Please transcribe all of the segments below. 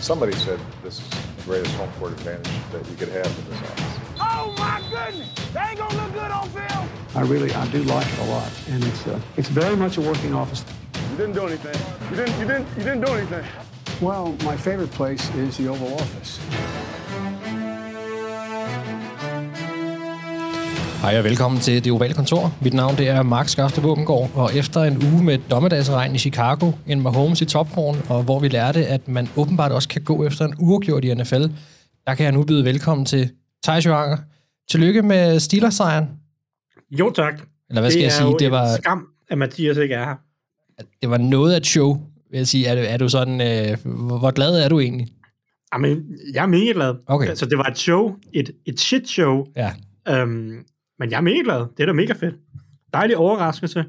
Somebody said this is the greatest home court advantage that you could have in this office. Oh my goodness! They ain't gonna look good on film. I really, I do like it a lot, and it's uh, it's very much a working office. You didn't do anything. You didn't. You didn't. You didn't do anything. Well, my favorite place is the Oval Office. Hej og velkommen til Det Ovale Kontor. Mit navn det er Mark Skafte Våbengård, og efter en uge med dommedagsregn i Chicago, en Mahomes i topform, og hvor vi lærte, at man åbenbart også kan gå efter en uafgjort i NFL, der kan jeg nu byde velkommen til Thijs Johanger. Tillykke med Steelers-sejren. Jo tak. Eller hvad skal det jeg sige? Det var, skam, at Mathias ikke er her. det var noget af et show, vil jeg sige. Er, du- er du sådan, øh, hvor glad er du egentlig? Jamen, jeg er mega glad. Okay. Altså, det var et show, et, et shit show, Ja, øhm, men jeg er mega glad. Det er da mega fedt. Dejlig overraskelse.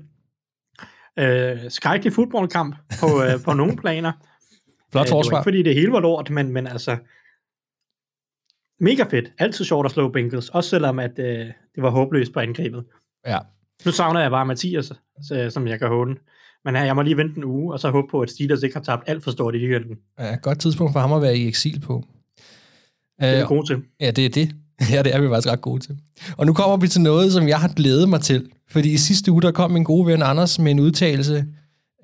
Øh, skrækkelig fodboldkamp på, øh, på nogle planer. flot Øh, forsvar. ikke, fordi det hele var lort, men, men altså... Mega fedt. Altid sjovt at slå Bengals. Også selvom, at øh, det var håbløst på angrebet. Ja. Nu savner jeg bare Mathias, så, som jeg kan håne. Men øh, jeg må lige vente en uge, og så håbe på, at Steelers ikke har tabt alt for stort i weekenden. ja, godt tidspunkt for ham at være i eksil på. Det er Øh, vi gode til. Ja, det er det. Ja, det er vi faktisk ret gode til. Og nu kommer vi til noget, som jeg har glædet mig til. Fordi i sidste uge, der kom min gode ven Anders med en udtalelse,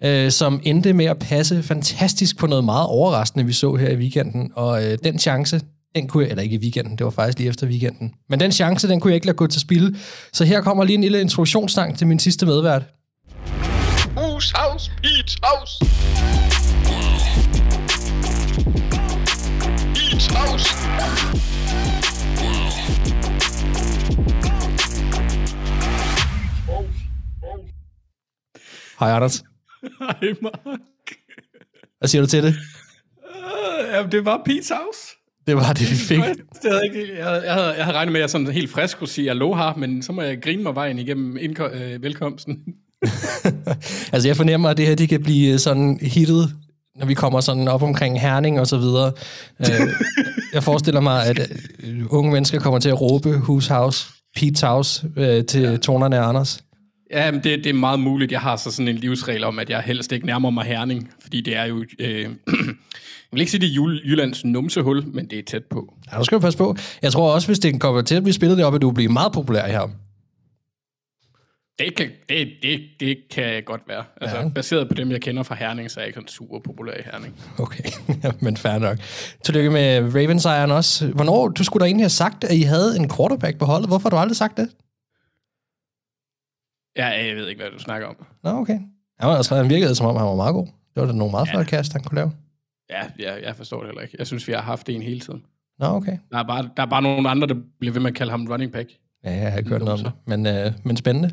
øh, som endte med at passe fantastisk på noget meget overraskende, vi så her i weekenden. Og øh, den chance, den kunne jeg, eller ikke i weekenden, det var faktisk lige efter weekenden. Men den chance, den kunne jeg ikke lade gå til spil. Så her kommer lige en lille introduktionsstang til min sidste medvært. Hus House, beach, House. Beach, House. Hej Anders. Hej, Mark. Hvad siger du til det? Uh, ja, det var Pete's House. Det var det, vi fik. Det havde ikke, jeg, jeg, havde, jeg havde regnet med, at jeg sådan helt frisk kunne sige aloha, men så må jeg grine mig vejen igennem indko- øh, velkomsten. altså jeg fornemmer, at det her det kan blive sådan hittet, når vi kommer sådan op omkring Herning og så videre. Øh, jeg forestiller mig, at øh, unge mennesker kommer til at råbe Whose House, Pete's House øh, til ja. tonerne af Anders. Ja, men det, det er meget muligt. Jeg har så sådan en livsregel om, at jeg helst ikke nærmer mig Herning, fordi det er jo... Øh, jeg vil ikke sige, det er Jul- Jyllands numsehul, men det er tæt på. Ja, nu skal du passe på. Jeg tror også, hvis det kommer til at blive spillet deroppe, at du bliver meget populær her. Det kan, det, det, det kan godt være. Altså, Ja. baseret på dem, jeg kender fra Herning, så er jeg ikke sådan super populær i Herning. Okay, men fair nok. Tillykke med Ravens-sejren også. Hvornår, du skulle da egentlig have sagt, at I havde en quarterback på holdet. Hvorfor har du aldrig sagt det? Ja, jeg ved ikke, hvad du snakker om. Nå, okay. Han, var, altså, han virkede, som om han var meget god. Det var da nogle meget Ja. flotte kast, han kunne lave. Ja, ja, jeg forstår det heller ikke. Jeg synes, vi har haft en hele tiden. Nå, okay. Der er bare, der er bare nogle andre, der bliver ved med at kalde ham running back. Ja, jeg har ikke hørt noget om det, men, øh, men spændende.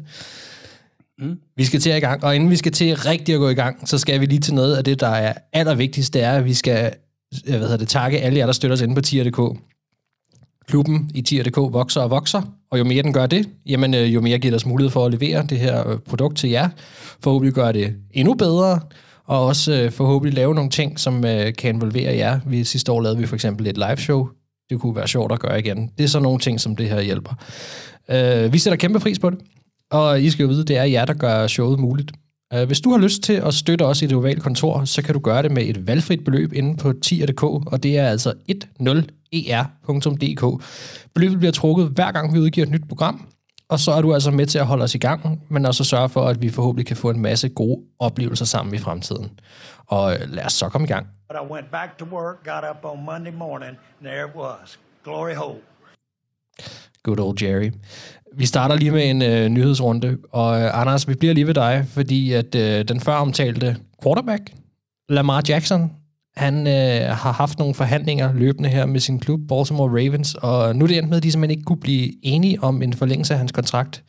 Mm. Vi skal til i gang, og inden vi skal til rigtig at gå i gang, så skal vi lige til noget af det, der er allervigtigst, det er, at vi skal øh, hvad hedder det, takke alle jer, der støtter os inde på tier.dk. Klubben i tier.dk vokser og vokser, og jo mere den gør det, jamen, øh, jo mere giver det os mulighed for at levere det her øh, produkt til jer. Forhåbentlig gør det endnu bedre, og også øh, forhåbentlig lave nogle ting, som øh, kan involvere jer. Vi, sidste år lavede vi for eksempel et live show. Det kunne være sjovt at gøre igen. Det er så nogle ting, som det her hjælper. Øh, vi sætter kæmpe pris på det, og I skal jo vide, det er jer, der gør showet muligt. Øh, hvis du har lyst til at støtte os i det ovale kontor, så kan du gøre det med et valgfrit beløb inde på tier.dk, og det er altså 10 10er.dk. Beløbet bliver trukket hver gang, vi udgiver et nyt program, og så er du altså med til at holde os i gang, men også sørge for, at vi forhåbentlig kan få en masse gode oplevelser sammen i fremtiden. Og øh, lad os så komme i gang. But I went back to work, got up on Monday morning, and there it was. Glory hole. Good old Jerry. Vi starter lige med en øh, nyhedsrunde, og øh, Anders, vi bliver lige ved dig, fordi at øh, den før omtalte quarterback, Lamar Jackson, han øh, har haft nogle forhandlinger løbende her med sin klub, Baltimore Ravens, og nu er det endt med, at de simpelthen ikke kunne blive enige om en forlængelse af hans kontrakt.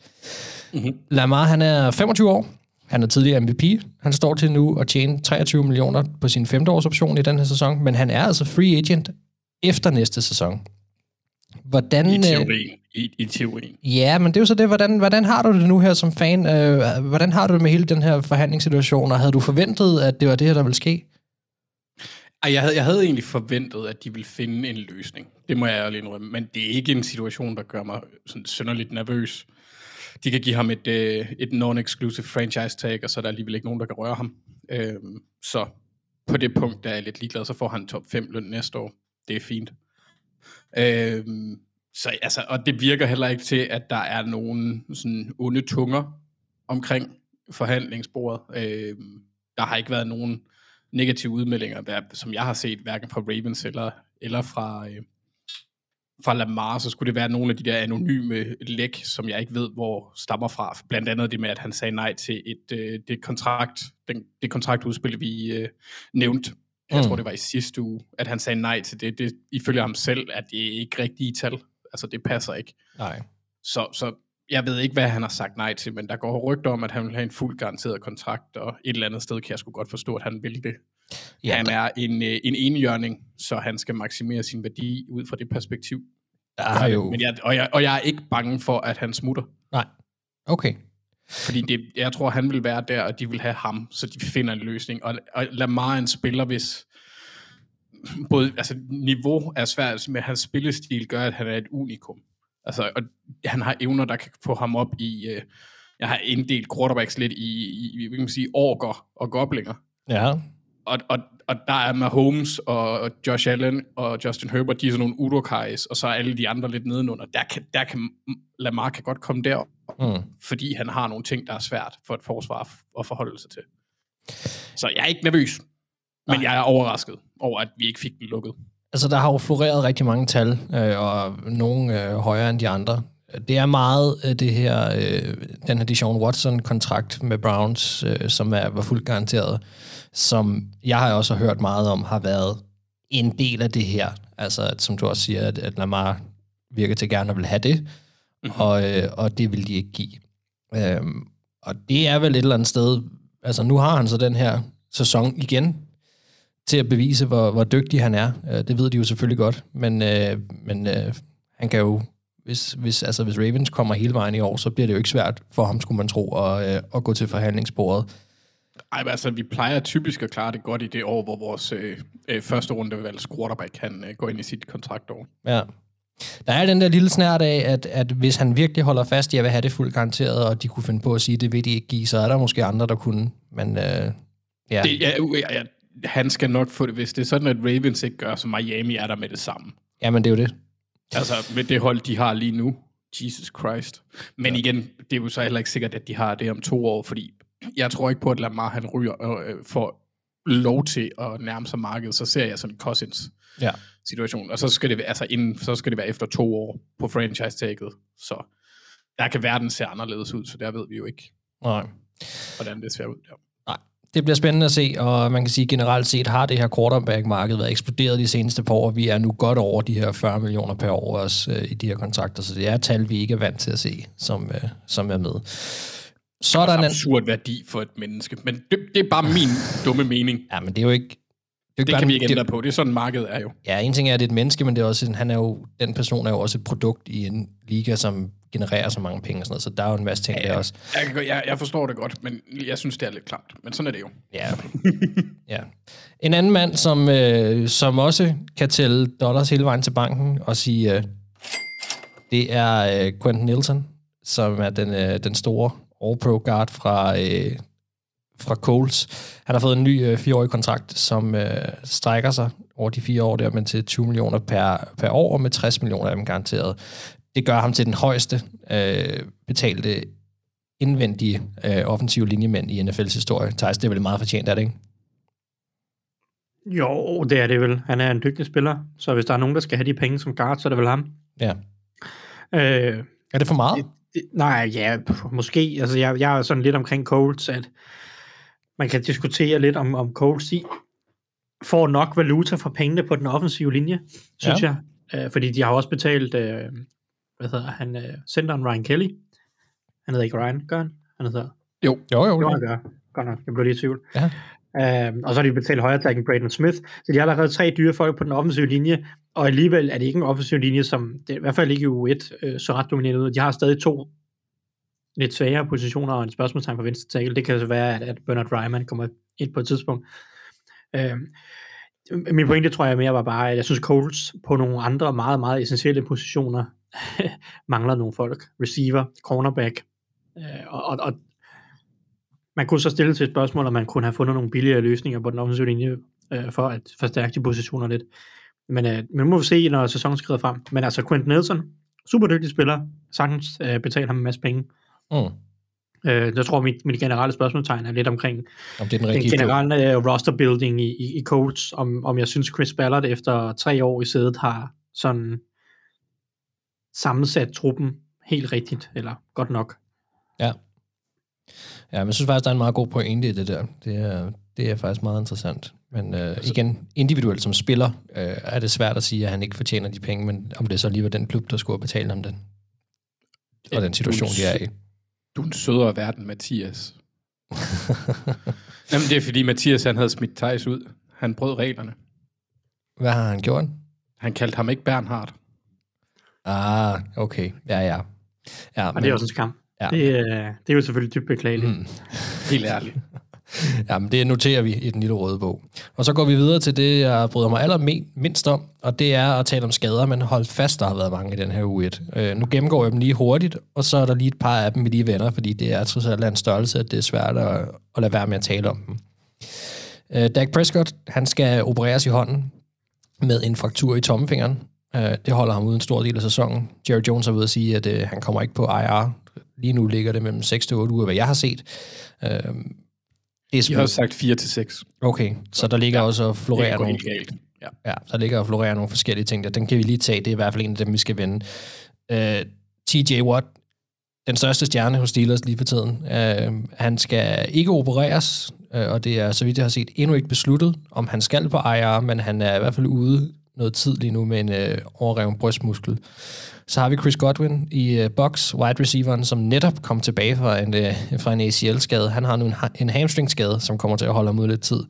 Mm-hmm. Lamar, han er 25 år, han er tidligere MVP, han står til nu at tjene 23 millioner på sin femteårsoption i den her sæson, men han er altså free agent efter næste sæson. Hvordan, I øh, teorien. I, i teorien. Ja, men det er jo så det, hvordan, hvordan har du det nu her som fan? Øh, hvordan har du det med hele den her forhandlingssituation, og havde du forventet, at det var det her, der ville ske? Ej, jeg havde, jeg havde egentlig forventet, at de ville finde en løsning. Det må jeg ærligt indrømme. Men det er ikke en situation, der gør mig sådan synderligt nervøs. De kan give ham et, øh, et non-exclusive franchise tag, og så er der alligevel ikke nogen, der kan røre ham. Øhm, så på det punkt, der er jeg lidt ligeglad, så får han top 5 løn næste år. Det er fint. Øhm, så altså, og det virker heller ikke til, at der er nogen sådan onde tunger omkring forhandlingsbordet. Øhm, der har ikke været nogen negative udmeldinger, der, som jeg har set, hverken fra Ravens eller, eller fra, øh, fra Lamar, så skulle det være nogle af de der anonyme læk, som jeg ikke ved, hvor stammer fra. Blandt andet det med, at han sagde nej til et, øh, det, kontrakt, den, det kontraktudspil, vi øh, nævnte. Jeg Mm. tror, det var i sidste uge, at han sagde nej til det. Det ifølge ham selv, at det er ikke rigtige tal. Altså, det passer ikke. Nej. Så, så jeg ved ikke, hvad han har sagt nej til, men der går rygter om, at han vil have en fuld garanteret kontrakt, og et eller andet sted kan jeg sgu godt forstå, at han vil det. Ja, han er en, øh, en enhjørning, så han skal maksimere sin værdi ud fra det perspektiv. Der har jo... Men jeg, og, jeg, og jeg er ikke bange for, at han smutter. Nej. Okay. Fordi det, jeg tror, han vil være der, og de vil have ham, så de finder en løsning. Og, og Lamar er en spiller, hvis både altså, niveau er svært, men hans spillestil gør, at han er et unikum. Altså, og han har evner, der kan få ham op i... Øh, jeg har inddelt quarterbacks lidt i, i, i hvad kan sige, orker og goblinger. Ja. Og, og, og der er Mahomes og, og Josh Allen og Justin Herbert, de er sådan nogle udokajs, og så er alle de andre lidt nedenunder. Der kan, der kan Lamar kan godt komme der, Mm. fordi han har nogle ting, der er svært for et forsvar at forholde sig til. Så jeg er ikke nervøs, men Nej. jeg er overrasket over, at vi ikke fik den lukket. Altså, der har jo floreret rigtig mange tal, øh, og nogle øh, højere end de andre. Det er meget øh, det her, øh, den her Deshaun Watson-kontrakt med Browns, øh, som er, var fuldt garanteret, som jeg har også hørt meget om, har været en del af det her. Altså, at, som du også siger, at, at Lamar virker til gerne at vil have det, mm-hmm. og, øh, og det vil de ikke give. Øhm, og det er vel et eller andet sted, altså nu har han så den her sæson igen, til at bevise, hvor, hvor dygtig han er. Øh, Det ved de jo selvfølgelig godt, men, øh, men øh, han kan jo, hvis, hvis, altså, hvis Ravens kommer hele vejen i år, så bliver det jo ikke svært for ham, skulle man tro, at, øh, at gå til forhandlingsbordet. Ej, men altså, vi plejer typisk at klare det godt i det år, hvor vores øh, øh, første runde valg quarterback kan øh, gå ind i sit kontraktår. Ja. Der er den der lille snært af, at, at hvis han virkelig holder fast i at vil have det fuldt garanteret, og de kunne finde på at sige, at det vil de ikke give, så er der måske andre, der kunne. Men øh, ja, Det, ja, ja, ja, han skal nok få det, hvis det er sådan, at Ravens ikke gør, så Miami er der med det samme. jamen det er jo det. Altså, med det hold, de har lige nu. Jesus Christ. Men ja. igen, det er jo så heller ikke sikkert, at de har det om to år, fordi jeg tror ikke på, at Lamar han ryger øh, for lov til at nærme sig markedet. Så ser jeg sådan en Cousins Ja. situation. Og så skal det, altså inden, så skal det være efter to år på franchise-taget. Så der kan verden se anderledes ud, så der ved vi jo ikke, Nej. hvordan det ser ud der. Det bliver spændende at se, og man kan sige generelt set har det her quarterback-marked været eksploderet de seneste par år. Vi er nu godt over de her 40 millioner per år også øh, i de her kontrakter, så det er tal, vi ikke er vant til at se, som, øh, som er med. Så er der en. Absurd værdi for et menneske. Men det, det er bare min dumme mening. Ja, men det er jo ikke... Det, Det kan vi ikke ændre på. Det er sådan, markedet er jo. Ja, en ting er, at det er et menneske, men det er også, en- han er jo, den person er jo også et produkt i en liga, som genererer så mange penge og sådan noget, så der er jo en masse ting der også. Jeg, jeg, jeg forstår det godt, men jeg synes, det er lidt klart. Men sådan er det jo. Ja. ja. En anden mand, som, øh, som også kan tælle dollars hele vejen til banken og sige, øh, det er øh, Quentin Nielsen, som er den, øh, den store All-Pro guard fra, øh, fra Coles. Han har fået en ny øh, fireårig kontrakt, som øh, strækker sig over de fire år der, men til 20 millioner per, per år, og med 60 millioner af dem garanteret. Det gør ham til den højeste øh, betalte indvendige øh, offensive linjemænd i NFL's historie. Thijs, det er vel meget fortjent, er det ikke? Jo, det er det vel. Han er en dygtig spiller, så hvis der er nogen, der skal have de penge som guard, så er det vel ham. Ja. Øh, Er det for meget? det, nej, ja, måske. Altså, jeg, jeg er sådan lidt omkring Colts, at man kan diskutere lidt om, om Colts i får nok valuta for pengene på den offensive linje, synes Ja. jeg. Øh, fordi de har også betalt, øh, hvad hedder han, øh, centeren Ryan Kelly. Han hedder ikke Ryan, gør han? Han hedder Jo, jo. Jo, jo. han gør. Godt nok, jeg blev lige i tvivl. Ja. Øhm, og så har de betalt højere takken Braden Smith. Så de har allerede tre dyre folk på den offensive linje, og alligevel er det ikke en offensiv linje, som det er i hvert fald ikke i U1 øh, så ret dominerende ud. De har stadig to lidt svagere positioner og en spørgsmålstegn på venstre tackle. Det kan så være, at, at Bernard Ryman kommer ind på et tidspunkt. Øh, min pointe tror jeg mere var bare, at jeg synes Colts på nogle andre meget, meget essentielle positioner mangler nogle folk. Receiver, cornerback, øh, og, og, og man kunne så stille til et spørgsmål, om man kunne have fundet nogle billigere løsninger på den offensive linje, øh, for at forstærke de positioner lidt. Men, øh, man må se, når sæsonen skrider frem. Men altså, Quentin Nelson, super dygtig spiller, sagtens øh, betaler ham en masse penge. Mm. Øh, jeg tror, mit, mit generelle spørgsmålstegn er lidt omkring Om det er den den rigtige klub. generelle øh, roster building i, i, i Colts, om, om jeg synes Chris Ballard efter tre år i sædet har sådan sammensat truppen helt rigtigt, eller godt nok. Ja. Ja, men jeg synes faktisk, der er en meget god pointe i det der. Det er, det er faktisk meget interessant. Men øh, igen, individuelt som spiller, øh, er det svært at sige, at han ikke fortjener de penge, men om det så lige var den klub, der skulle have betalt ham den. Og den situation, de er i. Du er en sødere verden, Mathias. Jamen, det er fordi Mathias han havde smidt Thijs ud. Han brød reglerne. Hvad har han gjort? Han kaldte ham ikke Bernhard. Ah, okay. Ja, ja. ja Og det er også en skam. Ja. Det, øh, det er jo selvfølgelig dybt beklageligt. Mm. Helt ærligt. Jamen, det noterer vi i den lille røde bog. Og så går vi videre til det, jeg bryder mig allermindst om, og det er at tale om skader, men hold fast, der har været mange i den her uge 1. Øh, nu gennemgår jeg dem lige hurtigt, og så er der lige et par af dem, vi lige vender, fordi det er trods alt en størrelse, at det er svært at, at lade være med at tale om dem. Øh, Dak Prescott, han skal opereres i hånden med en fraktur i tommelfingeren. Øh, det holder ham uden en stor del af sæsonen. Jerry Jones har ved at sige, at øh, han kommer ikke på IR. Lige nu ligger det mellem 6 til 8 uger, hvad jeg har set. Øh, det er Jeg har sagt 4 til 6. Okay, så der ligger ja, også og florerer nogle, galt. Ja. ja, der ligger og florerer nogle forskellige ting der. Den kan vi lige tage. Det er i hvert fald en af dem, vi skal vende. Uh, TJ Watt, den største stjerne hos Steelers lige for tiden. Uh, han skal ikke opereres, uh, og det er, så vidt jeg har set, endnu ikke besluttet, om han skal på IR, men han er i hvert fald ude noget tid lige nu med en uh, overreven brystmuskel. Så har vi Chris Godwin i uh, box, wide receiveren, som netop kom tilbage fra en, uh, fra en ACL-skade. Han har nu en, ha- en hamstring-skade, som kommer til at holde ham ud lidt tid.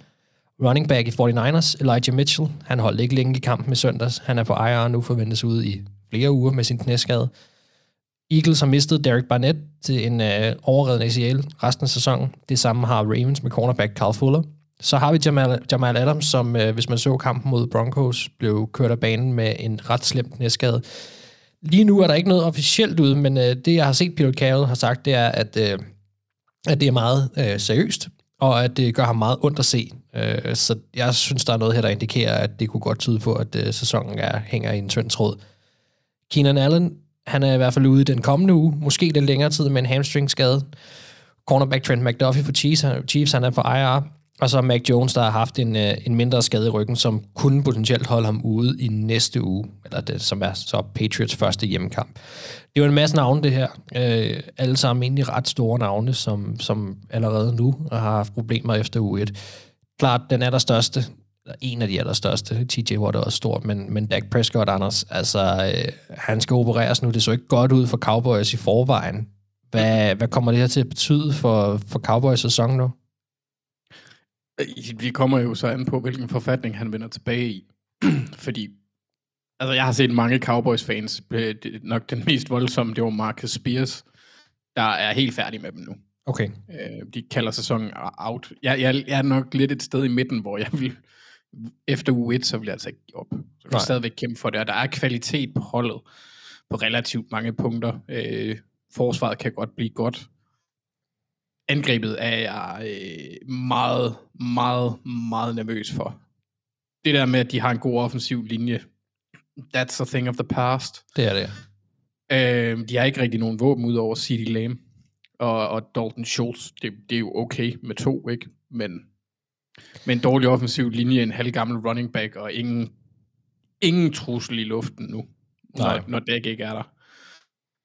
Running back i 49ers, Elijah Mitchell, han holdt ikke længe i kampen i søndags. Han er på IR nu, forventes ud i flere uger med sin knæskade. Eagles har mistet Derek Barnett til en øh, overredende ACL resten af sæsonen. Det samme har Ravens med cornerback Carl Fuller. Så har vi Jamal, Jamal Adams, som øh, hvis man så kampen mod Broncos, blev kørt af banen med en ret slem knæskade. Lige nu er der ikke noget officielt ude, men øh, det jeg har set Peter Carroll har sagt, det er, at, øh, at det er meget øh, seriøst, og at det gør ham meget ondt at se. Øh, så jeg synes, der er noget her, der indikerer, at det kunne godt tyde på, at øh, sæsonen er, hænger i en tynd tråd. Keenan Allen, han er i hvert fald ude den kommende uge, måske lidt længere tid med en hamstring-skade. Cornerback Trent McDuffie for Chiefs, Chiefs han er på IR. Og så Mac Jones, der har haft en, øh, en mindre skade i ryggen, som kunne potentielt holde ham ude i næste uge, eller det, som er så Patriots første hjemmekamp. Det er jo en masse navne, det her. Øh, alle sammen egentlig ret store navne, som, som allerede nu har haft problemer efter uge 1. Klart, den allerstørste, eller en af de allerstørste, TJ Watt er også stort, men, men Dak Prescott, Anders, altså, øh, han skal opereres nu. Det så ikke godt ud for Cowboys i forvejen. Hvad, hvad kommer det her til at betyde for, for Cowboys sæson nu? Øh, Vi kommer jo så an på, hvilken forfatning han vender tilbage i. Fordi, altså jeg har set mange Cowboys-fans, øh, nok den mest voldsomme, det var Marcus Spears, der er helt færdig med dem nu. Okay. Øh, de kalder sæsonen out. Jeg, jeg, jeg er nok lidt et sted i midten, hvor jeg vil, efter uge 1, så vil jeg altså ikke give op. Så vil Nej. stadigvæk kæmpe for det, og der er kvalitet på holdet på relativt mange punkter. Øh, forsvaret kan godt blive godt. Angrebet er jeg øh, meget, meget, meget nervøs for. Det der med, at de har en god offensiv linje, that's a thing of the past. Det er det. Øh, de har ikke rigtig nogen våben ud over CeeDee Lamb og, og Dalton Schultz. Det, det er jo okay med to, ikke? Men med en dårlig offensiv linje, en halvgammel running back og ingen, ingen trussel i luften nu, Nej. når, når Dak ikke er der.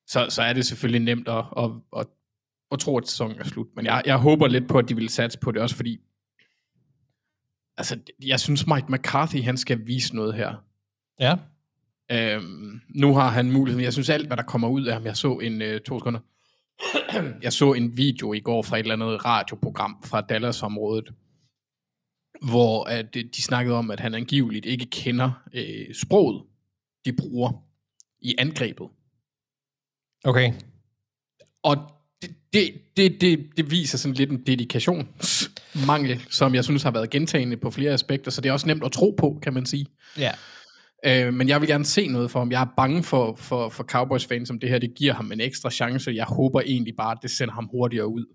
Så, så er det selvfølgelig nemt at, at, at, at tro, at sæsonen er slut. Men jeg, jeg håber lidt på, at de vil satse på det også, fordi altså, jeg synes, Mike McCarthy, han skal vise noget her. Ja. Øhm, nu har han muligheden. Jeg synes alt, hvad der kommer ud af ham. Jeg så en, øh, to sekunder. jeg så en video i går fra et eller andet radioprogram fra Dallas-området, hvor at, øh, de snakkede om, at han angiveligt ikke kender øh, sproget, de bruger i angrebet. Okay. Og det, det, det, det, viser sådan lidt en dedikationsmangel, som jeg synes har været gentagende på flere aspekter, så det er også nemt at tro på, kan man sige. Ja. Øh, men jeg vil gerne se noget for ham. Jeg er bange for, for, for Cowboys-fans, som det her det giver ham en ekstra chance. Jeg håber egentlig bare, at det sender ham hurtigere ud.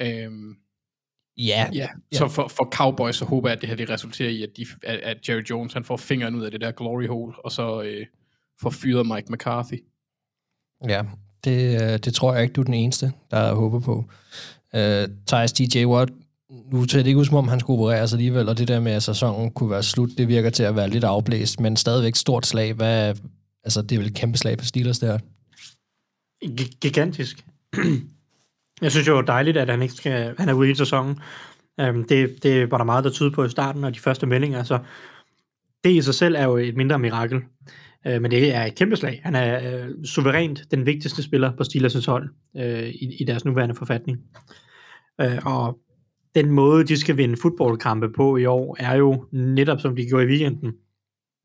Øh, Ja, Ja, så for, for Cowboys, så håber jeg, at det her det resulterer i, at, de, at, at Jerry Jones han får fingeren ud af det der glory hole, og så øh, får fyret Mike McCarthy. Ja, det, øh, det tror jeg ikke, du er den eneste, der håber på. Øh, Thijs DJ Watt, nu ser det ikke ud som om, han skulle opereres alligevel, og det der med, at sæsonen kunne være slut, det virker til at være lidt afblæst, men stadigvæk stort slag. Hvad, altså, det er vel et kæmpe slag for Steelers der. Gigantisk. Jeg synes jo dejligt, at han ikke skal, han er ude i sæsonen. Um, det, det var der meget, der tyder på i starten, og de første meldinger, så det i sig selv er jo et mindre mirakel. Uh, men det er et kæmpe slag. Han er uh, suverænt den vigtigste spiller på Steelers' hold uh, i, i deres nuværende forfatning. Uh, og den måde, de skal vinde fodboldkampe på i år, er jo netop som de gjorde i weekenden,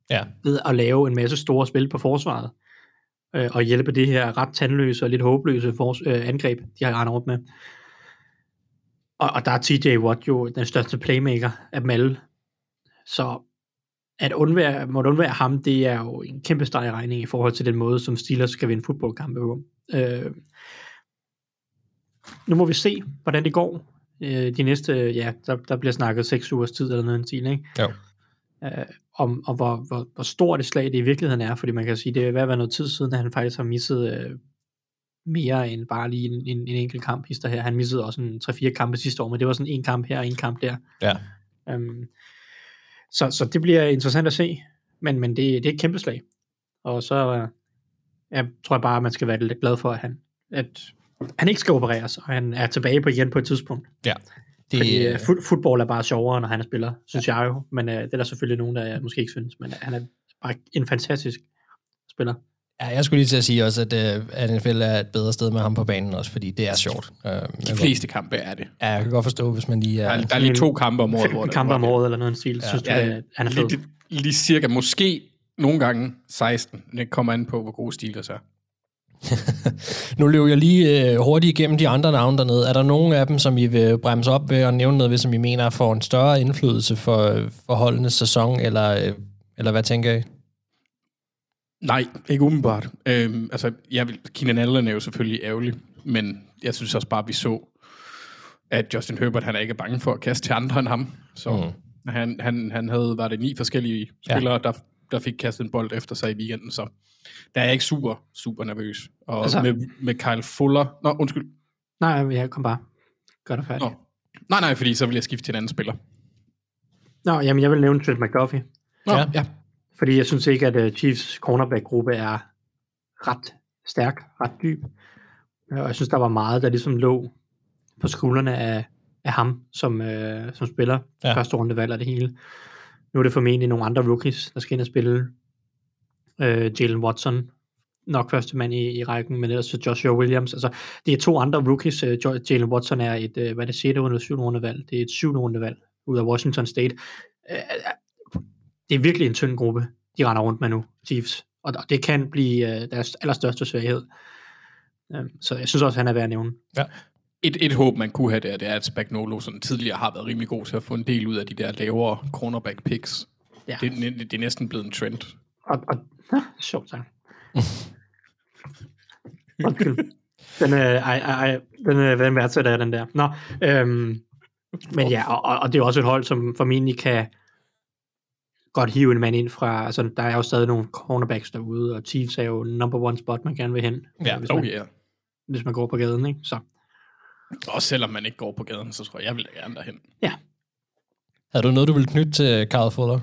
Ja. ved at lave en masse store spil på forsvaret øh, og hjælpe det her ret tandløse og lidt håbløse fors- øh, angreb, de har rendt rundt med. Og, og der er TJ Watt jo den største playmaker af dem alle. Så at undvære, måtte undvære ham, det er jo en kæmpe streg i regning i forhold til den måde, som Steelers skal vinde fodboldkampe på. Øh, nu må vi se, hvordan det går. Øh, de næste, ja, der, der bliver snakket seks ugers tid eller noget i den stil, ikke? Jo. øh, om, om hvor, hvor, hvor stort et slag det i virkeligheden er, fordi man kan sige, det er ved at være noget tid siden, at han faktisk har misset øh, mere end bare lige en, en, en enkelt kamp hister her. Han missede også en 3-4 kampe sidste år, men det var sådan en kamp her og en kamp der. Ja. Um, så, så det bliver interessant at se, men, men det, det er et kæmpe slag. Og så øh, jeg tror jeg bare, at man skal være lidt glad for, at han, at han ikke skal opereres, og han er tilbage på igen på et tidspunkt. Ja. Det, Fordi øh, fod, fodbold er bare sjovere, når han er spiller, synes ja. jeg jo. Men uh, det er der selvfølgelig nogen, der uh, måske ikke synes. Men han er bare en fantastisk spiller. Ja, jeg skulle lige til at sige også, at, øh, at NFL er et bedre sted med ham på banen også, fordi det er sjovt. Øh, De fleste kampe er det. Ja, jeg kan godt forstå, hvis man lige er... Der er, der er lige to kampe om året, hvor Fem det kampe om året eller noget i den stil, Ja. synes du, Ja, at han er fed. lige, lige cirka, måske nogle gange 16. Det kommer an på, hvor gode Steelers er. Nu løber jeg lige øh, hurtigt igennem de andre navne dernede. Er der nogen af dem, som I vil bremse op ved og nævne noget ved, som I mener får en større indflydelse for, for holdenes sæson, eller, øh, eller hvad tænker I? Nej, ikke umiddelbart. Øhm, altså, jeg vil, Keenan Allen er jo selvfølgelig ærgerlig, men jeg synes også bare, at vi så, at Justin Herbert, han er ikke bange for at kaste til andre end ham. Så mm. han, han, han havde, var det ni forskellige Ja. spillere, der, der fik kastet en bold efter sig i weekenden, så der er jeg ikke super, super nervøs. Og Altså- med, med Kyle Fuller... Nå, undskyld. Nej, jeg kom bare. Gør dig færdig. Nå. Nej, nej, fordi så vil jeg skifte til en anden spiller. Nå, jamen jeg vil nævne Trent McDuffie. Nå, Ja. ja. Fordi jeg synes ikke, at uh, Chiefs cornerback-gruppe er ret stærk, ret dyb. Øh, Og jeg synes, der var meget, der ligesom lå på skuldrene af, af ham, som, øh, som spiller Ja. første runde valg af det hele. Nu er det formentlig nogle andre rookies, der skal ind og spille. Øh, Jalen Watson, nok første mand i, i rækken, men ellers så Joshua Williams. Altså, det er to andre rookies. Øh, Jalen Watson er et, øh, hvad er det, 6. runde, 7. runde valg. Det er et 7. runde valg ud af Washington State. Øh, det er virkelig en tynd gruppe, de render rundt med nu, Chiefs. Og det kan blive øh, deres allerstørste svaghed. Øh, så jeg synes også, han er værd at nævne. Et, et håb, man kunne have der, det er, at Spagnolo sådan tidligere har været rimelig god til at få en del ud af de der lavere cornerback picks. Ja. Det, det, det er næsten blevet en trend. Og, og sjovt sagt. Undskyld. Den, øh, ej, ej, den, øh, den værdsætter jeg, den der. Nå, øhm, men ja, og, og det er også et hold, som formentlig kan godt hive en mand ind fra, altså der er jo stadig nogle cornerbacks derude, og Chiefs er jo number one spot, man gerne vil hen, Ja, øh, hvis, Oh man, yeah. hvis man går på gaden, ikke? Så Også selvom man ikke går på gaden, så tror jeg, jeg vil gerne derhen. Havde du noget, du ville knytte til Carl Fuller?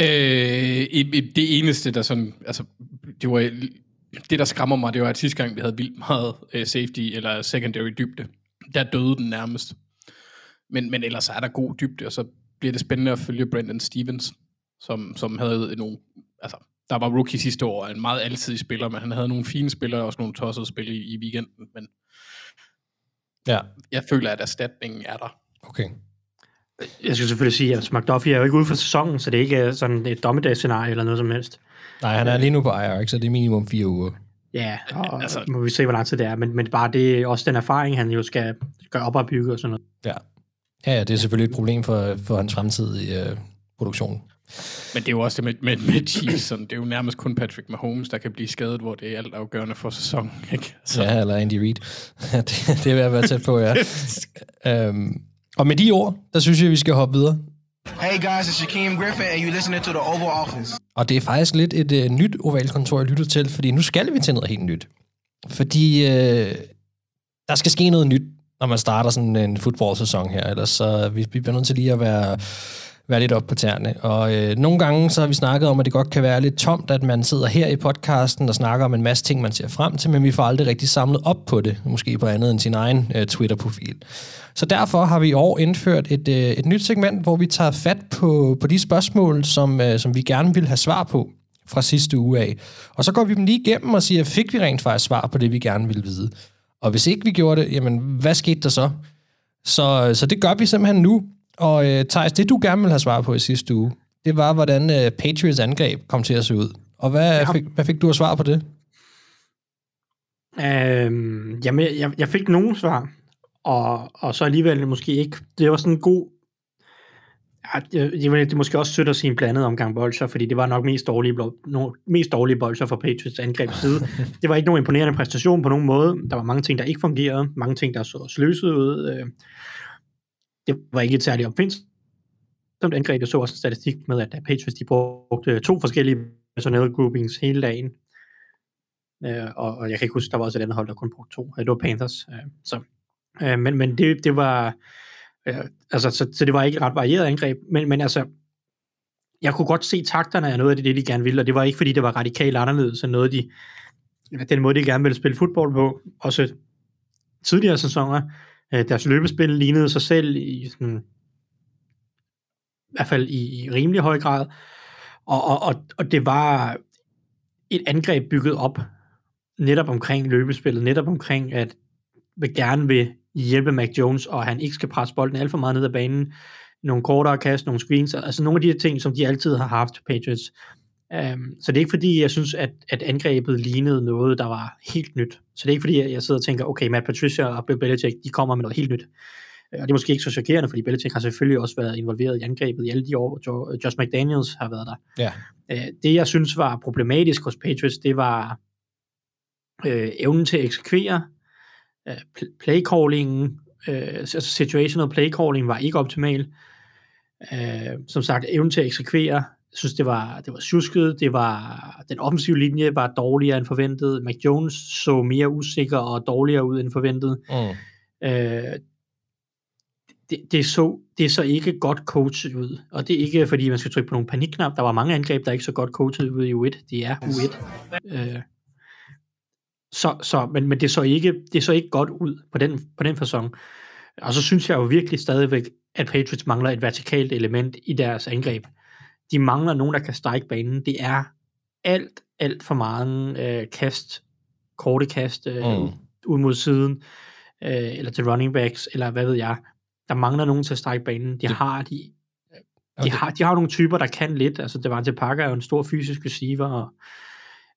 Øh, et, et, det eneste, der sådan, altså, det var, det der skræmmer mig, det var, at sidste gang, vi havde vildt meget uh, safety, eller secondary dybde, der døde den nærmest. Men, men ellers er der god dybde, og så bliver det spændende at følge Brandon Stevens, som, som havde nogle, altså, der var rookie sidste år, og en meget altidig spiller, men han havde nogle fine spillere, og også nogle tossede spil i, i weekenden, men Ja, jeg føler, at erstatningen er der. okay. jeg skal selvfølgelig sige, at McDuffie er jo ikke ude for sæsonen, så det er ikke sådan et dommedagsscenarie eller noget som helst. Nej, han er lige nu på IR, ikke? så det er minimum fire uger. Ja, og Altså- altså, må vi se, hvor lang tid det er, men, men bare det er også den erfaring, han jo skal gøre op og bygge og sådan noget. Ja. Ja, ja, det er selvfølgelig et problem for, for hans fremtidige øh, produktion. Men det er jo også det med, med, med Chiefs, sådan, det er jo nærmest kun Patrick Mahomes, der kan blive skadet, hvor det er alt afgørende for sæsonen. Ikke? Så. Ja, eller Andy Reid. det, det er ved at være tæt på, ja. øhm, og med de ord, der synes jeg, vi skal hoppe videre. Hey guys, it's Shaquem Griffin, and you're listening to the Oval Office. Og det er faktisk lidt et uh, nyt ovalkontor, jeg lytter til, fordi nu skal vi til noget helt nyt. Fordi uh, der skal ske noget nyt, når man starter sådan en fodboldsæson her, ellers så vi, vi bliver nødt til lige at være være lidt op på tæerne. Og øh, nogle gange så har vi snakket om, at det godt kan være lidt tomt, at man sidder her i podcasten og snakker om en masse ting, man ser frem til, men vi får aldrig rigtig samlet op på det, måske på andet end sin egen øh, Twitter-profil. Så derfor har vi i år indført et, øh, et nyt segment, hvor vi tager fat på, på de spørgsmål, som, øh, som vi gerne vil have svar på fra sidste uge af. Og så går vi dem lige igennem og siger, fik vi rent faktisk svar på det, vi gerne ville vide? Og hvis ikke vi gjorde det, jamen hvad skete der så? Så, så det gør vi simpelthen nu. Og øh, Thijs, det du gerne ville have svar på i sidste uge, det var, hvordan øh, Patriots angreb kom til at se ud. Og hvad, ja. fik, hvad fik du at svar på det? Øhm, jamen, jeg, jeg fik nogle svar, og, og så alligevel måske ikke. Det var sådan en god... Ja, det, det er måske også sødt at sige en blandet omgang bolcher, fordi det var nok mest dårlige, no, mest dårlige bolcher fra Patriots angreb side. det var ikke nogen imponerende præstation på nogen måde. Der var mange ting, der ikke fungerede. Mange ting, der så sløset ud. Øh, det var ikke et særligt opfindsomt angreb. Jeg så også en statistik med, at Patriots de brugte øh, to forskellige personnel groupings hele dagen. Øh, og, og jeg kan ikke huske, der var også et andet hold, der kun brugte to. Det var Panthers. Så, men men det, det var... Øh, altså, så, så det var ikke et ret varieret angreb. Men, men altså, jeg kunne godt se takterne af noget af det, de gerne ville, og det var ikke, fordi det var radikalt anderledes end noget, de, den måde, de gerne ville spille fodbold på. Også tidligere sæsoner, Øh, deres løbespil lignede sig selv i sådan, i hvert fald i, i rimelig høj grad. Og, og, og, og det var et angreb bygget op netop omkring løbespillet, netop omkring, at vi gerne vil hjælpe Mac Jones, og han ikke skal presse bolden alt for meget ned ad banen. Nogle kortere kast, nogle screens, altså nogle af de her ting, som de altid har haft, Patriots. Um, så det er ikke fordi, jeg synes, at, at angrebet lignede noget, der var helt nyt. Så det er ikke fordi, jeg sidder og tænker, okay, Matt Patricia og Bill Belichick, de kommer med noget helt nyt. Og det er måske ikke så chokerende, fordi Belichick har selvfølgelig også været involveret i angrebet i alle de år, hvor Josh McDaniels har været der. Ja. Uh, det, jeg synes var problematisk hos Patriots, det var uh, evnen til at eksekvere, playcallingen, uh, altså situational playcalling var ikke optimal. Uh, som sagt, evnen til at eksekvere, jeg synes, det var, det var tjusket, det var, den offensive linje var dårligere end forventet, Mac Jones så mere usikker og dårligere ud end forventet. Mm. Øh, det, det, så, det så ikke godt coachet ud, og det er ikke fordi, man skal trykke på nogle panikknap, der var mange angreb, der ikke så godt coachet ud i U1, det er U1. Øh, så, så, men, men det så ikke, det så ikke godt ud på den, på den fasong. Og så synes jeg jo virkelig stadigvæk, at Patriots mangler et vertikalt element i deres angreb de mangler nogen, der kan strække banen. Det er alt, alt for mange øh, kast, korte kast øh, mm. ud mod siden, øh, eller til running backs, eller hvad ved jeg. Der mangler nogen til at strække banen. De det, har de, de, har, de har nogle typer, der kan lidt. Altså, det var til Parker er jo en stor fysisk receiver, og,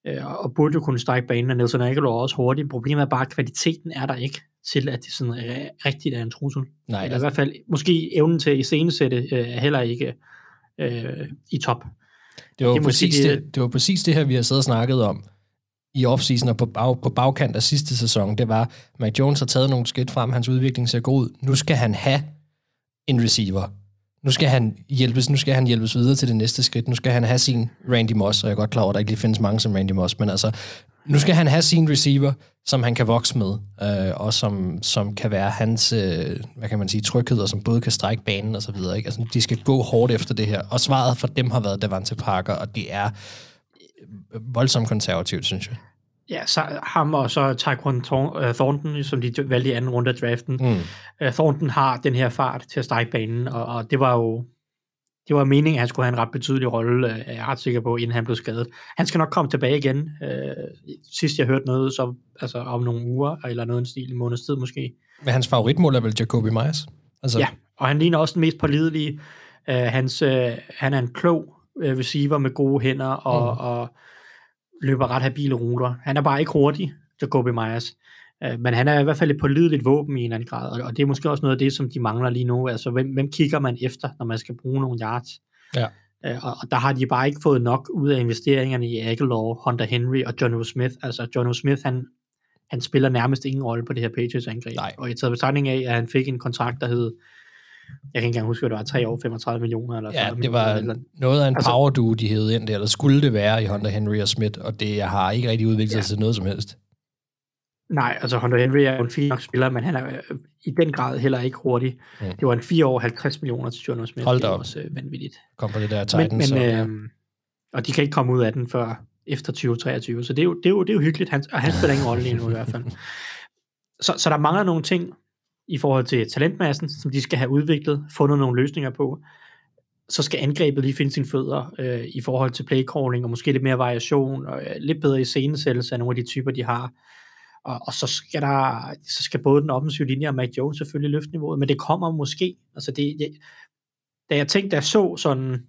øh, og burde jo kunne strække banen, og Nelson Aguilar er også hurtigt. Problemet er bare, at kvaliteten er der ikke til, at det sådan er, rigtigt er en trussel. Nej, Eller altså, i hvert fald, måske evnen til at iscenesætte øh, er heller ikke øh, i top. Det var, det, præcis det, det, det var præcis det her, vi har siddet og snakket om i offseason og på, bag, på bagkant af sidste sæson. Det var, Mac Jones har taget nogle skridt frem, hans udvikling ser god ud. Nu skal han have en receiver. Nu skal han hjælpes, nu skal han hjælpes videre til det næste skridt. Nu skal han have sin Randy Moss, og jeg er godt klar over, at der ikke lige findes mange som Randy Moss, men altså, nu skal han have sin receiver, som han kan vokse med, øh, og som, som kan være hans, øh, hvad kan man sige, tryghed, og som både kan strække banen og så videre. Ikke? Altså, de skal gå hårdt efter det her. Og svaret for dem har været Davante Parker, og det er øh, voldsomt konservativt, synes jeg. Ja, så ham og så Tyquan øh, Thornton, som de valgte i anden runde af draften. Mm. Uh, Thornton har den her fart til at strække banen, og, og det var jo det var meningen, at han skulle have en ret betydelig rolle, øh, er jeg ret sikker på, inden han blev skadet. Han skal nok komme tilbage igen. Øh, sidst jeg hørte noget, så altså om nogle uger, eller noget en stil, en måneds tid måske. Men hans favoritmål er vel Jacoby Myers? Altså... Ja, og han ligner også den mest pålidelige. Uh, hans, uh, han er en klog receiver med gode hænder, og, mm. og løber ret habile ruter. Han er bare ikke hurtig, Jacoby Myers. Øh, men han er i hvert fald et pålideligt våben i en anden grad, og det er måske også noget af det, som de mangler lige nu. Altså, hvem, hvem kigger man efter, når man skal bruge nogle yards? Ja. Øh, og, og der har de bare ikke fået nok ud af investeringerne i Aguilar, Hunter Henry og John O. Smith. Altså John O. Smith, han, han spiller nærmest ingen rolle på det her Patriots-angreb. Og i taget betragtning af, at han fik en kontrakt, der hed, jeg kan ikke engang huske, hvad det var, 3 år, 35 millioner eller 40 Ja, det eller eller var andet. noget af en Altså- power duo, de hævede ind der, eller skulle det være i Hunter Henry og Smith, og det har ikke rigtig udviklet sig Ja. til noget som helst. Nej, altså Hunter Henry er jo en fin nok spiller, men han er øh, i den grad heller ikke hurtig. Mm. Det var en 4 år 50 millioner til O. Smith. Hold det da op. også øh, vanvittigt. Kom på det der Men, Titans. men, og, ja. øh, og de kan ikke komme ud af den før efter 2023, så det er jo, det er jo, det er jo hyggeligt, han, og han spiller ingen rolle lige nu i hvert fald. Så, så der mangler nogle ting i forhold til talentmassen, som de skal have udviklet, fundet nogle løsninger på. Så skal angrebet lige finde sine fødder øh, i forhold til playcalling, og måske lidt mere variation, og øh, lidt bedre iscenesættelse af nogle af de typer, de har. Og, og så, skal der, så skal både den offensive linje og Mac Jones selvfølgelig løfte niveauet, men det kommer måske. Altså det, det, da jeg tænkte, da jeg så sådan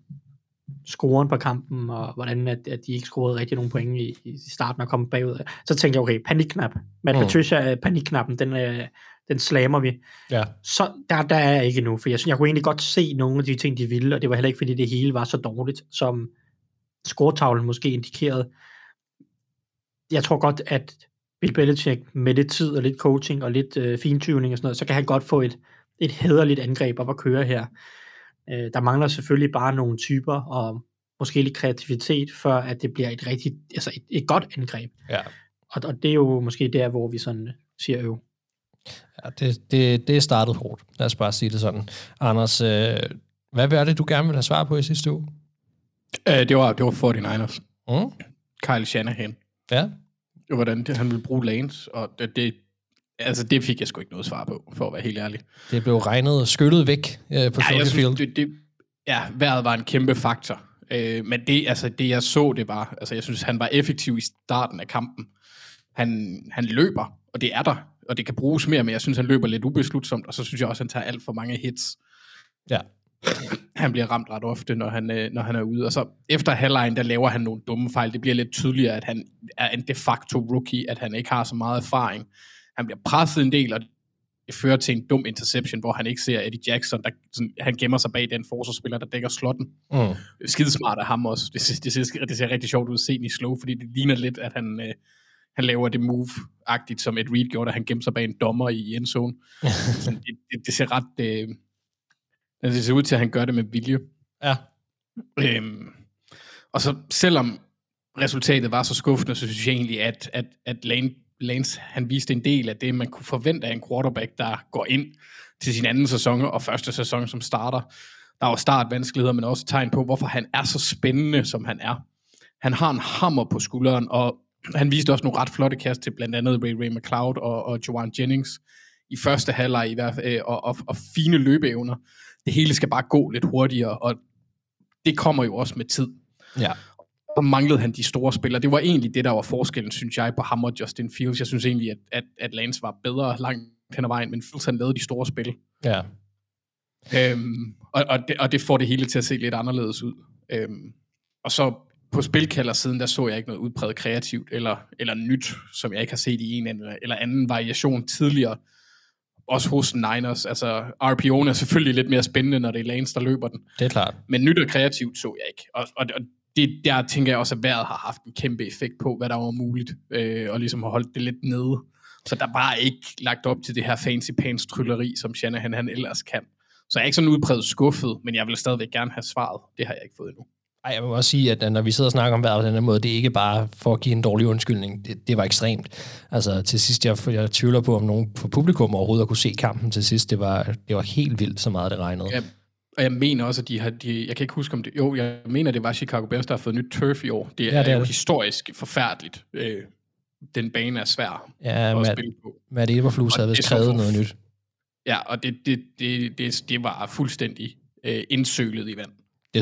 scoren på kampen, og hvordan at, at de ikke scorede rigtig nogen point i, i starten og kom bagud, så tænkte jeg, okay, panikknap. Matt Mm. mm. Patricia, øh, panikknappen, den, øh, den slammer vi. ja. Så der, der er jeg ikke nu, for jeg, synes, jeg kunne egentlig godt se nogle af de ting, de ville, og det var heller ikke, fordi det hele var så dårligt, som scoretavlen måske indikerede. Jeg tror godt, at Bill Belichick med lidt tid og lidt coaching og lidt øh, fintuning og sådan noget, så kan han godt få et, et hederligt angreb op at køre her. Øh, der mangler selvfølgelig bare nogle typer og måske lidt kreativitet, før at det bliver et rigtigt, altså et, et godt angreb. Ja. Og, og det er jo måske der, hvor vi sådan siger jo. Ja, det, det, det er startet hårdt. Lad os bare sige det sådan. Anders, øh, hvad var det, du gerne ville have svar på i sidste uge? Øh, det, var, det var 49ers. Mm? Kyle Shanahan. Ja. Hvordan det, han ville bruge lanes, og det, det, altså det fik jeg sgu ikke noget svar på, for at være helt ærlig. Det blev regnet skyllet væk øh, på Ja, jeg Field. synes, det, det, ja, vejret var en kæmpe faktor. Øh, men det, altså, det, jeg så, det var, altså, jeg synes, han var effektiv i starten af kampen. Han, han løber, og det er der, og det kan bruges mere, men jeg synes, han løber lidt ubeslutsomt, og så synes jeg også, han tager alt for mange hits. Ja. Han bliver ramt ret ofte, når han, øh, når han er ude. Og så efter halvlejen, der laver han nogle dumme fejl. Det bliver lidt tydeligere, at han er en de facto rookie, at han ikke har så meget erfaring. Han bliver presset en del, og det fører til en dum interception, hvor han ikke ser Eddie Jackson, der sådan, han gemmer sig bag den forsvarsspiller, der dækker slotten. Mm. Skidesmart af ham også. Det, det, ser, det ser rigtig sjovt ud at se i slow, fordi det ligner lidt, at han, øh, han laver det move-agtigt, som et Reed gjorde, da han gemte sig bag en dommer i endzone. Det, det, det, ser ret... Øh, det ser ud til, at han gør det med vilje. Ja. Øhm, og så selvom resultatet var så skuffende, så synes jeg egentlig, at, at, at Lane, Lance han viste en del af det, man kunne forvente af en quarterback, der går ind til sin anden sæson og første sæson som starter. Der var startvanskeligheder, men også tegn på, hvorfor han er så spændende, som han er. Han har en hammer på skulderen, og han viste også nogle ret flotte kast til blandt andet Ray Ray McLeod og, og Joanne Jennings i første halvleg i hvert fald, øh, og, og, og fine løbeevner. Det hele skal bare gå lidt hurtigere, og det kommer jo også med tid. Ja. Og manglede han de store spillere. Det var egentlig det, der var forskellen, synes jeg, på ham og Justin Fields. Jeg synes egentlig, at, at, at Lance var bedre langt hen ad vejen, men Fields han lavede de store spil. Ja. Øhm, og, og, det, og det får det hele til at se lidt anderledes ud. Øhm, og så på spilkaldersiden, der så jeg ikke noget udpræget kreativt eller, eller nyt, som jeg ikke har set i en eller, eller anden variation tidligere. Også hos Niners. Altså, RPO'en er selvfølgelig lidt mere spændende, når det er Lance, der løber den. Det er klart. Men nyt og kreativt så jeg ikke. Og, og, og det, der tænker jeg også, at vejret har haft en kæmpe effekt på, hvad der var muligt, øh, og ligesom har holdt det lidt nede. Så der var ikke lagt op til det her fancy pants trylleri, som Shanahan han ellers kan. Så jeg er ikke sådan udpræget skuffet, men jeg vil stadigvæk gerne have svaret. Det har jeg ikke fået endnu. Ej, jeg må også sige, at når vi sidder og snakker om vejret på den her måde, det er ikke bare for at give en dårlig undskyldning. Det, det var ekstremt. Altså til sidst, jeg, jeg tvivler på, om nogen på publikum overhovedet kunne se kampen til sidst. Det var, det var helt vildt, så meget det regnede. Ja, og jeg mener også, at de har... De, jeg kan ikke huske, om det... Jo, jeg mener, det var Chicago Bears, der har fået nyt turf i år. Det Ja, er, det er jo det. historisk forfærdeligt. Øh, den bane er svær Ja, at Matt, spille på. Matt Eberflus havde det vist krævet noget nyt. Ja, og det, det, det, det, det var fuldstændig øh, indsølet i vand.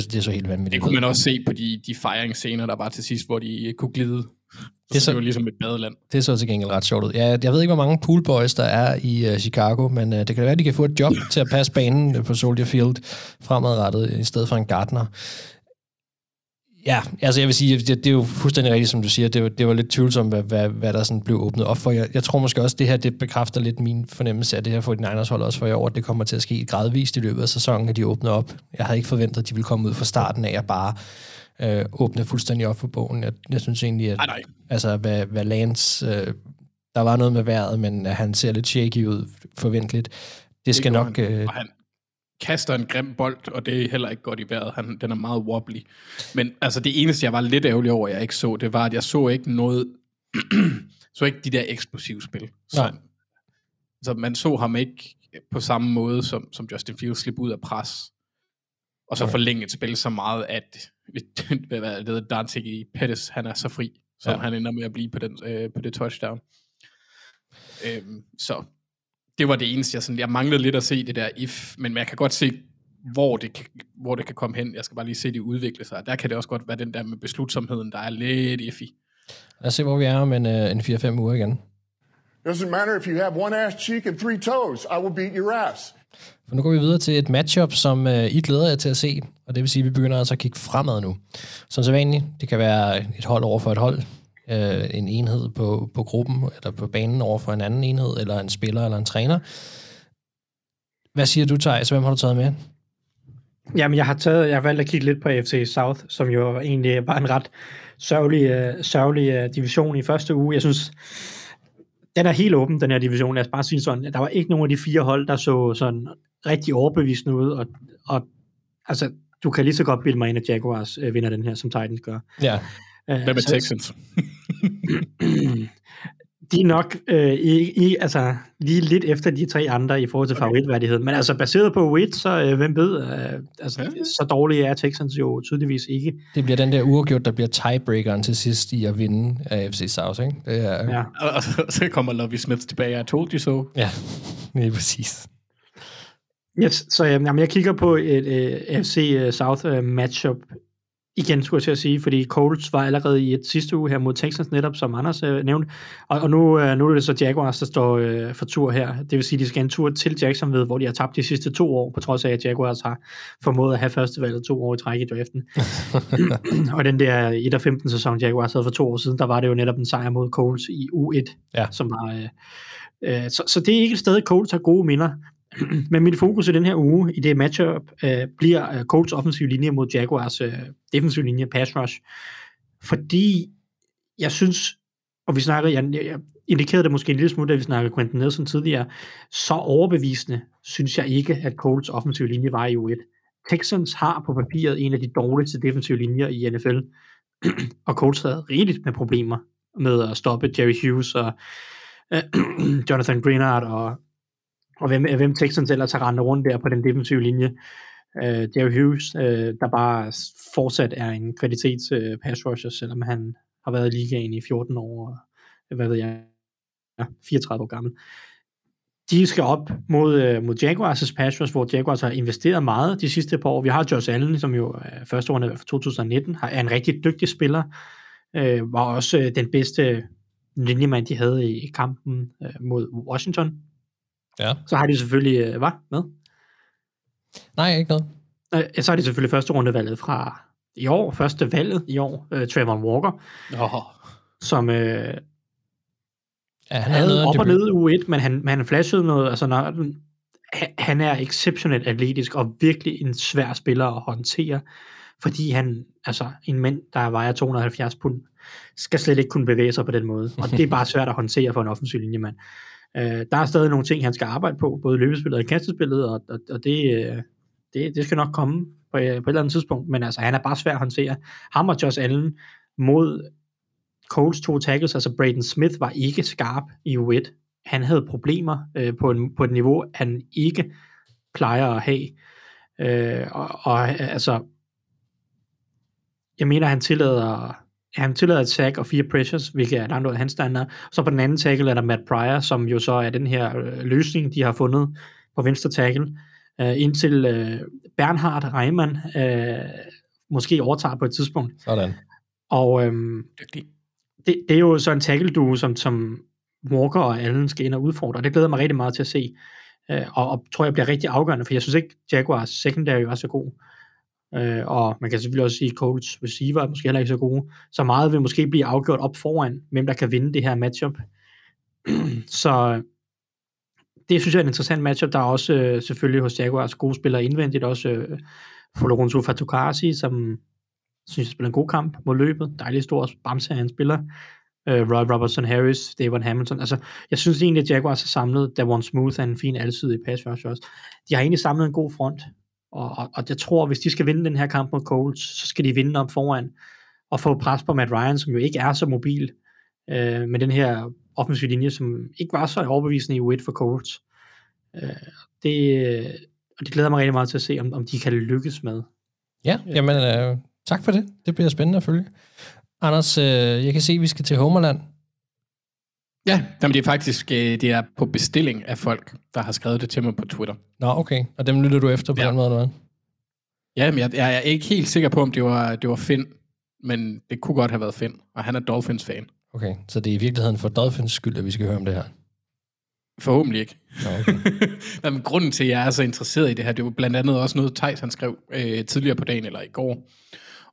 Det, det er så helt vanvittigt. Det kunne man også se på de, de fejringsscener, der var til sidst, hvor de kunne glide. Så Det er så- det var ligesom et badeland. Det så til gengæld ret sjovt ud. Ja, jeg ved ikke, hvor mange poolboys der er i uh, Chicago, men uh, det kan være, at de kan få et job til at passe banen på Soldier Field fremadrettet, i stedet for en gartner. Ja, altså jeg vil sige, det, det er jo fuldstændig rigtigt, som du siger. Det var, det var lidt tvivlsomt, hvad, hvad, hvad der sådan blev åbnet op for. Jeg, jeg tror måske også, det her det bekræfter lidt min fornemmelse af det her for Niners hold også for i år, at det kommer til at ske gradvist i løbet af sæsonen, at de åbner op. Jeg havde ikke forventet, at de ville komme ud fra starten af at bare øh, åbne fuldstændig op for bogen. Jeg, jeg synes egentlig, at Nej, nej. altså, hvad, hvad Lance... Øh, der var noget med vejret, men han ser lidt shaky ud forventeligt. Det skal nok... Han. Øh, Og han kaster en grim bold, og det er heller ikke godt i vejret. Han, den er meget wobbly. Men altså, det eneste, jeg var lidt ærgerlig over, jeg ikke så, det var, at jeg så ikke noget... så ikke de der eksplosive spil. Nej. Som, så man så ham ikke på samme måde, som, som Justin Fields slip ud af pres. Og så forlænge et spil så meget, at hvad er det, Dante i Pettis, han er så fri, som ja. han ender med at blive på, den, øh, på det touchdown. Øhm, så det var det eneste, jeg, sådan, jeg manglede lidt at se det der if, men jeg kan godt se, hvor det, kan, hvor det kan komme hen. Jeg skal bare lige se det udvikle sig. Der kan det også godt være den der med beslutsomheden, der er lidt iffy. lad os se, hvor vi er om en, øh, en 4-5 uger igen. Doesn't matter if you have one ass cheek and three toes, I will beat your ass. For nu går vi videre til et matchup, som øh, I glæder jer til at se, og det vil sige, at vi begynder altså at kigge fremad nu. Som så vanligt, det kan være et hold over for et hold, øh, en enhed på, på gruppen, eller på banen over for en anden enhed, eller en spiller eller en træner. Hvad siger du, Thijs? Hvem har du taget med? Jamen, jeg har taget, jeg har valgt at kigge lidt på AFC South, som jo egentlig var en ret sørgelig, uh, sørgelig uh, division i første uge. Jeg synes, den er helt åben, den her division. Lad os bare sige sådan, der var ikke nogen af de fire hold, der så sådan rigtig overbevisende ud, og, og altså, du kan lige så godt bilde mig ind, at Jaguars uh, vinder den her, som Titans gør. Ja. Hvad med Texans? de er nok øh, i, i, altså, lige lidt efter de tre andre i forhold til okay. favoritværdighed. Men altså baseret på wit, så øh, hvem ved, øh, altså, Ja. så dårlige er Texans jo tydeligvis ikke. Det bliver den der uafgjort, der bliver tiebreakeren til sidst i at vinde af FC South, ikke? Det er, Ja. Og så- så kommer Lovie Smith tilbage, I told you so. ja lige præcis. Yes, så øh, jamen, jeg kigger på et øh, FC øh, South øh, matchup igen, skulle jeg til at sige, fordi Colts var allerede i et sidste uge her mod Texans netop, som Anders øh, nævnte, og, og nu, øh, nu er det så Jaguars, der står øh, for tur her. Det vil sige, de skal en tur til Jacksonville, hvor de har tabt de sidste to år, på trods af, at Jaguars har formået at have førstevalget to år i træk i draften. og den der 1-15 sæson, Jaguars havde for to år siden, der var det jo netop en sejr mod Colts i U1, Ja. som var... Øh, øh, så, så det er ikke et sted, Colts har gode minder. Men mit fokus i den her uge, i det matchup, øh, bliver øh, Colts offensiv linje mod Jaguars øh, defensiv linje, pass rush. Fordi jeg synes, og vi snakkede, jeg, jeg indikerede det måske en lille smule, da vi snakkede Quentin Nelson tidligere, så overbevisende synes jeg ikke, at Colts offensiv linje var i U1. Texans har på papiret en af de dårligste defensive linjer i NFL, og Colts havde rigeligt med problemer med at stoppe Jerry Hughes og øh, Jonathan Greenard og og hvem, hvem Texans ellers har rendt rundt der på den defensive linje. Uh, Jerry Hughes, uh, der bare fortsat er en kvalitets uh, pass rusher, selvom han har været i ligaen i 14 år, og hvad ved jeg, ja, 34 år gammel. De skal op mod, uh, mod Jaguars' pass rush, hvor Jaguars har investeret meget de sidste par år. Vi har Josh Allen, som jo uh, første runde fra 2019 har, er en rigtig dygtig spiller, uh, var også uh, den bedste linjemand, de havde i, i kampen uh, mod Washington. Ja. Så har de selvfølgelig, øh, hvad? Med? Nej, ikke noget. Øh, så har de selvfølgelig første rundevalget fra i år, første valget i år, øh, Trayvon Walker, Oh, som øh, Ja, han havde op og ned u 1, men han, han flashede noget, altså når, han, han er exceptionelt atletisk og virkelig en svær spiller at håndtere, fordi han, altså en mand, der vejer 270 pund, skal slet ikke kunne bevæge sig på den måde, og det er bare svært at håndtere for en offensiv linjemand. Øh, der er stadig nogle ting, han skal arbejde på, både løbespillet og kastespillet, og, og, og det, øh, det, det skal nok komme på, øh, på et eller andet tidspunkt, men altså, han er bare svær at håndtere. Ham og Josh Allen mod Coles to tackles, altså Braden Smith var ikke skarp i U1. Han havde problemer øh, på, en, på et niveau, han ikke plejer at have. Øh, og, og altså, jeg mener, han tillader han tillader et sack og fire pressures, hvilket er langt ud af hans standard. Så på den anden tackle er der Matt Pryor, som jo så er den her øh, løsning, de har fundet på venstre tackle, øh, indtil øh, Bernhard Reimann øh, måske overtager på et tidspunkt. Sådan. Og øhm, det, det er jo så en tackle duo, som, som Walker og Allen skal ind og udfordre. Det glæder mig rigtig meget til at se. Øh, og, og tror jeg bliver rigtig afgørende, for jeg synes ikke, Jaguars secondary var så god. Øh, og man kan selvfølgelig også sige, at Colts receiver er måske heller ikke så gode. Så meget vil måske blive afgjort op foran, hvem der kan vinde det her matchup. så det synes jeg er en interessant matchup. Der er også øh, selvfølgelig hos Jaguars gode spillere indvendigt, også øh, Folorunso Fatukasi, som synes jeg spiller en god kamp mod løbet. Dejlig stor bamse, han spiller. Øh, Roy Robertson Harris, Davon Hamilton. Altså, jeg synes egentlig, at Jaguars har samlet Davon Smooth er en fin alsidig pass rush også. De har egentlig samlet en god front. Og, og, og jeg tror, hvis de skal vinde den her kamp mod Colts, så skal de vinde op foran og få pres på Matt Ryan, som jo ikke er så mobil øh, med den her offensiv linje, som ikke var så overbevisende i u for Colts. Øh, det, og det glæder mig rigtig meget til at se, om, om de kan lykkes med. Ja, jamen øh, tak for det. Det bliver spændende at følge. Anders, øh, jeg kan se, at vi skal til Homerland. Ja, jamen det er faktisk øh, det er på bestilling af folk, der har skrevet det til mig på Twitter. Nå, okay. Og dem lytter du efter på ja. den måde, eller hvad? Ja, men jeg, jeg er ikke helt sikker på, om det var, det var Finn, men det kunne godt have været Finn, og han er Dolphins-fan. Okay, så det er i virkeligheden for Dolphins skyld, at vi skal høre om det her? Forhåbentlig ikke. Nå, okay. Nej, men grunden til, at jeg er så interesseret i det her, det var blandt andet også noget, Thijs han skrev øh, tidligere på dagen, eller i går,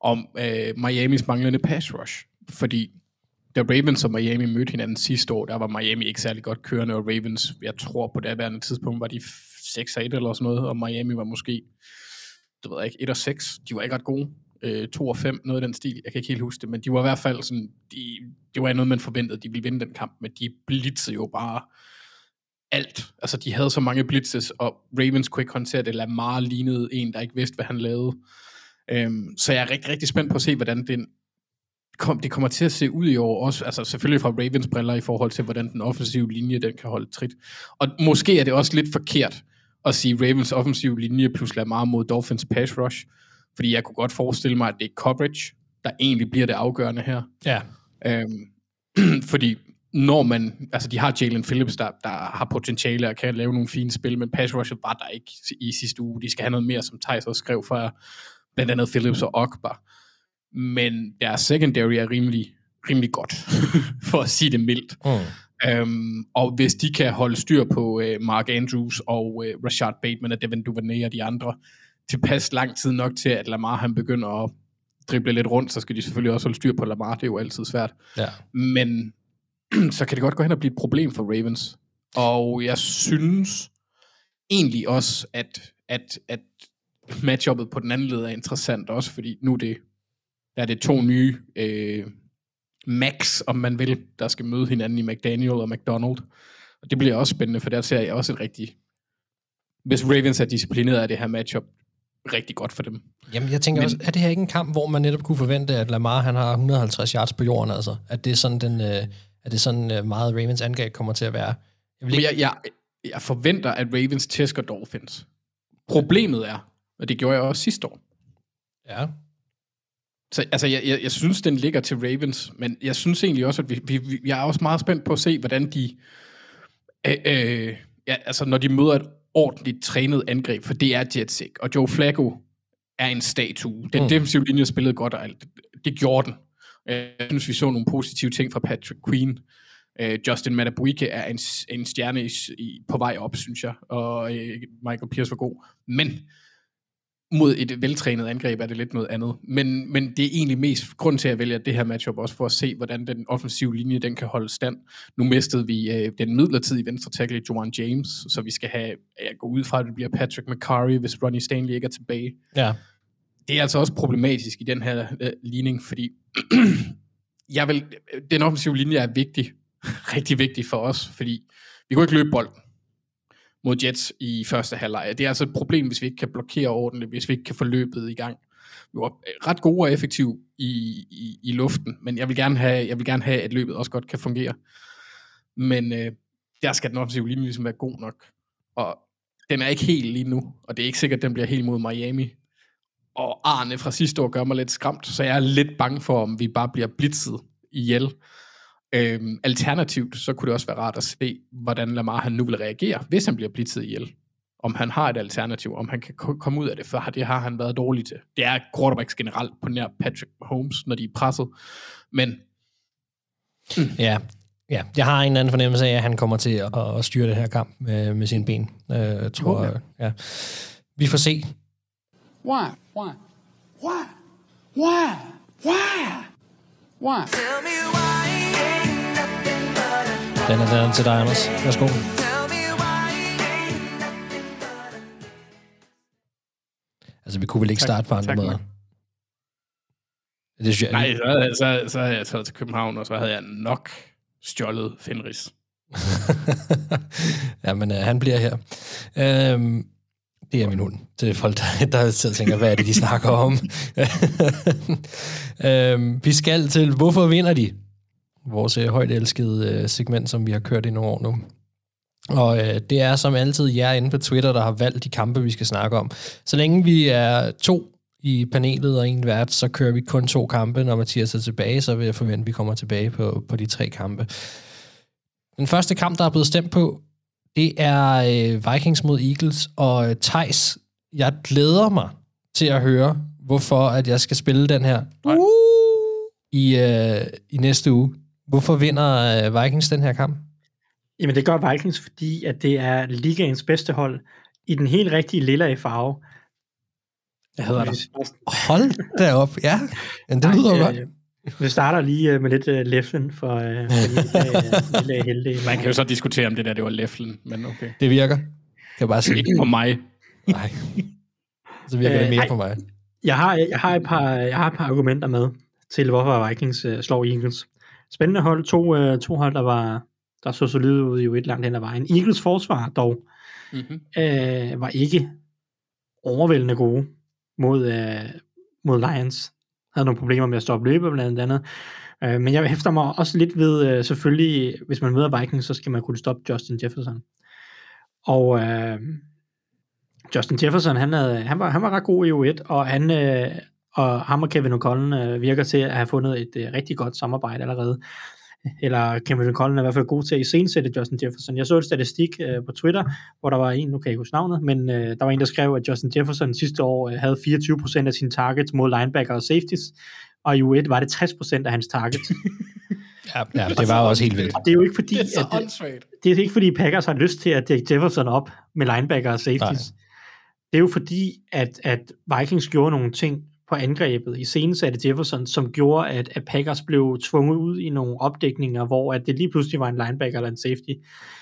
om øh, Miamis manglende pass rush. Fordi da Ravens og Miami mødte hinanden sidste år, der var Miami ikke særlig godt kørende, og Ravens, jeg tror på det værende tidspunkt, var de 6-8 eller sådan noget, og Miami var måske, du ved ikke, 1-6. De var ikke ret gode. Øh, 2 og 5, noget af den stil. Jeg kan ikke helt huske det, men de var i hvert fald sådan, de, det var noget, man forventede, de ville vinde den kamp, men de blitzede jo bare alt. Altså, de havde så mange blitzes, og Ravens kunne ikke håndtere det. Lamar lignede en, der ikke vidste, hvad han lavede. Øhm, så jeg er rigtig, rigtig spændt på at se, hvordan den kom, det kommer til at se ud i år også, altså selvfølgelig fra Ravens briller i forhold til, hvordan den offensive linje, den kan holde trit. Og måske er det også lidt forkert at sige Ravens offensive linje plus Lamar mod Dolphins pass rush, fordi jeg kunne godt forestille mig, at det er coverage, der egentlig bliver det afgørende her. Ja. Øhm, fordi når man, altså de har Jalen Phillips, der, der har potentiale og kan lave nogle fine spil, men pass rushet var der ikke i sidste uge. De skal have noget mere, som Thijs også skrev for blandt andet Phillips og Ogbar. Men deres secondary er rimelig, rimelig godt, for at sige det mildt. Mm. Øhm, og hvis de kan holde styr på øh, Mark Andrews og øh, Rashad Bateman og Devin Duvernay og de andre tilpas lang tid nok til, at Lamar han begynder at drible lidt rundt, så skal de selvfølgelig også holde styr på Lamar, det er jo altid svært. Ja. Men så kan det godt gå hen og blive et problem for Ravens. Og jeg synes egentlig også, at, at, at matchuppet på den anden led er interessant også, fordi nu er det, der er det to nye øh, Max, om man vil, der skal møde hinanden i McDaniel og McDonald. Og det bliver også spændende, for der ser jeg også et rigtigt... Hvis Ravens er disciplineret af det her matchup, rigtig godt for dem. Jamen, jeg tænker Men, også, er det her ikke en kamp, hvor man netop kunne forvente, at Lamar han har 150 yards på jorden, altså? At det er sådan, den, øh, at det sådan øh, meget Ravens angreb kommer til at være? Jeg, vil ikke... jeg, jeg, jeg forventer, at Ravens tæsker Dolphins. Problemet er, og det gjorde jeg også sidste år. Ja. Så altså, jeg, jeg, jeg synes, den ligger til Ravens, men jeg synes egentlig også, at vi, vi, vi jeg er også meget spændt på at se, hvordan de, øh, øh, ja, altså når de møder et ordentligt trænet angreb, for det er Jets ikke, og Joe Flacco er en statue. Den mm. defensive linje spillede godt, og alt. Det gjorde den. Jeg synes, vi så nogle positive ting fra Patrick Queen. Uh, Justin Matabuike er en, en stjerne i, i, på vej op, synes jeg, og uh, Michael Pierce var god. Men mod et veltrænet angreb er det lidt noget andet. Men, men det er egentlig mest grund til at vælge det her matchup også for at se, hvordan den offensive linje den kan holde stand. Nu mistede vi øh, den midlertidige venstre tackle Joan James, så vi skal have, jeg går ud fra, at det bliver Patrick McCurry, hvis Ronnie Stanley ikke er tilbage. Ja. Det er altså også problematisk i den her øh, ligning, fordi jeg vil, den offensive linje er vigtig, rigtig vigtig for os, fordi vi kunne ikke løbe bolden mod Jets i første halvleg. Det er altså et problem, hvis vi ikke kan blokere ordentligt, hvis vi ikke kan få løbet i gang. Vi var ret gode og effektive i, i, i luften, men jeg vil, gerne have, jeg vil gerne have, at løbet også godt kan fungere. Men øh, der skal den offensive linje ligesom være god nok. Og den er ikke helt lige nu, og det er ikke sikkert, at den bliver helt mod Miami. Og Arne fra sidste år gør mig lidt skræmt, så jeg er lidt bange for, om vi bare bliver blitzet ihjel. Øhm, alternativt, så kunne det også være rart at se, hvordan Lamar han nu vil reagere, hvis han bliver blitzet ihjel. Om han har et alternativ, om han kan komme ud af det, for det har han været dårlig til. Det er quarterbacks generelt på nær Patrick Mahomes, når de er presset. Men... Mm. Ja, ja, jeg har en anden fornemmelse af, at han kommer til at, at styre det her kamp med, med sine ben. Øh, jeg tror, okay. ja. Vi får se. Why? Why? Why? Why? Why? Why? Den er, den er til dig, Anders. Værsgo. Altså, vi kunne vel ikke Tak- starte på andre tak, måder. Det synes jeg, Nej, så havde, jeg, så, så havde jeg taget til København, og så havde jeg nok stjålet Fenris. ja, men øh, han bliver her. Øhm, det er min hund. Til folk, der, der sidder og tænker, hvad er det, de snakker om? øhm, vi skal til, hvorfor vinder de? Vores øh, højt elskede øh, segment, som vi har kørt i nogle år nu. Og øh, det er som altid jer inde på Twitter, der har valgt de kampe, vi skal snakke om. Så længe vi er to i panelet og en vært, så kører vi kun to kampe. Når Mathias er tilbage, så vil jeg forvente, at vi kommer tilbage på, på de tre kampe. Den første kamp, der er blevet stemt på, det er øh, Vikings mod Eagles, og øh, Thijs, jeg glæder mig til at høre, hvorfor at jeg skal spille den her uh, i, øh, i næste uge. Hvorfor vinder øh, Vikings den her kamp? Jamen det gør Vikings, fordi at det er ligaens bedste hold i den helt rigtige lilla i farve. Jeg hedder dig. Hold da op, ja. Men det Nej, lyder øh, godt. Vi starter lige øh, med lidt uh, leflen for, uh, for lille, uh, heldige. Man kan jo så diskutere, om det der det var leflen, men okay. Det virker. Kan jeg bare sige. Ikke på mig. Nej. Så virker det Øh, mere ej. på mig. Jeg har, jeg, har et par, jeg har et par argumenter med til, hvorfor Vikings uh, slår Eagles. Spændende hold. To, uh, to hold, der var der så solide ud i jo et langt hen ad vejen. Eagles forsvar dog Mm-hmm. øh, var ikke overvældende gode mod, øh, mod Lions. Havde nogle problemer med at stoppe løbet blandt andet. Øh, men jeg hæfter mig også lidt ved, øh, selvfølgelig, hvis man møder Vikings, så skal man kunne stoppe Justin Jefferson. Og øh, Justin Jefferson, han, havde, han, var, han var ret god i U1, og han, øh, og ham og Kevin O'Connell øh, virker til at have fundet et øh, rigtig godt samarbejde allerede. Eller Kevin O'Connell er i hvert fald god til at iscenesætte Justin Jefferson. Jeg så et statistik øh, på Twitter, hvor der var en, nu kan jeg ikke huske navnet, men øh, der var en, der skrev, at Justin Jefferson sidste år øh, havde 24% af sine targets mod linebacker og safeties, og i U1 var det 60% af hans targets. Ja, ja, det var også helt vildt. Og det er jo ikke fordi, Det er så at, åndssvagt. det er ikke fordi Packers har lyst til at dække Jefferson op med linebacker og safeties. Nej. Det er jo fordi, at, at Vikings gjorde nogle ting på angrebet i senesatte Jefferson, som gjorde, at, at Packers blev tvunget ud i nogle opdækninger, hvor at det lige pludselig var en linebacker eller en safety,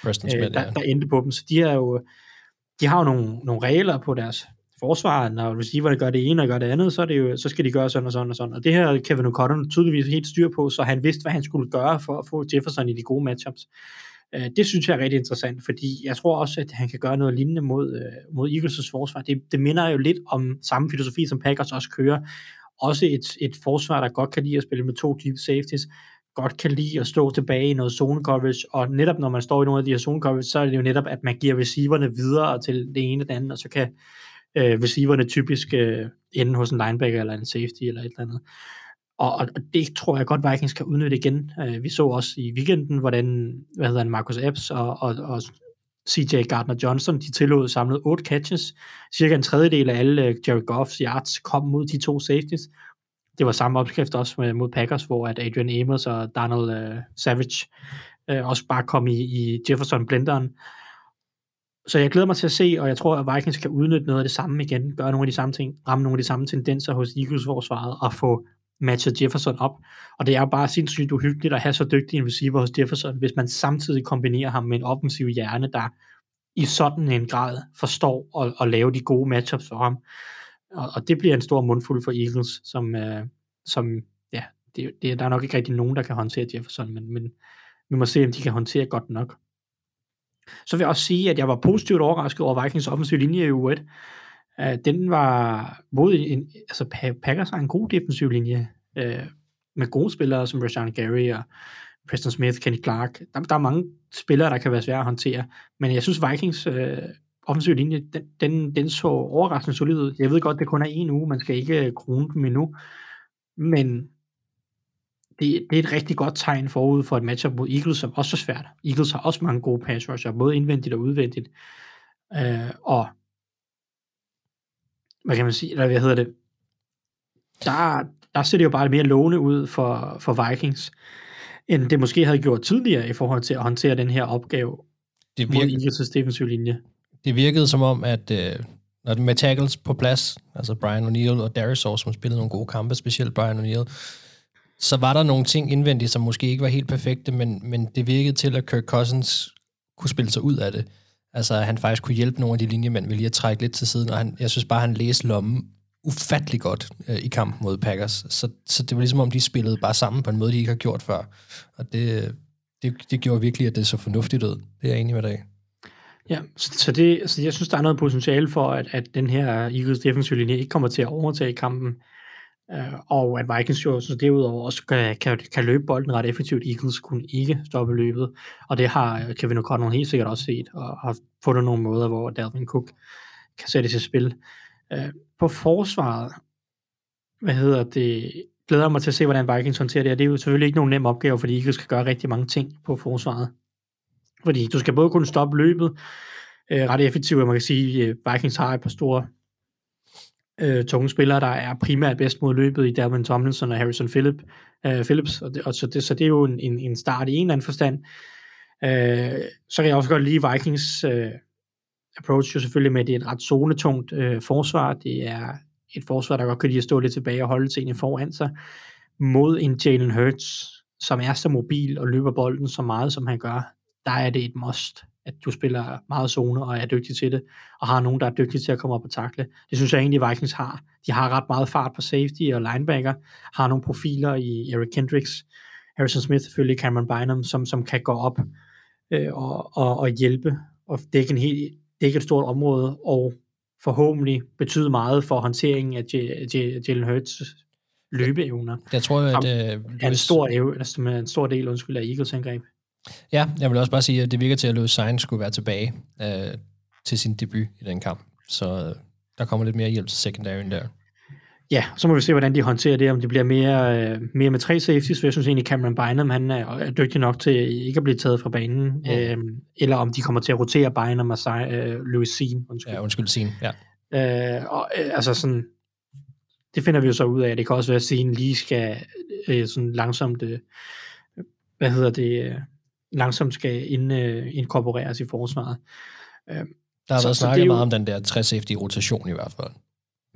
Preston øh, Smith, der, ja. der endte på dem. Så de har jo, de har jo nogle, nogle regler på deres forsvar, når receiverne gør det ene og gør det andet, så, er det jo, så skal de gøre sådan og sådan og sådan. Og det her Kevin O'Connell tydeligvis helt styr på, så han vidste, hvad han skulle gøre for at få Jefferson i de gode matchups. Øh, Det synes jeg er rigtig interessant, fordi jeg tror også, at han kan gøre noget lignende mod, øh, mod Eagles' forsvar. Det, det minder jo lidt om samme filosofi, som Packers også kører. Også et, et forsvar, der godt kan lide at spille med to deep safeties, godt kan lide at stå tilbage i noget zone coverage, og netop når man står i nogle af de her zone coverage, så er det jo netop, at man giver receiverne videre til det ene og det andet, og så kan øh, receiverne typisk øh, ende hos en linebacker eller en safety eller et eller andet. Og, og, det tror jeg godt, Vikings kan udnytte igen. Øh, vi så også i weekenden, hvordan hvad hedder han, Marcus Epps og, og, og CJ Gardner-Johnson, de tillod samlet 8 catches. Cirka en tredjedel af alle øh, Jerry Goffs yards kom mod de to safeties. Det var samme opskrift også med, mod Packers, hvor at Adrian Amos og Donald øh, Savage øh, også bare kom i, i Jefferson-blenderen. Så jeg glæder mig til at se, og jeg tror, at Vikings kan udnytte noget af det samme igen, gøre nogle af de samme ting, ramme nogle af de samme tendenser hos Eagles forsvaret, og få matcher Jefferson op. Og det er jo bare sindssygt uhyggeligt at have så dygtig en receiver hos Jefferson, hvis man samtidig kombinerer ham med en offensiv hjerne, der i sådan en grad forstår at, at lave de gode matchups for ham. Og, og det bliver en stor mundfuld for Eagles, som, øh, som ja, det, det, der er nok ikke rigtig nogen, der kan håndtere Jefferson, men, men vi må se, om de kan håndtere godt nok. Så vil jeg også sige, at jeg var positivt overrasket over Vikings offensiv linje i U1. Uh, den var mod en, altså Packers har en god defensiv linje, uh, med gode spillere som Rashawn Gary og Preston Smith, Kenny Clark. Der, der er mange spillere, der kan være svære at håndtere, men jeg synes Vikings uh, offensiv linje, den, den, den så overraskende solid ud. Jeg ved godt, det kun er en uge, man skal ikke krone dem endnu, men det, det er et rigtig godt tegn forud for et matchup mod Eagles, som også er svært. Eagles har også mange gode pass rusher, både indvendigt og udvendigt. Øh, og hvad kan man sige, eller hvad hedder det, der, der ser det jo bare mere lovende ud for, for Vikings, end det måske havde gjort tidligere i forhold til at håndtere den her opgave Det mod virker- Eagles' defensive linje. Det virkede som om, at øh, Og med tackles på plads, altså Brian O'Neill og Darius Saw, som spillede nogle gode kampe, specielt Brian O'Neill, så var der nogle ting indvendigt, som måske ikke var helt perfekte, men, men det virkede til, at Kirk Cousins kunne spille sig ud af det. Altså, at han faktisk kunne hjælpe nogle af de linjemænd ved lige at trække lidt til siden, og han, jeg synes bare, han læste lommen ufattelig godt øh, i kampen mod Packers. Så, så det var ligesom om, de spillede bare sammen på en måde, de ikke har gjort før. Og det, det, det gjorde virkelig, at det så fornuftigt ud. Det er jeg enig med dig. Ja, så, så, det, så jeg synes, der er noget potentiale for, at, at den her Eagles defensive linje ikke kommer til at overtage kampen, Øh, og at Vikings jo så derudover også kan, kan, kan løbe bolden ret effektivt. Eagles kunne ikke stoppe løbet, og det har øh, Kevin O'Connell helt sikkert også set, og har fundet nogle måder, hvor Dalvin Cook kan sætte til spil. Øh, på forsvaret, hvad hedder det, glæder mig til at se, hvordan Vikings håndterer det, og det er jo selvfølgelig ikke nogen nem opgave, fordi Eagles skal gøre rigtig mange ting på forsvaret. Fordi du skal både kunne stoppe løbet øh, ret effektivt, og man kan sige, at Vikings har et par store øh, tunge spillere, der er primært bedst mod løbet i Dalvin Tomlinson og Harrison Phillip, øh, Phillips, og, det, og så, det, så det er jo en, en, en start i en eller anden forstand. Øh, så kan jeg også godt lide Vikings øh, approach jo selvfølgelig med, at det er et ret zonetungt øh, forsvar. Det er et forsvar, der godt kan lide at stå lidt tilbage og holde tingene foran sig, mod en Jalen Hurts, som er så mobil og løber bolden så meget, som han gør. Der er det et must, at du spiller meget zone og er dygtig til det, og har nogen, der er dygtige til at komme op og takle. Det synes jeg egentlig, Vikings har. De har ret meget fart på safety og linebacker, har nogle profiler i Eric Kendricks, Harrison Smith, selvfølgelig Cameron Bynum, som, som kan gå op øh, og, og, og hjælpe og dække, en helt, dække et stort område, og forhåbentlig betyde meget for håndteringen af Jalen Hurts løbeevner. Jeg tror, at... Øh, er en stor, altså, en stor del undskyld, af Eagles angreb. Ja, jeg vil også bare sige, at det virker til, at Louis Sainz skulle være tilbage øh, til sin debut i den kamp. Så øh, der kommer lidt mere hjælp til secondary der. Ja, så må vi se, hvordan de håndterer det, om det bliver mere, øh, mere med tre safeties, for jeg synes egentlig, Cameron Bynum, han er, er dygtig nok til ikke at blive taget fra banen, mm. øh, eller om de kommer til at rotere Bynum og øh, Louis Sean. Undskyld. Ja, undskyld, Sean, ja. Øh, og, øh, altså sådan, det finder vi jo så ud af, det kan også være, at Sean lige skal øh, sådan langsomt, øh, hvad hedder det, øh, langsomt skal ind, øh, inkorporeres i forsvaret. Øh, der har så, været snakket meget om den der 3 safety rotation i hvert fald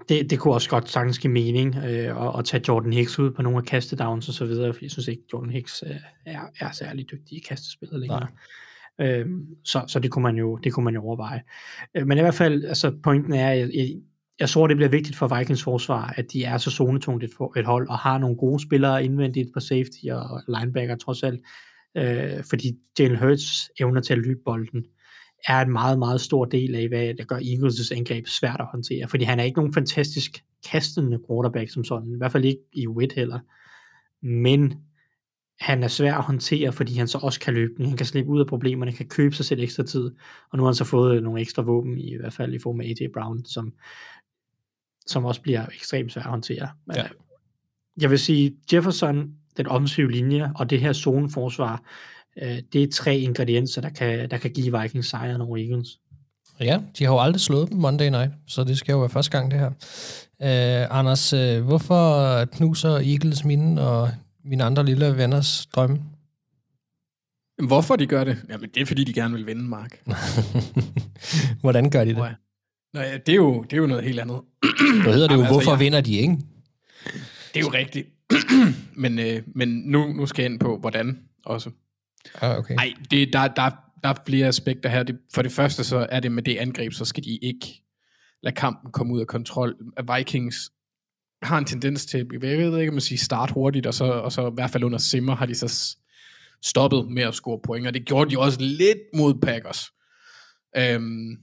det, det kunne også godt sagtens give mening øh, at, at tage Jordan Hicks ud på nogle af kastedowns og så videre, for jeg synes ikke, Jordan Hicks øh, er, er særlig dygtig i kastespillet længere. Øh, så, så det kunne man jo det kunne man jo overveje. Øh, men i hvert fald, altså pointen er, jeg, jeg, jeg tror, det bliver vigtigt for Vikings forsvar, at de er så zonetungt et, et hold, og har nogle gode spillere indvendigt på safety og linebacker trods alt, øh, fordi Jalen Hurts evner til at løbe bolden er en meget, meget stor del af, hvad der gør Eagles' angreb svært at håndtere. Fordi han er ikke nogen fantastisk kastende quarterback som sådan. I hvert fald ikke i wit heller. Men han er svær at håndtere, fordi han så også kan løbe. Han kan slippe ud af problemerne, kan købe sig selv ekstra tid. Og nu har han så fået nogle ekstra våben, i hvert fald i form af AJ Brown, som, som også bliver ekstremt svært at håndtere. Men, ja. Jeg vil sige, Jefferson, den offensive linje og det her zoneforsvar, Øh, det er tre ingredienser, der kan, der kan give Vikings sejren over Eagles. Ja, de har jo aldrig slået dem Monday Night, så det skal jo være første gang, det her. Uh, Anders, uh, hvorfor knuser Eagles mine og mine andre lille venners drømme? Hvorfor de gør det? Jamen, det er fordi, de gerne vil vinde, Mark. Hvordan gør de det? Nej, det er jo, det er jo noget helt andet. Så hedder det jo, altså, hvorfor jeg... vinder de, ikke? Det er jo rigtigt. men øh, men nu, nu skal jeg ind på, hvordan også. Ah, okay. Nej, det, der, der, der er flere aspekter her. Det, for det første så er det med det angreb, så skal de ikke lade kampen komme ud af kontrol. Vikings har en tendens til, jeg ved ikke, man siger start hurtigt, og så, og så i hvert fald under simmer har de så stoppet med at score point, og det gjorde de også lidt mod Packers. Øhm,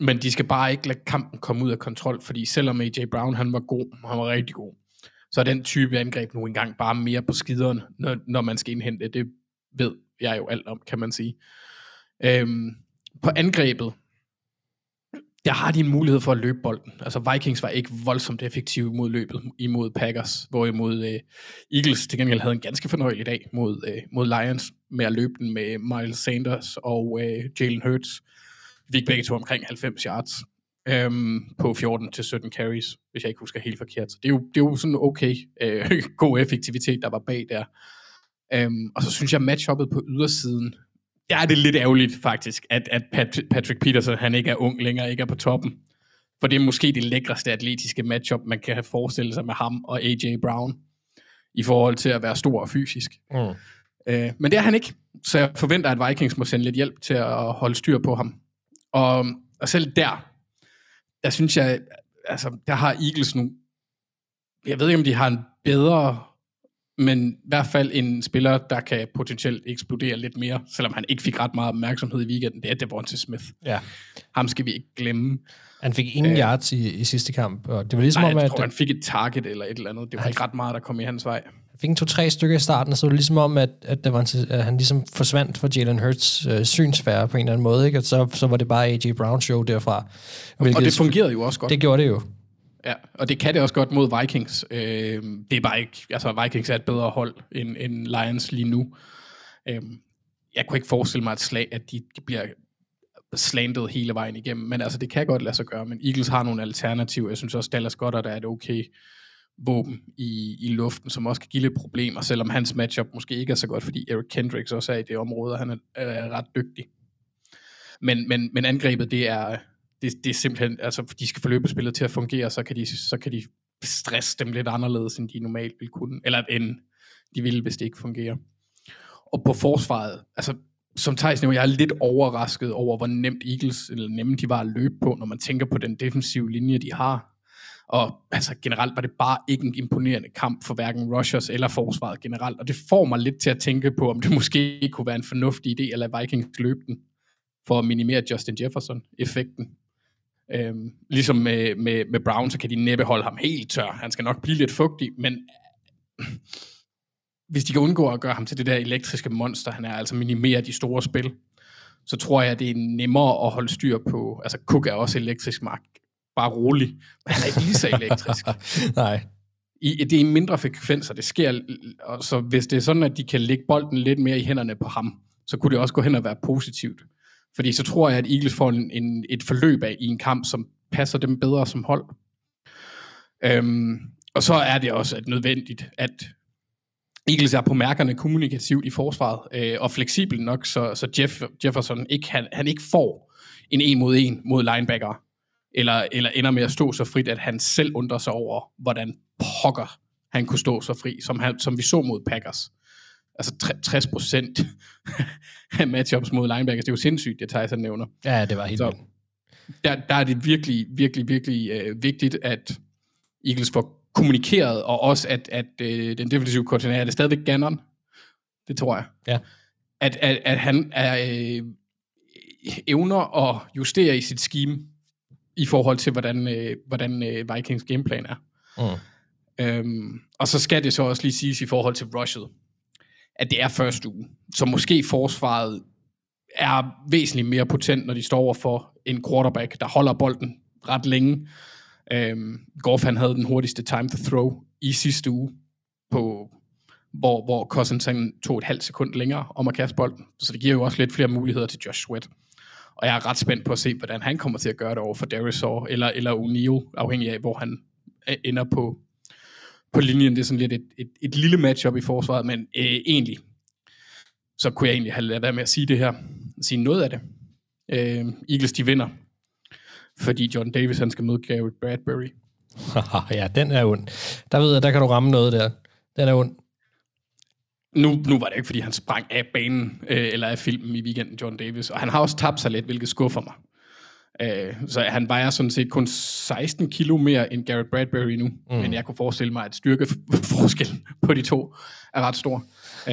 men de skal bare ikke lade kampen komme ud af kontrol, fordi selvom AJ Brown han var god, han var rigtig god, så er den type angreb nu engang bare mere på skideren, når, når man skal indhente. Det ved jeg jo alt om, kan man sige. Øhm, på angrebet, der har de en mulighed for at løbe bolden. Altså Vikings var ikke voldsomt effektive mod løbet imod Packers, hvorimod øh, Eagles til gengæld havde en ganske fornøjelig dag mod, øh, mod Lions med at løbe den med Miles Sanders og øh, Jalen Hurts. Vi gik begge to omkring 90 yards øhm, på 14 til 17 carries, hvis jeg ikke husker helt forkert. Så det er jo, det er jo sådan okay øh, god effektivitet, der var bag der. Øhm, og så synes jeg, matchuppet på ydersiden, der er det lidt ærgerligt faktisk, at, at Pat, Patrick Peterson, han ikke er ung længere, ikke er på toppen. For det er måske det lækreste atletiske matchup, man kan forestille sig med ham og AJ Brown, i forhold til at være stor og fysisk. Mm. Øh, men det er han ikke, så jeg forventer, at Vikings må sende lidt hjælp til at holde styr på ham. Og, og selv der, der synes jeg, altså, der har Eagles nu, jeg ved ikke, om de har en bedre, men i hvert fald en spiller, der kan potentielt eksplodere lidt mere, selvom han ikke fik ret meget opmærksomhed i weekenden, det er Devontae Smith. Ja. Ham skal vi ikke glemme. Han fik ingen Øh. yards i, i sidste kamp, og det var ligesom Nej, om, jeg at tror, han fik et target eller et eller andet. Det var Han- ikke ret meget, der kom i hans vej. Fik en to-tre stykker i starten, og så var det ligesom om, at, at, der var en, at han ligesom forsvandt fra Jalen Hurts øh, synsfære på en eller anden måde, ikke? Og så, så var det bare AJ Brown show derfra. Og det fungerede jo også godt. Det gjorde det jo. Ja, og det kan det også godt mod Vikings. Øh, det er bare ikke, altså Vikings er et bedre hold end, end Lions lige nu. Øh, jeg kunne ikke forestille mig, at, slag, at de, de bliver slantet hele vejen igennem, men altså det kan godt lade sig gøre, men Eagles har nogle alternativer. Jeg synes også, Dallas Goddard er et okay våben i, i luften, som også kan give lidt problemer, selvom hans matchup måske ikke er så godt, fordi Eric Kendricks også er i det område, og han er, er ret dygtig. Men, men, men angrebet, det er, det, det er simpelthen, altså de skal få løbespillet til at fungere, så kan de, så kan de stresse dem lidt anderledes, end de normalt ville kunne, eller end de ville, hvis det ikke fungerer. Og på forsvaret, altså som Thijs nævner, jeg er lidt overrasket over, hvor nemt Eagles, eller nemme de var at løbe på, når man tænker på den defensive linje, de har. Og altså generelt var det bare ikke en imponerende kamp for hverken rushers eller forsvaret generelt, og det får mig lidt til at tænke på, om det måske kunne være en fornuftig idé at lade Vikings løbe den, for at minimere Justin Jefferson-effekten. Øhm, ligesom med, med, med Brown, så kan de næppe holde ham helt tør. Han skal nok blive lidt fugtig, men hvis de kan undgå at gøre ham til det der elektriske monster, han er altså minimere de store spil, så tror jeg, det er nemmere at holde styr på. Altså, Cook er også elektrisk, Mark. Bare rolig. Han er ikke lige så elektrisk. Nej. I, det er i mindre frekvenser, det sker. Og så hvis det er sådan, at de kan lægge bolden lidt mere i hænderne på ham, så kunne det også gå hen og være positivt. Fordi så tror jeg, at Eagles får en, en, et forløb af i en kamp, som passer dem bedre som hold. Øhm, og så er det også at nødvendigt, at Eagles er på mærkerne kommunikativt i forsvaret, øh, og fleksibel nok, så, så Jeff, Jefferson ikke, han, han ikke får en en mod en mod linebacker, eller, eller ender med at stå så frit, at han selv undrer sig over, hvordan pokker han kunne stå så fri, som, han, som vi så mod Packers. Altså 60 procent af matchups mod linebackers, det er jo sindssygt, det Tyson nævner. Ja, det var helt Så der, der er det virkelig, virkelig, virkelig øh, vigtigt, at Eagles får kommunikeret, og også at, at øh, den defensive koordinator, er det stadigvæk Gannon? Det tror jeg. Ja. At, at, at han er, øh, evner at justere i sit scheme, i forhold til, hvordan, øh, hvordan øh, Vikings gameplan er. Mm. Øhm, og så skal det så også lige siges i forhold til rushet, at det er første uge. Så måske forsvaret er væsentligt mere potent, når de står over for en quarterback, der holder bolden ret længe. Øhm, Goff han havde den hurtigste time to throw i sidste uge, på, hvor, hvor Cousins han tog et halvt sekund længere om at kaste bolden. Så det giver jo også lidt flere muligheder til Josh Sweat. Og jeg er ret spændt på at se, hvordan han kommer til at gøre det over for Darius Saw, eller, eller O'Neal, afhængig af, hvor han øh, ender på, på linjen. Det er sådan lidt et, et, et lille matchup i forsvaret, men øh, egentlig, så kunne jeg egentlig have lavet være med at sige det her. Sige noget af det. Øh, Eagles, de vinder. Fordi John Davis, han skal møde Garrett Bradbury. ja, den er ond. Der ved jeg, der kan du ramme noget der. Den er ond. Nu, nu var det ikke, fordi han sprang af banen, øh, eller af filmen i weekenden, John Davis. Og han har også tabt sig lidt, hvilket skuffer mig. Øh, så han vejer sådan set kun 16 kilo mere end Garrett Bradbury nu. Mm. Men jeg kunne forestille mig, at styrkeforskellen på de to er ret stor.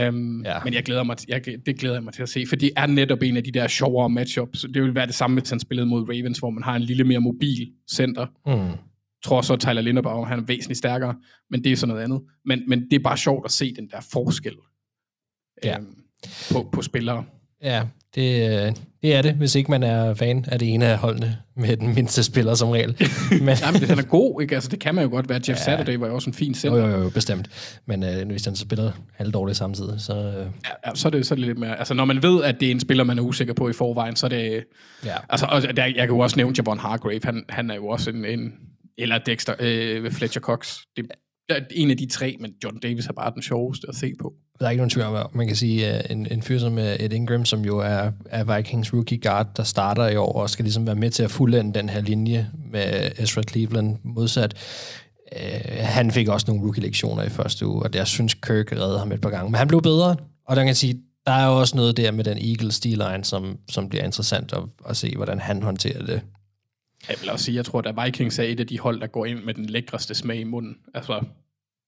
Um, ja. Men jeg glæder mig, jeg, det glæder jeg mig til at se, for det er netop en af de der sjovere matchups. Det vil være det samme, hvis han spillede mod Ravens, hvor man har en lille mere mobil center. Mm. Jeg tror så, at Tyler Linderbaum, han er væsentligt stærkere, men det er sådan noget andet. Men, men det er bare sjovt at se den der forskel ja. øhm, på, på spillere. Ja, det, øh, det er det, hvis ikke man er fan af det ene af holdene med den mindste spiller som regel. Men, Nej, men den er god, ikke? Altså, det kan man jo godt være. Jeff ja. Saturday var jo også en fin center. Jo, jo, jo, bestemt. Men øh, hvis han så spiller halvdårligt samtidig, så... Øh... Ja, ja, så, er det, så er det lidt mere... Altså, når man ved, at det er en spiller, man er usikker på i forvejen, så er det... Ja. Altså, og der, jeg kan jo også nævne Javon Hargrave. Han, han er jo også en... en eller Dexter, øh, Fletcher Cox. Det, Ja, en af de tre, men John Davis er bare den sjoveste at se på. Der er ikke nogen tvivl om, at man kan sige, at en, en fyr som øh, Ed Ingram, som jo er, er Vikings rookie guard, der starter i år, og skal ligesom være med til at fuldende den her linje med Ezra Cleveland modsat. Øh, han fik også nogle rookie-lektioner i første uge, og jeg synes, Kirk redde ham et par gange. Men han blev bedre, og der kan sige, der er jo også noget der med den Eagles D-line, som, som bliver interessant at, at se, hvordan han håndterer det. Jeg vil også sige, jeg tror, at Vikings er et af de hold, der går ind med den lækreste smag i munden. Altså,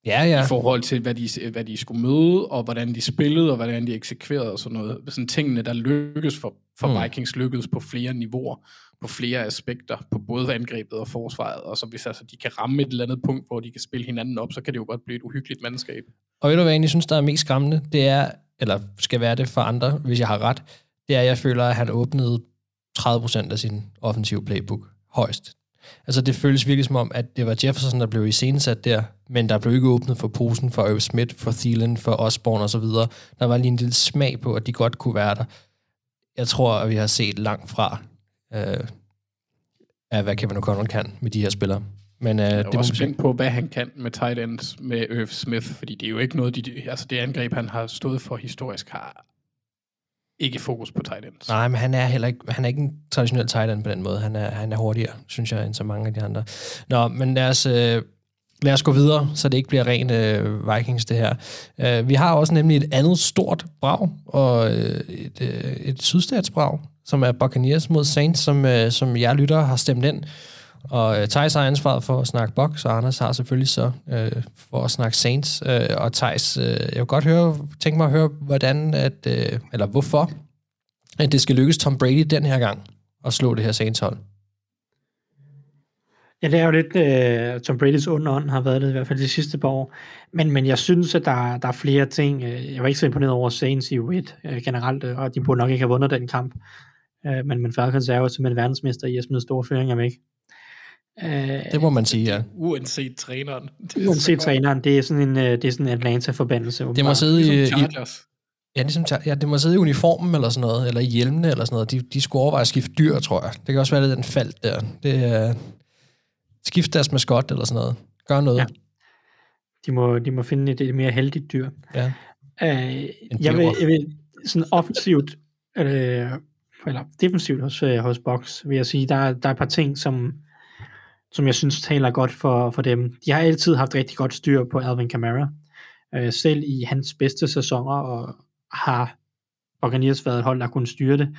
Ja, ja. i forhold til, hvad de, hvad de skulle møde, og hvordan de spillede, og hvordan de eksekverede og sådan noget. Sådan tingene, der lykkes for, for Mm. Vikings, lykkedes på flere niveauer, på flere aspekter, på både angrebet og forsvaret, og så hvis altså, de kan ramme et eller andet punkt, hvor de kan spille hinanden op, så kan det jo godt blive et uhyggeligt mandskab. Og ved du hvad jeg egentlig synes, der er mest skræmmende? Det er, eller skal være det for andre, hvis jeg har ret, det er, at jeg føler, at han åbnede 30% af sin offensive playbook højst. Altså det føles virkelig som om, at det var Jefferson, der blev iscenesat der, men der blev ikke åbnet for posen for Irv Smith, for Thielen, for Osborne og så videre. Der var lige en lille smag på, at de godt kunne være der. Jeg tror, at vi har set langt fra, øh, af hvad Kevin O'Connell kan med de her spillere. Men øh, Jeg er det må også spændt på, hvad han kan med tight ends med Irv Smith, fordi det er jo ikke noget, de, altså det angreb, han har stået for historisk, har ikke fokus på tight ends. Nej, men han er heller ikke, han er ikke en traditionel tight end på den måde. Han er, han er hurtigere, synes jeg, end så mange af de andre. Nå, men lad os, øh, lad os gå videre, så det ikke bliver ren øh, Vikings, det her. Øh, vi har også nemlig et andet stort brag, og øh, et, øh, et sydstatsbrag, som er Buccaneers mod Saints, som, øh, som jeg lytter har stemt ind. Og øh, Thijs har ansvaret for at snakke box, og Anders har selvfølgelig så øh, for at snakke Saints. Øh, og Thijs, øh, jeg vil godt høre, tænke mig at høre, hvordan, at, øh, eller hvorfor, at det skal lykkes Tom Brady den her gang at slå det her Saints hold. Ja, det er jo lidt, øh, Tom Brady's onde ånd har været det i hvert fald de sidste par år. Men, men jeg synes, at der, der er flere ting. Øh, jeg var ikke så imponeret over Saints i U1 øh, generelt, øh, og de burde nok ikke have vundet den kamp. Øh, men, men Falcons er jo simpelthen verdensmester i at smide store føringer væk. Uh, Det må man sige, ja. Uanset træneren. Det Uanset træneren, det er sådan en, uh, det er sådan en Atlanta-forbandelse. Det må sidde i, Ligesom i, ja, ligesom, ja, det må sidde i uniformen eller sådan noget, eller i hjelmene eller sådan noget. De, de skulle overveje at skifte dyr, tror jeg. Det kan også være lidt den fald der. Det er, skift deres maskot eller sådan noget. Gør noget. Ja. De må, de må finde et, et mere heldigt dyr. Ja. Øh, jeg, vil, jeg vil sådan offensivt, øh, eller defensivt hos, øh, hos Box, vil jeg sige, der, er- der er et par ting, som, som jeg synes taler godt for, for dem. De har altid haft rigtig godt styr på Alvin Kamara, øh, selv i hans bedste sæsoner, og har Buccaneers været et hold, der kunne styre det.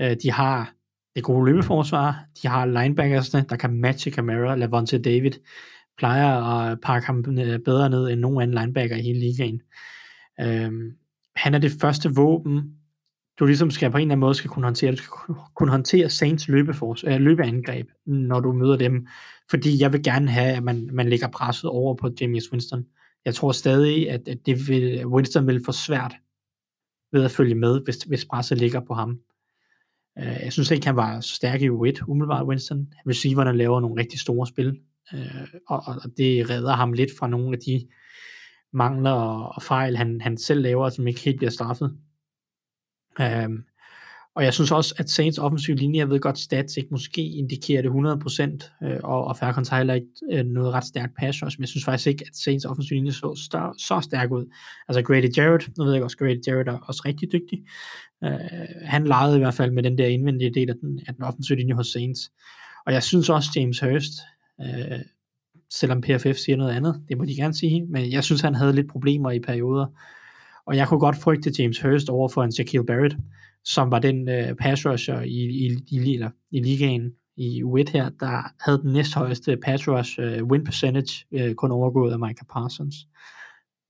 Øh, de har det gode løbeforsvar, de har linebackersne, der kan matche Kamara, Lavonte David, plejer at pakke ham øh, bedre ned end nogen anden linebacker i hele ligaen. Øh, han er det første våben, du ligesom skal på en eller anden måde skal kunne håndtere. Du skal kunne håndtere Saints løbefors, øh, løbeangreb, når du møder dem. Fordi jeg vil gerne have, at man, man lægger presset over på James Winston. Jeg tror stadig, at, at det vil, Winston vil få svært ved at følge med, hvis, hvis presset ligger på ham. Øh, jeg synes ikke, han var så stærk i U1, umiddelbart Winston. Receiverne laver nogle rigtig store spil, øh, og, og og det redder ham lidt fra nogle af de mangler og, og fejl, han, han selv laver, som ikke helt bliver straffet. Um, og jeg synes også, at Saints offensiv linje, jeg ved godt, stats ikke måske indikerer det 100%, øh, og, og Falcons har heller ikke øh, noget ret stærkt pass rush, men jeg synes faktisk ikke, at Saints offensiv linje så stør, så stærk ud. Altså Grady Jarrett, nu ved jeg også, Grady Jarrett er også rigtig dygtig. Øh, han legede i hvert fald med den der indvendige del af den, af den offensive linje hos Saints. Og jeg synes også, James Hurst, øh, selvom PFF siger noget andet, det må de gerne sige, men jeg synes, han havde lidt problemer i perioder. Og jeg kunne godt frygte James Hurst over for en Shaquille Barrett, som var den øh, pass rusher i, i, i, eller, i ligaen i U1 her, der havde den næsthøjeste pass rush øh, win percentage, øh, kun overgået af Micah Parsons.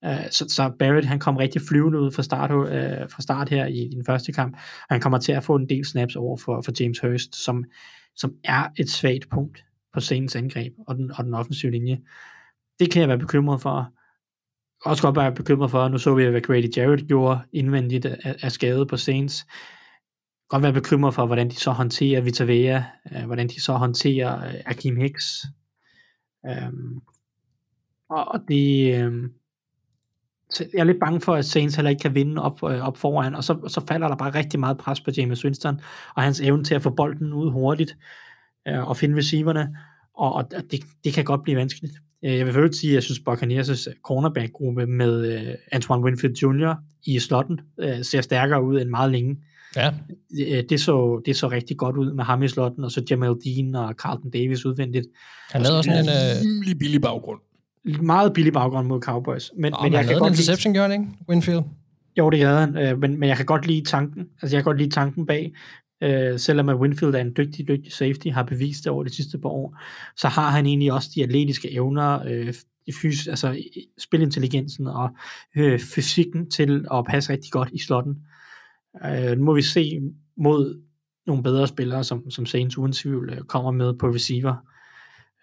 Uh, så, så Barrett han kom rigtig flyvende ud fra start, øh, fra start her i, i den første kamp, og han kommer til at få en del snaps over for, for James Hurst, som, som er et svagt punkt på scenens angreb og den, og den offensive linje. Det kan jeg være bekymret for. Også godt være bekymret for, nu så vi, hvad Grady Jarrett gjorde indvendigt af, af skade på Saints. Godt være bekymret for, hvordan de så håndterer Vita Vea, øh, hvordan de så håndterer øh, Akeem Hicks. Øhm, og, og det, øh, jeg er lidt bange for, at Saints heller ikke kan vinde op, øh, op foran, og så, så falder der bare rigtig meget pres på James Winston, og hans evne til at få bolden ud hurtigt, øh, og finde receiverne, og, og det, det kan godt blive vanskeligt. Øh, Jeg vil først sige, at jeg synes, Buccaneers' cornerback-gruppe med øh, Antoine Winfield Jr. i slotten øh, ser stærkere ud end meget længe. Ja. Det, så, det så rigtig godt ud med ham i slotten, og så Jamal Dean og Carlton Davis udvendigt. Han lavede også sådan en... Rimelig billig baggrund. Meget billig baggrund mod Cowboys. Men, Nå, men jeg han kan lavede en godt lide, interception, gjorde han ikke? Winfield. jo, det havde han, men, men jeg kan godt lide tanken. Altså, jeg kan godt lide tanken bag. Øh, selvom at Winfield er en dygtig, dygtig safety, har bevist det over de sidste par år, så har han egentlig også de atletiske evner, øh, fys, altså spilintelligensen og øh, fysikken til at passe rigtig godt i slotten. Øh, nu må vi se mod nogle bedre spillere, som, som Saints uden tvivl øh, kommer med på receiver,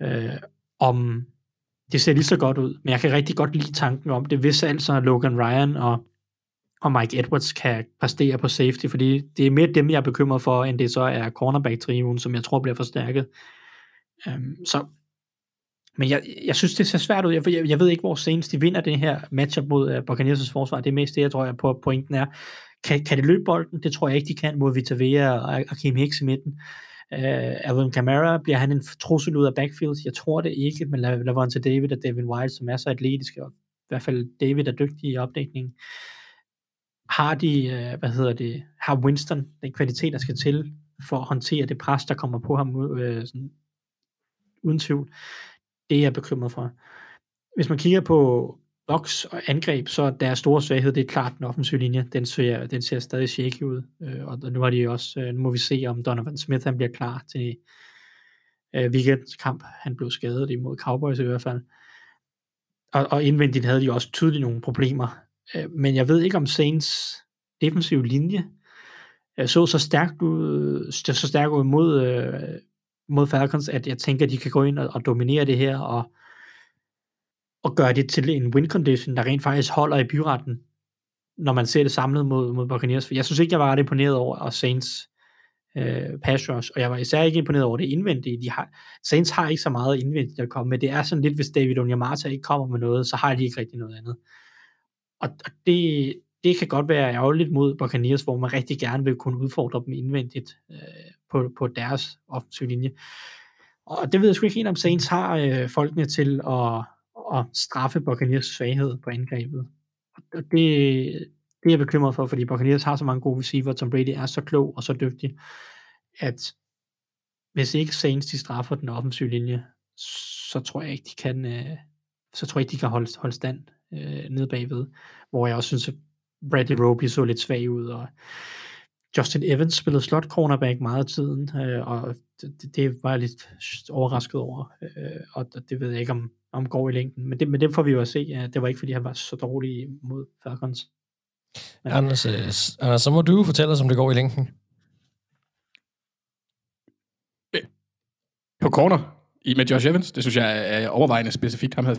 øh, om det ser lige så godt ud. Men jeg kan rigtig godt lide tanken om det, hvis altså Logan Ryan og, og Mike Edwards kan præstere på safety, fordi det er mere dem, jeg er bekymret for, end det så er cornerback-triven, som jeg tror bliver forstærket. Øhm, så men jeg, jeg synes, det ser svært ud. Jeg, jeg, jeg ved ikke, hvor senest de vinder det her matchup mod uh, Buccaneers' forsvar. Det er mest det, jeg tror, jeg på pointen er. Kan, kan det løbe bolden? Det tror jeg ikke, de kan mod Vita Vea og Akeem Hicks i midten. Øh, uh, Alvin Kamara, bliver han en trussel ud af backfield? Jeg tror det ikke, men La- Lavonte David og David White, som er så atletiske, og i hvert fald David er dygtig i opdækningen, har de, øh, hvad hedder det, har Winston den kvalitet, der skal til for at håndtere det pres, der kommer på ham øh, sådan, uden tvivl. Det er jeg bekymret for. Hvis man kigger på boks og angreb, så er deres store svaghed, det er klart den offensive linje. Den ser, den ser stadig shaky ud. Øh, og nu har de også, øh, nu må vi se, om Donovan Smith han bliver klar til øh, weekendens kamp. Han blev skadet imod Cowboys i hvert fald. Og, og indvendigt havde de også tydeligt nogle problemer. Øh, men jeg ved ikke, om Saints defensive linje øh, så så stærkt ud, så stærkt ud mod, øh, mod Falcons, at jeg tænker, at de kan gå ind og, og dominere det her, og, og gøre det til en win condition, der rent faktisk holder i byretten, når man ser det samlet mod, mod Buccaneers. For jeg synes ikke, jeg var ret imponeret over og Saints øh, pass rush, og jeg var især ikke imponeret over det indvendige. De har, Saints har ikke så meget indvendigt at komme med. Det er sådan lidt, hvis David Onyemata ikke kommer med noget, så har de ikke rigtig noget andet. Og, og det, det kan godt være ærgerligt mod Buccaneers, hvor man rigtig gerne vil kunne udfordre dem indvendigt øh, på, på deres offensiv linje. Og det ved jeg sgu ikke helt, om Saints har øh, folkene til at, at straffe Buccaneers svaghed på angrebet. Og det, det er jeg bekymret for, fordi Buccaneers har så mange gode receiver, Tom Brady er så klog og så dygtig, at hvis ikke Saints de straffer den offensive linje, så tror jeg ikke, de kan, øh, så tror jeg ikke, de kan holde, holde stand øh, nede bagved. Hvor jeg også synes, at Bradley Roby så lidt svag ud, og Justin Evans spillede slot cornerback meget af tiden, øh, og det, det var jeg lidt overrasket over, øh, og det ved jeg ikke, om, om går i længden. Men det, men det får vi jo at se. Ja, det var ikke, fordi han var så dårlig mod Falcons. Ja. Anders, øh, Anders, så må du fortælle os, om det går i længden. På corner i med Josh Evans, det synes jeg er overvejende specifikt ham her.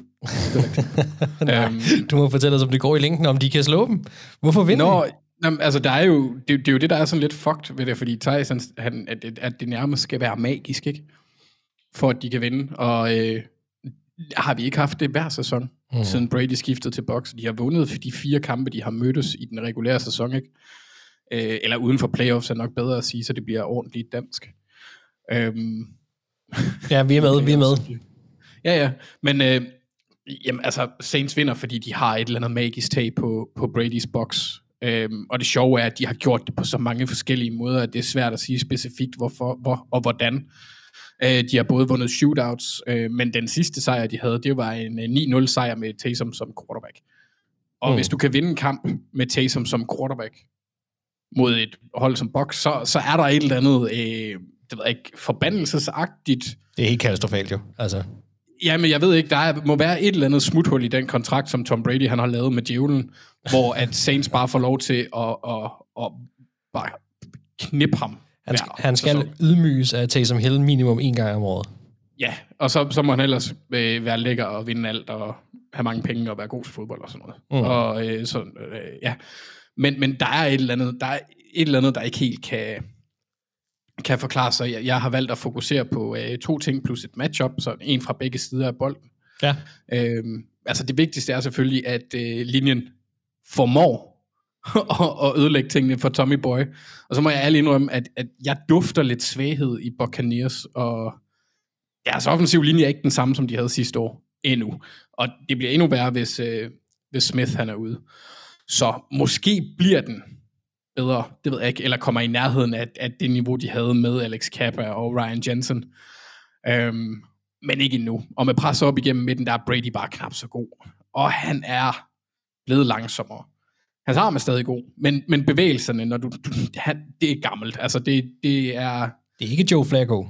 øhm, du må fortælle os, om det går i længden, om de kan slå dem. Hvorfor vinder Nå? Jamen, altså, der er jo, det, det, er jo det, der er sådan lidt fucked ved det, fordi Tyson, han, at, det, at det nærmest skal være magisk, ikke? For at de kan vinde. Og øh, har vi ikke haft det hver sæson, Mm. siden Brady skiftede til box. De har vundet de fire kampe, de har mødtes i den regulære sæson, ikke? Øh, eller uden for playoffs er nok bedre at sige, så det bliver ordentligt dansk. Øhm, Ja, vi er med, vi er med. Ja, ja. Men øh, jamen, altså, Saints vinder, fordi de har et eller andet magisk tag på, på Brady's box. Øhm, og det sjove er, at de har gjort det på så mange forskellige måder, at det er svært at sige specifikt, hvorfor hvor, og hvordan. Øh, de har både vundet shootouts, øh, men den sidste sejr, de havde, det var en øh, 9-0 sejr med Taysom som quarterback. Og Mm. mm. hvis du kan vinde en kamp med Taysom som quarterback mod et hold som box, så, så er der et eller andet, øh, det ved jeg ikke, forbandelsesagtigt, Det er helt katastrofalt jo. Altså, Ja, men jeg ved ikke, der er, må være et eller andet smuthul i den kontrakt, som Tom Brady han har lavet med djævlen, hvor at Saints bare får lov til at, at, at bare knippe ham. han, hver han skal sæson. ydmyges af Taysom Hill minimum en gang om året. Ja, og så, så må han ellers øh, være lækker og vinde alt, og have mange penge og være god til fodbold og sådan noget. Mm. Og øh, sådan, øh, ja. Men, men der er et eller andet, der er et eller andet, der ikke helt kan, kan forklare sig. Jeg, jeg har valgt at fokusere på øh, to ting plus et matchup, så en fra begge sider af bolden. Ja. Øhm, altså det vigtigste er selvfølgelig, at øh, linjen formår at, at ødelægge tingene for Tommy Boy. Og så må jeg ærligt indrømme, at, at jeg dufter lidt svaghed i Buccaneers, og deres offensiv linje er ikke den samme, som de havde sidste år. endnu. Og det bliver endnu værre, hvis, øh, hvis Smith han er ude. Så måske bliver den bedre, det ved jeg ikke, eller kommer i nærheden af, af det niveau, de havde med Alex Kappa og Ryan Jensen. Øhm, men ikke endnu. Og med pres op igennem midten, der er Brady bare knap så god. Og han er blevet langsommere. Hans arm er stadig god, men, men bevægelserne, når du, du han, det er gammelt. Altså, det, det er... Det er ikke Joe Flacco.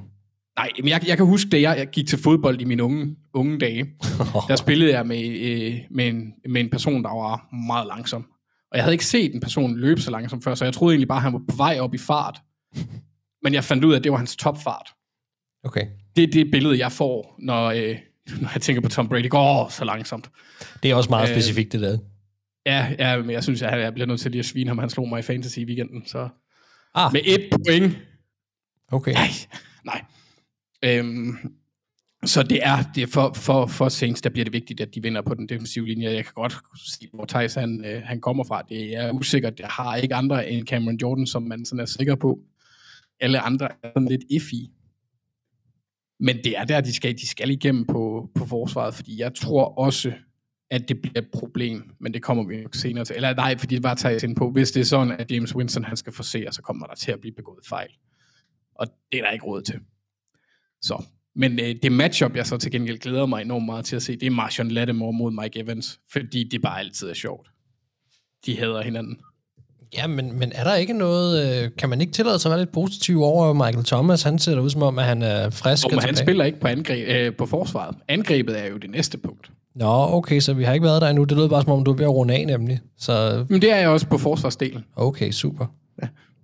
Nej, men jeg, jeg kan huske, da jeg, jeg gik til fodbold i mine unge, unge dage, der spillede jeg med, øh, med, en, med en person, der var meget langsom. Og jeg havde ikke set en person løbe så langsomt før, så jeg troede egentlig bare, at han var på vej op i fart. Men jeg fandt ud af, at det var hans topfart. Okay. Det er det billede, jeg får, når, øh, når jeg tænker på Tom Brady. går så langsomt. Det er også meget Øh, specifikt, det der. Ja, ja, men jeg synes, at jeg bliver nødt til lige at svine ham. Han slog mig i fantasy i weekenden, så... Ah. Med et point. Okay. Nej, nej. Øhm, så det er, det er for, for, for Saints, der bliver det vigtigt, at de vinder på den defensive linje. Jeg kan godt sige, hvor Thijs han, øh, han kommer fra. Det er usikkert. Jeg har ikke andre end Cameron Jordan, som man sådan er sikker på. Alle andre er sådan lidt iffy. Men det er der, de skal, de skal igennem på, på forsvaret, fordi jeg tror også, at det bliver et problem, men det kommer vi nok senere til. Eller nej, fordi det bare tager ind på, hvis det er sådan, at James Winston han skal forse, så kommer der til at blive begået fejl. Og det er der ikke råd til. Så. Men øh, det matchup, jeg så til gengæld glæder mig enormt meget til at se, det er Marshawn Lattimore mod Mike Evans, fordi det bare altid er sjovt. De hader hinanden. Ja, men, men er der ikke noget... Øh, kan man ikke tillade sig at være lidt positiv over Michael Thomas? Han ser ud som om, at han er frisk og men han spiller ikke på, angreb, øh, på forsvaret. Angrebet er jo det næste punkt. Nå, okay, så vi har ikke været der endnu. Det lød bare som om, du er ved at runde af, nemlig. Så Men det er jeg også på forsvarsdelen. okay, super.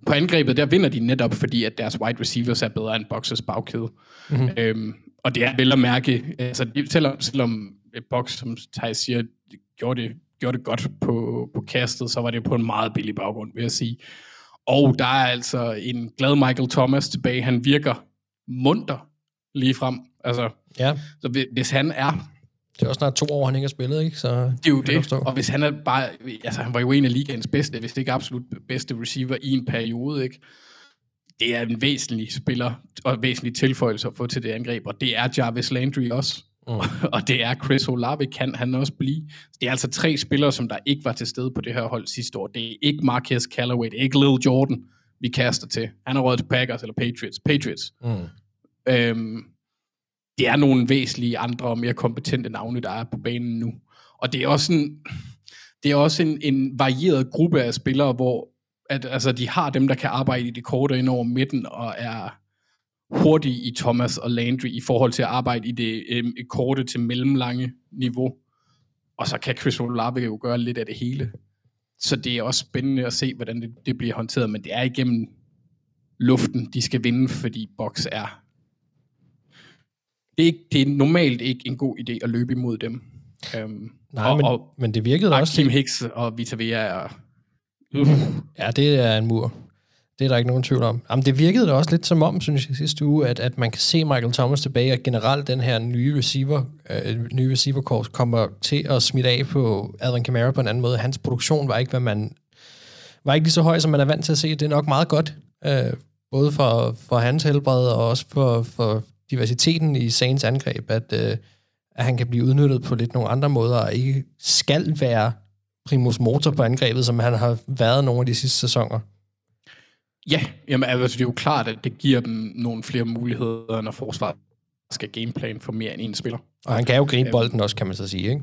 På angrebet, der vinder de netop, fordi at deres wide receivers er bedre end Boxers bagkæde. Mm-hmm. Øhm, og det er vel at mærke, altså selvom, selvom et box, som Thijs siger, gjorde det, gjorde det godt på, på kastet, så var det på en meget billig baggrund, vil jeg sige. Og der er altså en glad Michael Thomas tilbage. Han virker munter lige frem. Altså, Ja, så hvis han er det er også snart to år, han ikke har spillet, ikke? Så det er jo det. Og hvis han er bare... Altså, han var jo en af ligaens bedste, hvis det ikke absolut bedste receiver i en periode, ikke? Det er en væsentlig spiller, og en væsentlig tilføjelse at få til det angreb, og det er Jarvis Landry også. Mm. og det er Chris Olave, kan han også blive. Det er altså tre spillere, som der ikke var til stede på det her hold sidste år. Det er ikke Marquez Callaway, det er ikke Lil Jordan, vi kaster til. Han har råd til Packers eller Patriots. Patriots. Mm. Øhm, det er nogle væsentlige andre og mere kompetente navne, der er på banen nu. Og det er også en, det er også en, en varieret gruppe af spillere, hvor at, altså, de har dem, der kan arbejde i det korte ind over midten, og er hurtige i Thomas og Landry i forhold til at arbejde i det øh, korte til mellemlange niveau. Og så kan Chris Olave jo gøre lidt af det hele. Så det er også spændende at se, hvordan det, det bliver håndteret, men det er igennem luften, de skal vinde, fordi Box er det er, ikke, det er normalt ikke en god idé at løbe imod dem. Um, Nej, og, men, og men det virkede da også... Kim Hicks og Vita Vea er... Ja, det er en mur. Det er der ikke nogen tvivl om. Jamen, det virkede da også lidt som om, synes jeg, sidste uge, at, at man kan se Michael Thomas tilbage, og generelt den her nye receiver, øh, nye receiver course kommer til at smitte af på Alvin Kamara på en anden måde. Hans produktion var ikke, hvad man var ikke lige så høj, som man er vant til at se. Det er nok meget godt, øh, både for, for hans helbred og også for, for diversiteten i Saints angreb, at, øh, at han kan blive udnyttet på lidt nogle andre måder, og ikke skal være primus motor på angrebet, som han har været nogle af de sidste sæsoner. Ja, jamen, altså, det er jo klart, at det giver dem nogle flere muligheder, når forsvaret skal gameplan for mere end en spiller. Og han kan jo gribe bolden også, kan man så sige, ikke?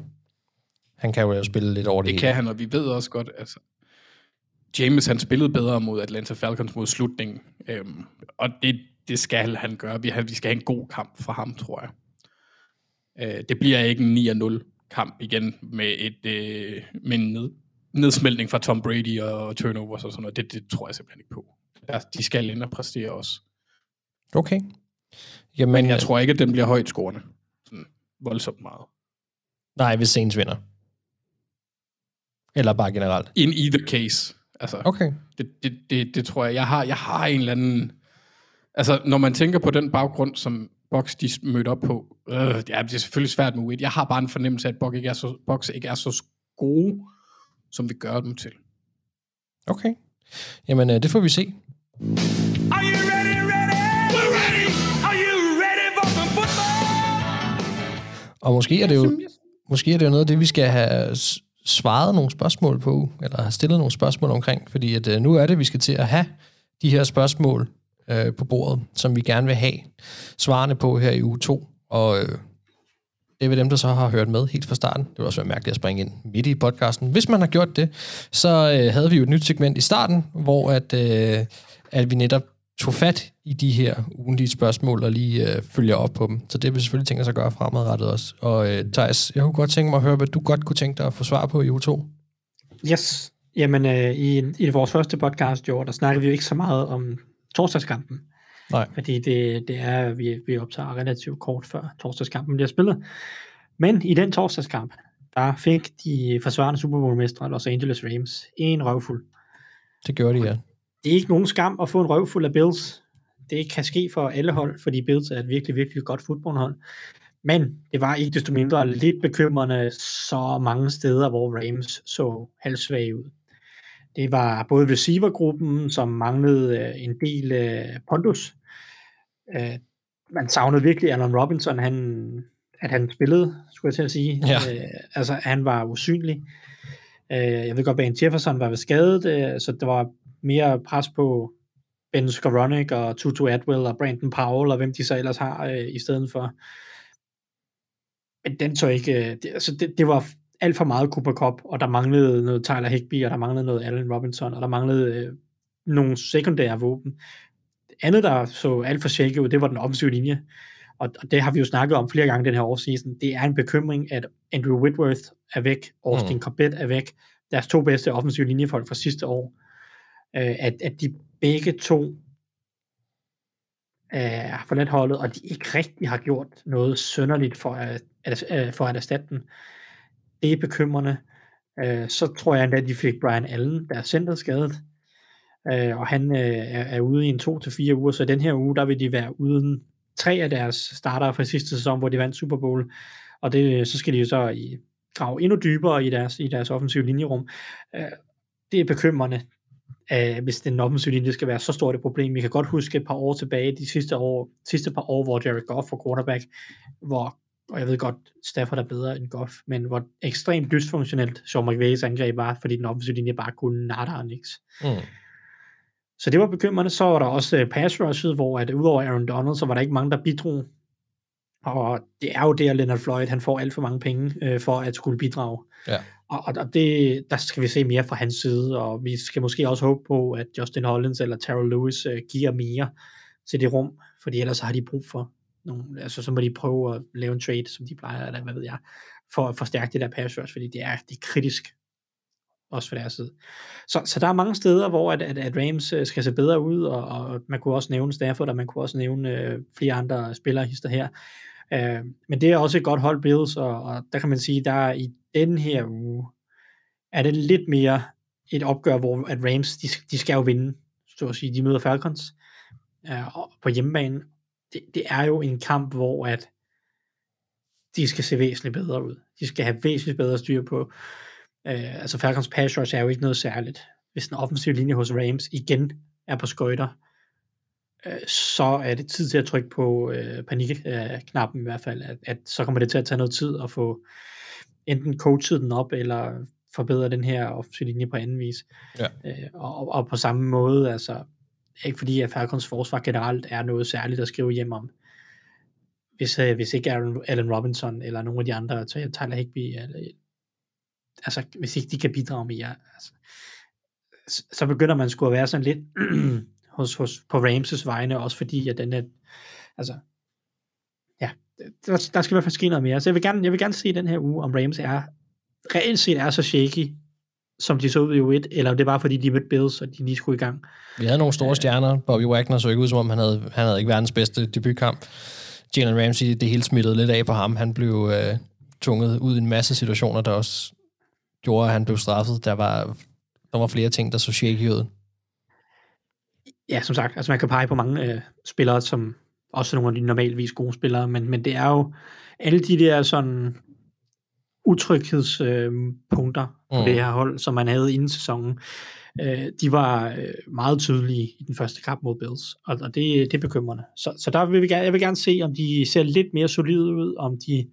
Han kan jo spille lidt over det, Det kan han, og vi ved også godt, altså, James han spillede bedre mod Atlanta Falcons mod slutningen, øhm, og det, det skal han gøre. Vi, vi skal have en god kamp for ham, tror jeg. Øh, det bliver ikke en 9-0 kamp igen med, et, øh, med en ned, nedsmeltning fra Tom Brady og turnovers og sådan noget. Det, det tror jeg simpelthen ikke på. Ja, de skal ind og præstere også. Okay. Jamen, Men jeg tror ikke, at den bliver højt scorende. Sådan voldsomt meget. Nej, hvis Saints vinder. Eller bare generelt. In either case. Altså, Okay. det, det, det, det tror jeg. Jeg har, jeg har en eller anden... Altså, når man tænker på den baggrund, som Box de mødte op på, øh, det, er, det er selvfølgelig svært med Wade. Jeg har bare en fornemmelse af, at Box ikke er så, Box ikke er så gode, som vi gør dem til. Okay. Jamen, øh, det får vi se. Are you ready, ready? We're ready. Are you ready for some football? Og måske er det jo måske er det jo noget af det, vi skal have svaret nogle spørgsmål på, eller have stillet nogle spørgsmål omkring, fordi at, øh, nu er det, vi skal til at have de her spørgsmål øh, på bordet, som vi gerne vil have svarene på her i uge 2. Og øh, det er ved dem, der så har hørt med helt fra starten. Det vil også være mærkeligt at springe ind midt i podcasten. Hvis man har gjort det, så øh, havde vi jo et nyt segment i starten, hvor at, øh, at vi netop tog fat i de her ugentlige spørgsmål og lige øh, følger op på dem. Så det vil vi selvfølgelig tænke os at gøre fremadrettet også. Og øh, Thijs, jeg kunne godt tænke mig at høre, hvad du godt kunne tænke dig at få svar på i uge 2. Yes. Jamen, øh, i, i vores første podcast, jo, der snakkede vi jo ikke så meget om torsdagskampen. Nej. Fordi det, det er, vi, vi optager relativt kort før torsdagskampen bliver spillet. Men i den torsdagskamp, der fik de forsvarende Super Bowl-mestre Los Angeles Rams en røvfuld. Det gjorde de, ja. Det er ikke nogen skam at få en røvfuld af Bills. Det kan ske for alle hold, fordi Bills er et virkelig, virkelig godt fodboldhold. Men det var ikke desto mindre lidt bekymrende så mange steder, hvor Rams så halvsvage ud. Det var både receivergruppen, som manglede øh, en del øh, pondus. Øh, man savnede virkelig Allen Robinson, han, at han spillede, skulle jeg til at sige. Ja. Øh, altså, han var usynlig. Øh, jeg ved godt, at Jefferson var ved skadet, øh, så der var mere pres på Ben Skowronek og Tutu Atwell og Brandon Powell og hvem de så ellers har øh, i stedet for. Men den så ikke, øh, det, altså det, det var alt for meget Cooper Cup, og der manglede noget Tyler Higby, og der manglede noget Allen Robinson, og der manglede øh, nogle sekundære våben. Det andet, der så alt for shaky ud, det var den offensive linje. Og, og det har vi jo snakket om flere gange den her offseason. Det er en bekymring, at Andrew Whitworth er væk, Austin mm. Corbett er væk, deres to bedste offensive linjefolk fra sidste år. Øh, at, at de begge to øh, har forladt holdet, og de ikke rigtig har gjort noget sønderligt for at, at, for at erstatte den. Det er bekymrende. Øh, så tror jeg endda, at de fik Brian Allen, der er centret skadet, øh, og han øh, er, er ude i en to til fire uger, så den her uge, der vil de være uden tre af deres starter fra sidste sæson, hvor de vandt Super Bowl, og det, så skal de jo så i, grave endnu dybere i deres, i deres offensive linjerum. Øh, det er bekymrende, øh, hvis den offensive linje skal være så stort et problem. Vi kan godt huske et par år tilbage, de sidste, år, sidste par år, hvor Jared Goff var quarterback, hvor, og jeg ved godt, Stafford er bedre end Goff, men hvor ekstremt dysfunktionelt Sean McVay's angreb var, fordi den offensive linje bare kunne nada og niks. Mm. Så det var bekymrende. Så var der også uh, pass rushet, hvor at udover Aaron Donald, så var der ikke mange, der bidrog. Og det er jo det, at Leonard Floyd, han får alt for mange penge øh, for at skulle bidrage. Ja. Og, og og det, der skal vi se mere fra hans side, og vi skal måske også håbe på, at Justin Hollins eller Terrell Lewis øh, giver mere til det rum, fordi ellers har de brug for nogle, altså så må de prøve at lave en trade, som de plejer, eller hvad ved jeg, for at forstærke det der pass rush, fordi det er, det er kritisk, også for deres side. Så, så der er mange steder, hvor at, at, at Rams øh, skal se bedre ud, og, og man kunne også nævne Stafford, og man kunne også nævne øh, flere andre spillere hister her. Øh, men det er også et godt hold Bills, og, og der kan man sige, der er i den her uge, er det lidt mere et opgør, hvor at Rams, de, de skal jo vinde, så at sige, de møder Falcons øh, på hjemmebane. Det, det er jo en kamp, hvor at de skal se væsentligt bedre ud. De skal have væsentligt bedre styr på. Øh, altså Falcons pass rush er jo ikke noget særligt. Hvis den offensive linje hos Rams igen er på skøjter, øh, så er det tid til at trykke på øh, panikknappen i hvert fald, at, at så kommer det til at tage noget tid at få enten coachet den op, eller forbedre den her offensive linje på anden vis. Ja. Øh, og, og på samme måde, altså ikke fordi at Falcons forsvar generelt er noget særligt at skrive hjem om. Hvis, øh, hvis ikke Aaron, Allen Robinson eller nogle af de andre, så Tyler Higby, eller, altså hvis ikke de kan bidrage mere, altså, så- så begynder man sgu at være sådan lidt hos, hos, på Ramses vegne, også fordi at den er, altså, ja, der, der skal i hvert fald ske noget mere. Så jeg vil gerne, jeg vil gerne se den her uge, om Rams er, reelt set er så shaky, som de så ud i U1, eller om det bare fordi, de mødte Bills, og de lige skulle i gang. Vi havde nogle store stjerner. Bobby Wagner så ikke ud, som om han havde, han havde ikke verdens bedste debutkamp. Jalen Ramsey, det hele smittede lidt af på ham. Han blev øh, tvunget ud i en masse situationer, der også gjorde, at han blev straffet. Der var, der var flere ting, der så shaky ud. Ja, som sagt, altså man kan pege på mange øh, spillere, som også er nogle af de normalvis gode spillere, men, men det er jo alle de der sådan utryghedspunkter øh, punkter på Mm. det her hold, som man havde inden sæsonen, øh, de var øh, meget tydelige i den første kamp mod Bills, og, og det, det er bekymrende. Så, så der vil vi gerne, jeg vil gerne se, om de ser lidt mere solide ud, om de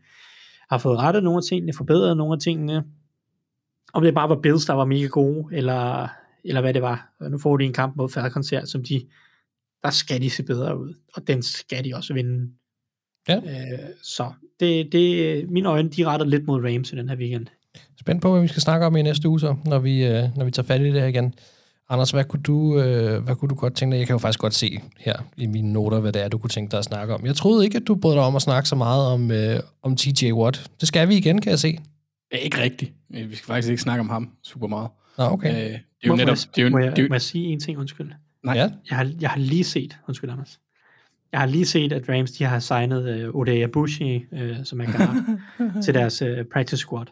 har fået rettet nogle af tingene, forbedret nogle af tingene. Om det bare var Bills, der var mega gode, eller, eller hvad det var. Nu får de en kamp mod Falcons her, som de, der skal de se bedre ud, og den skal de også vinde. Ja. Øh, så det, det, mine øjne, de retter lidt mod Rams i den her weekend. Spændt på, hvad vi skal snakke om i næste uge, så, når vi, øh, når vi tager fat i det her igen. Anders, hvad kunne, du, øh, hvad kunne du godt tænke dig? Jeg kan jo faktisk godt se her i mine noter, hvad det er, du kunne tænke dig at snakke om. Jeg troede ikke, at du brød dig om at snakke så meget om, øh, om TJ Watt. Det skal vi igen, kan jeg se. Ja, ikke rigtigt. Øh, Vi skal faktisk ikke snakke om ham super meget. Nå, okay. Øh, det er jo Må, netop... må, Det er jo, jeg, må, det er jeg, jo, må jeg sige en ting, undskyld? nej, Ja. Jeg har, jeg har lige set, undskyld Anders, jeg har lige set, at Rams de har signet uh, Odea Bushi, uh, som er guard, til deres uh, practice squad.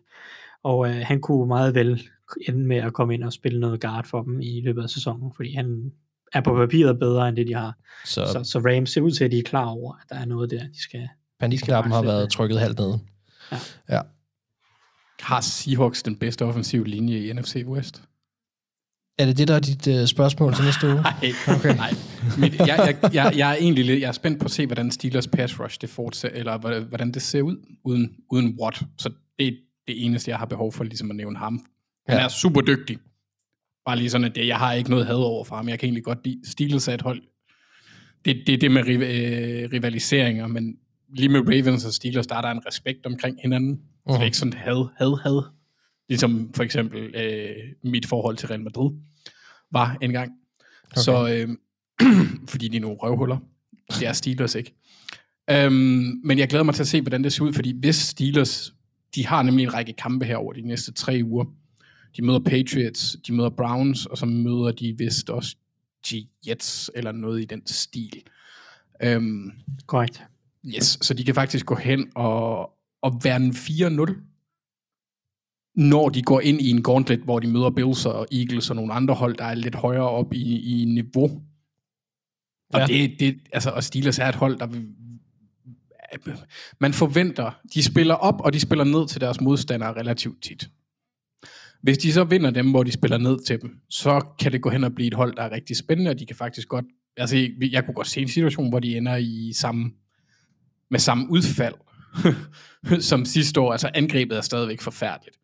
Og uh, han kunne meget vel ende med at komme ind og spille noget guard for dem i løbet af sæsonen, fordi han er på papiret bedre end det, de har. Så, Så, så Rams ser ud til, at de er klar over, at der er noget der, de skal... panikknappen har været trykket halvt ned. Ja. ja. har Seahawks den bedste offensive linje i NFC West? Er det det, der er dit øh, spørgsmål til næste uge? Nej, Okay. nej. Mit, jeg, jeg, jeg, jeg, er egentlig lidt, jeg er spændt på at se, hvordan Steelers pass rush det fortsætter, eller hvordan- det ser ud uden, uden Watt. Så det er det eneste, jeg har behov for ligesom at nævne ham. Han Ja. er super dygtig. Bare lige sådan, at det, jeg har ikke noget had over for ham. Jeg kan egentlig godt lide Steelers er et hold. Det, det er det med riv, øh, rivaliseringer, men lige med Ravens og Steelers, der er der en respekt omkring hinanden. Så det Mhm. er ikke sådan had, had, had. Ligesom for eksempel øh, mit forhold til Real Madrid var engang. Okay. Så, øh, fordi de er nogle røvhuller. Det er Steelers ikke. Øhm, men jeg glæder mig til at se, hvordan det ser ud, fordi hvis Steelers, de har nemlig en række kampe her over de næste tre uger. De møder Patriots, de møder Browns, og så møder de vist også Jets, eller noget i den stil. Øhm, Korrekt. Yes, så de kan faktisk gå hen og, og være en 4-0, når de går ind i en gauntlet, hvor de møder Bills og Eagles og nogle andre hold, der er lidt højere op i, i niveau. Og Ja. det, det, altså, og Steelers er et hold, der man forventer, de spiller op, og de spiller ned til deres modstandere relativt tit. Hvis de så vinder dem, hvor de spiller ned til dem, så kan det gå hen og blive et hold, der er rigtig spændende, og de kan faktisk godt, altså jeg kunne godt se en situation, hvor de ender i samme, med samme udfald som sidste år. Altså angrebet er stadigvæk forfærdeligt.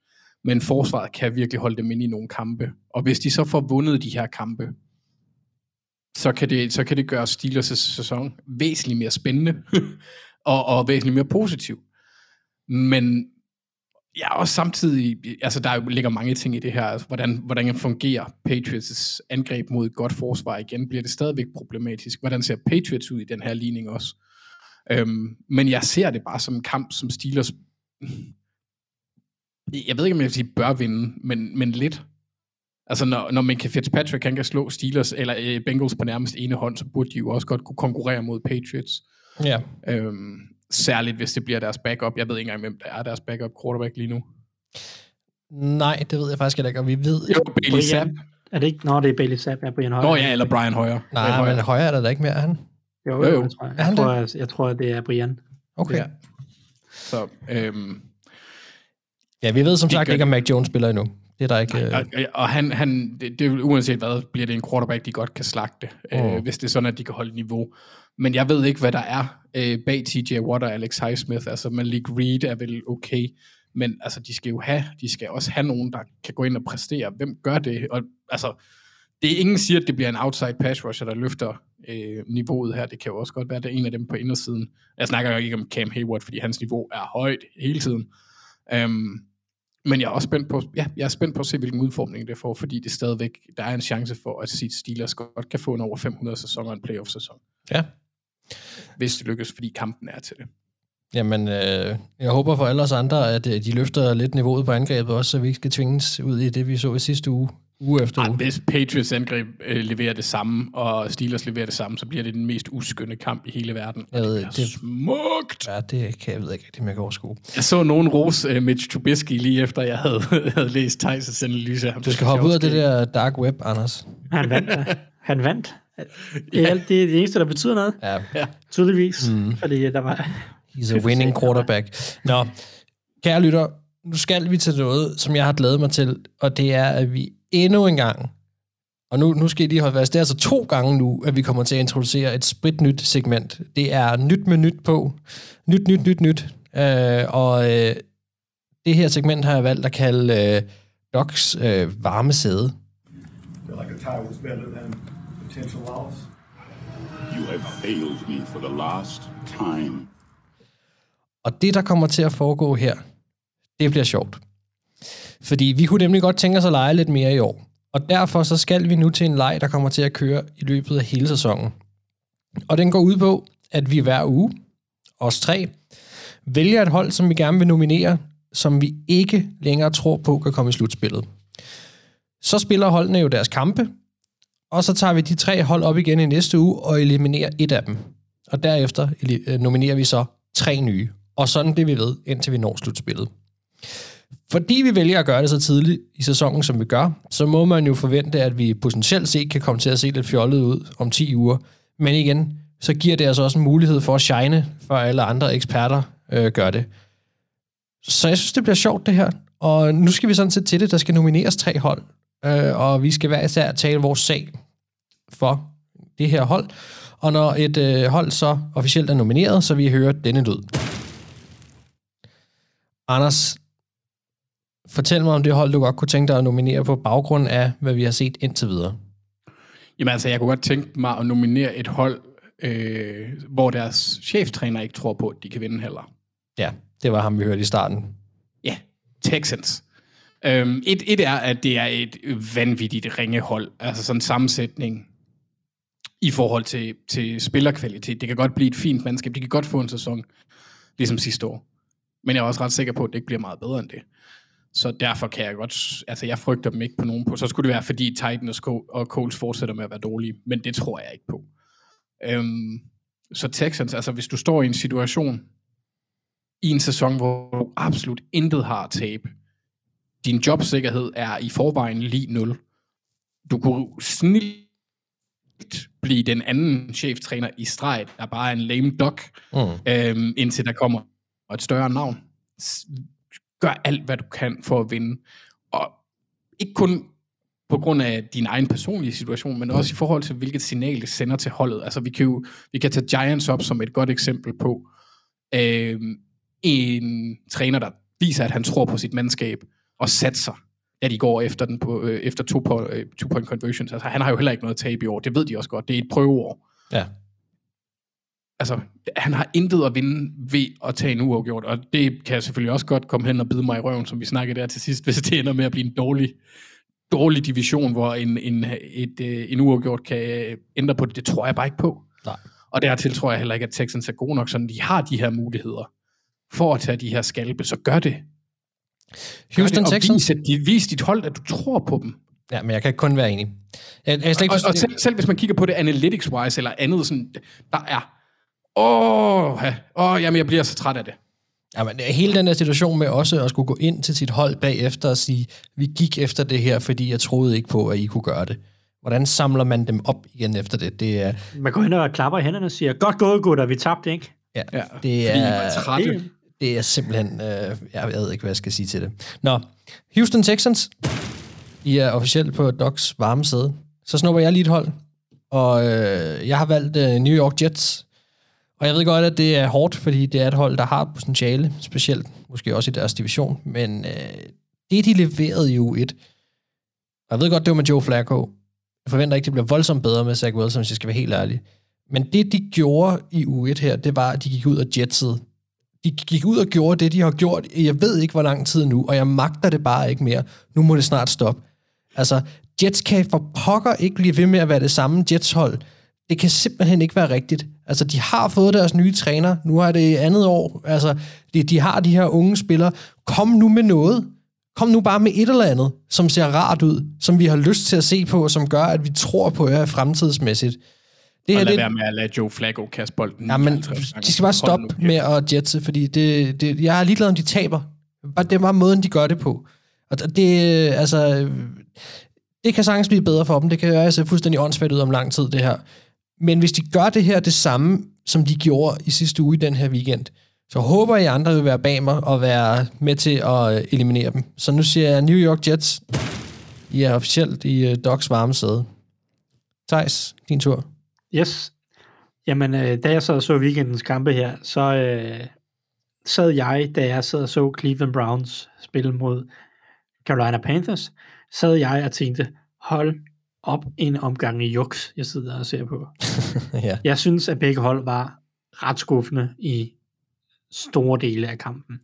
Men forsvaret kan virkelig holde dem inde i nogle kampe. Og hvis de så får vundet de her kampe, så kan det, så kan det gøre Steelers' sæson væsentligt mere spændende og, og væsentligt mere positiv. Men ja, også samtidig, altså der ligger mange ting i det her, altså, hvordan, hvordan fungerer Patriots' angreb mod et godt forsvar igen, bliver det stadigvæk problematisk. Hvordan ser Patriots ud i den her ligning også? Øhm, men jeg ser det bare som en kamp, som Steelers, jeg ved ikke, om jeg vil sige bør vinde, men, men lidt. Altså, når, når Minka Fitzpatrick han kan slå Steelers eller øh, Bengals på nærmest ene hånd, så burde de jo også godt kunne konkurrere mod Patriots. Ja. Øhm, særligt, hvis det bliver deres backup. Jeg ved ikke engang, hvem der er deres backup quarterback lige nu. Nej, det ved jeg faktisk ikke, og vi ved Jo. Bailey Zapp. Er det ikke? Nå, det er Bailey Zapp, ja, Brian Højer. Nå ja, eller Brian Højer. Nej, Brian Højer. men højere er der da ikke mere, er han? Jo, Jo, jo, jeg tror, jeg, Er han jeg, tror, jeg, jeg tror, det er Brian. Okay. Ja, Så, øhm, ja vi ved som Det sagt ikke, om Mac Jones spiller endnu. Det er der ikke... og, Øh, og han, han det, det, uanset hvad, bliver det en quarterback, de godt kan slagte, mm. øh, Mm. hvis det er sådan, at de kan holde niveau. Men jeg ved ikke, hvad der er øh, bag TJ Watt og Alex Highsmith. Altså, Malik Reed er vel okay, men altså, de skal jo have, de skal også have nogen, der kan gå ind og præstere. Hvem gør det? Og, altså, det er ingen siger, at det bliver en outside pass rusher, der løfter øh, niveauet her. Det kan jo også godt være, at det er en af dem på indersiden. Jeg snakker jo ikke om Cam Hayward, fordi hans niveau er højt hele tiden. Um, men jeg er også spændt på, ja, jeg er spændt på at se, hvilken udformning det får, fordi det stadigvæk, der er en chance for, at Seed Steelers godt kan få en over 500 sæson og en playoff-sæson. Ja. Hvis det lykkes, fordi kampen er til det. Jamen, øh, jeg håber for alle os andre, at øh, de løfter lidt niveauet på angrebet også, så vi ikke skal tvinges ud i det, vi så i sidste uge, uge efter Ej, uge. hvis Patriots angreb øh, leverer det samme, og Steelers leverer det samme, så bliver det den mest uskynde kamp i hele verden. Jeg ved, det er det- smukt! Ja, det kan jeg ved ikke rigtig, om jeg kan overskue. Jeg så nogen ros uh, Mitch Trubisky lige efter, jeg havde, havde læst Thijs' analyse af ham. Du skal hoppe ud af det der dark web, Anders. Han vandt. Han vandt. Det er, alt, det er det eneste, der betyder noget, Ja, tydeligvis. Mm. Mm. Fordi der var... he's a winning quarterback. Nå, kære lytter, nu skal vi til noget, som jeg har glædet mig til, og det er, at vi endnu en gang, og nu, nu skal I lige holde fast, det er altså to gange nu, at vi kommer til at introducere et spritnyt segment. Det er nyt med nyt på. Nyt, nyt, nyt, nyt. Øh, og øh, det her segment har jeg valgt at kalde øh, Docs øh, varme sæde. like a tie was better than potential loss. You have failed me for the last time. Og det, der kommer til at foregå her, det bliver sjovt. Fordi vi kunne nemlig godt tænke os at lege lidt mere i år. Og derfor så skal vi nu til en leg, der kommer til at køre i løbet af hele sæsonen. Og den går ud på, at vi hver uge, os tre, vælger et hold, som vi gerne vil nominere, som vi ikke længere tror på kan komme i slutspillet. Så spiller holdene jo deres kampe, og så tager vi de tre hold op igen i næste uge og eliminerer et af dem. Og derefter øh, nominerer vi så tre nye. Og sådan bliver vi ved, indtil vi når slutspillet. Fordi vi vælger at gøre det så tidligt i sæsonen, som vi gør, så må man jo forvente, at vi potentielt set kan komme til at se lidt fjollet ud om 10 uger. Men igen, så giver det altså også en mulighed for at shine, for alle andre eksperter øh, gør det. Så jeg synes, det bliver sjovt, det her. Og nu skal vi sådan set til det. Der skal nomineres tre hold, øh, og vi skal hver især tale vores sag for det her hold. Og når et øh, hold så officielt er nomineret, så vi hører denne lyd. Anders, fortæl mig om det hold, du godt kunne tænke dig at nominere på baggrund af, hvad vi har set indtil videre. Jamen altså, jeg kunne godt tænke mig at nominere et hold, øh, hvor deres cheftræner ikke tror på, at de kan vinde heller. Ja, det var ham, vi hørte i starten. Ja, Texans. Øhm, et, et er, at det er et vanvittigt ringehold. Altså sådan en sammensætning i forhold til, til spillerkvalitet. Det kan godt blive et fint mandskab. De kan godt få en sæson, ligesom sidste år. Men jeg er også ret sikker på, at det ikke bliver meget bedre end det. Så derfor kan jeg godt... Altså, jeg frygter dem ikke på nogen på. Så skulle det være, fordi Titans og Coles fortsætter med at være dårlige. Men det tror jeg ikke på. Øhm, så Texans, altså hvis du står i en situation i en sæson, hvor du absolut intet har at tabe, din jobsikkerhed er i forvejen lige 0. Du kunne snilt blive den anden cheftræner i streg, der bare er en lame duck, Mm. øhm, indtil der kommer et større navn. Gør alt, hvad du kan for at vinde. Og ikke kun på grund af din egen personlige situation, men også i forhold til, hvilket signal det sender til holdet. Altså, vi kan jo vi kan tage Giants op som et godt eksempel på øh, en træner, der viser, at han tror på sit mandskab, og satser, at de går efter den på, øh, efter to, på, øh, two point conversions. Altså, han har jo heller ikke noget tab i år. Det ved de også godt. Det er et prøveår. Ja. Altså, han har intet at vinde ved at tage en uafgjort, og det kan selvfølgelig også godt komme hen og bide mig i røven, som vi snakkede der til sidst, hvis det ender med at blive en dårlig, dårlig division, hvor en, en, et, øh, en uafgjort kan øh, ændre på det. Det tror jeg bare ikke på. Nej. Og dertil tror jeg heller ikke, at Texans er gode nok, sådan de har de her muligheder for at tage de her skalpe, så gør det. Gør Houston det, og Texans? Vis, de, vis dit hold, at du tror på dem. Ja, men jeg kan kun være enig. Jeg, jeg, jeg, Og, og selv, selv hvis man kigger på det analytics-wise eller andet, sådan, der er, åh, ja, åh, jamen jeg bliver så træt af det. Jamen, hele den der situation med også at skulle gå ind til sit hold bagefter og sige, vi gik efter det her, fordi jeg troede ikke på, at I kunne gøre det. Hvordan samler man dem op igen efter det? Det er, Man går hen og klapper i hænderne og siger, godt gået, gutter, vi tabte, ikke? ja, Ja, det fordi I er, det er simpelthen, øh, jeg ved ikke, hvad jeg skal sige til det. Nå, Houston Texans, I er officielt på Docs varme sæde. Så snupper jeg lige et hold, og øh, jeg har valgt øh, New York Jets. Og jeg ved godt, at det er hårdt, fordi det er et hold, der har potentiale, specielt måske også i deres division, men øh, det, de leverede i U1, og jeg ved godt, det var med Joe Flacco, jeg forventer ikke, det bliver voldsomt bedre med Zach Wilson, hvis jeg skal være helt ærlig. Men det, de gjorde i U1 her, det var, at de gik ud og jetsede. De gik ud og gjorde det, de har gjort, jeg ved ikke, hvor lang tid nu, og jeg magter det bare ikke mere. Nu må det snart stoppe. Altså, Jets kan for pokker ikke blive ved med at være det samme Jets-hold. Det kan simpelthen ikke være rigtigt. Altså, de har fået deres nye træner. Nu er det andet år. Altså, de, de har de her unge spillere. Kom nu med noget. Kom nu bare med et eller andet, som ser rart ud, som vi har lyst til at se på, som gør, at vi tror på jer fremtidsmæssigt. Det og lad det, være med at lade Joe Flacco kaste bolden. Ja, men 59 gange. de skal bare stoppe med at jetse, fordi det, det, jeg er ligeglad om de taber. Bare, det er bare måden, de gør det på. Og det, altså, det kan sagtens blive bedre for dem. Det kan være se fuldstændig åndssvagt ud om lang tid, det her. Men hvis de gør det her det samme, som de gjorde i sidste uge i den her weekend, så håber jeg, andre vil være bag mig og være med til at øh, eliminere dem. Så nu siger jeg New York Jets. I er officielt i øh, uh, Docs varme sæde. Thijs, din tur. Yes. Jamen, øh, da jeg så så weekendens kampe her, så, øh, sad jeg, da jeg sad og så Cleveland Browns spille mod Carolina Panthers, sad jeg og tænkte, hold op en omgang i juks, jeg sidder og ser på. ja. Jeg synes, at begge hold var ret skuffende i store dele af kampen.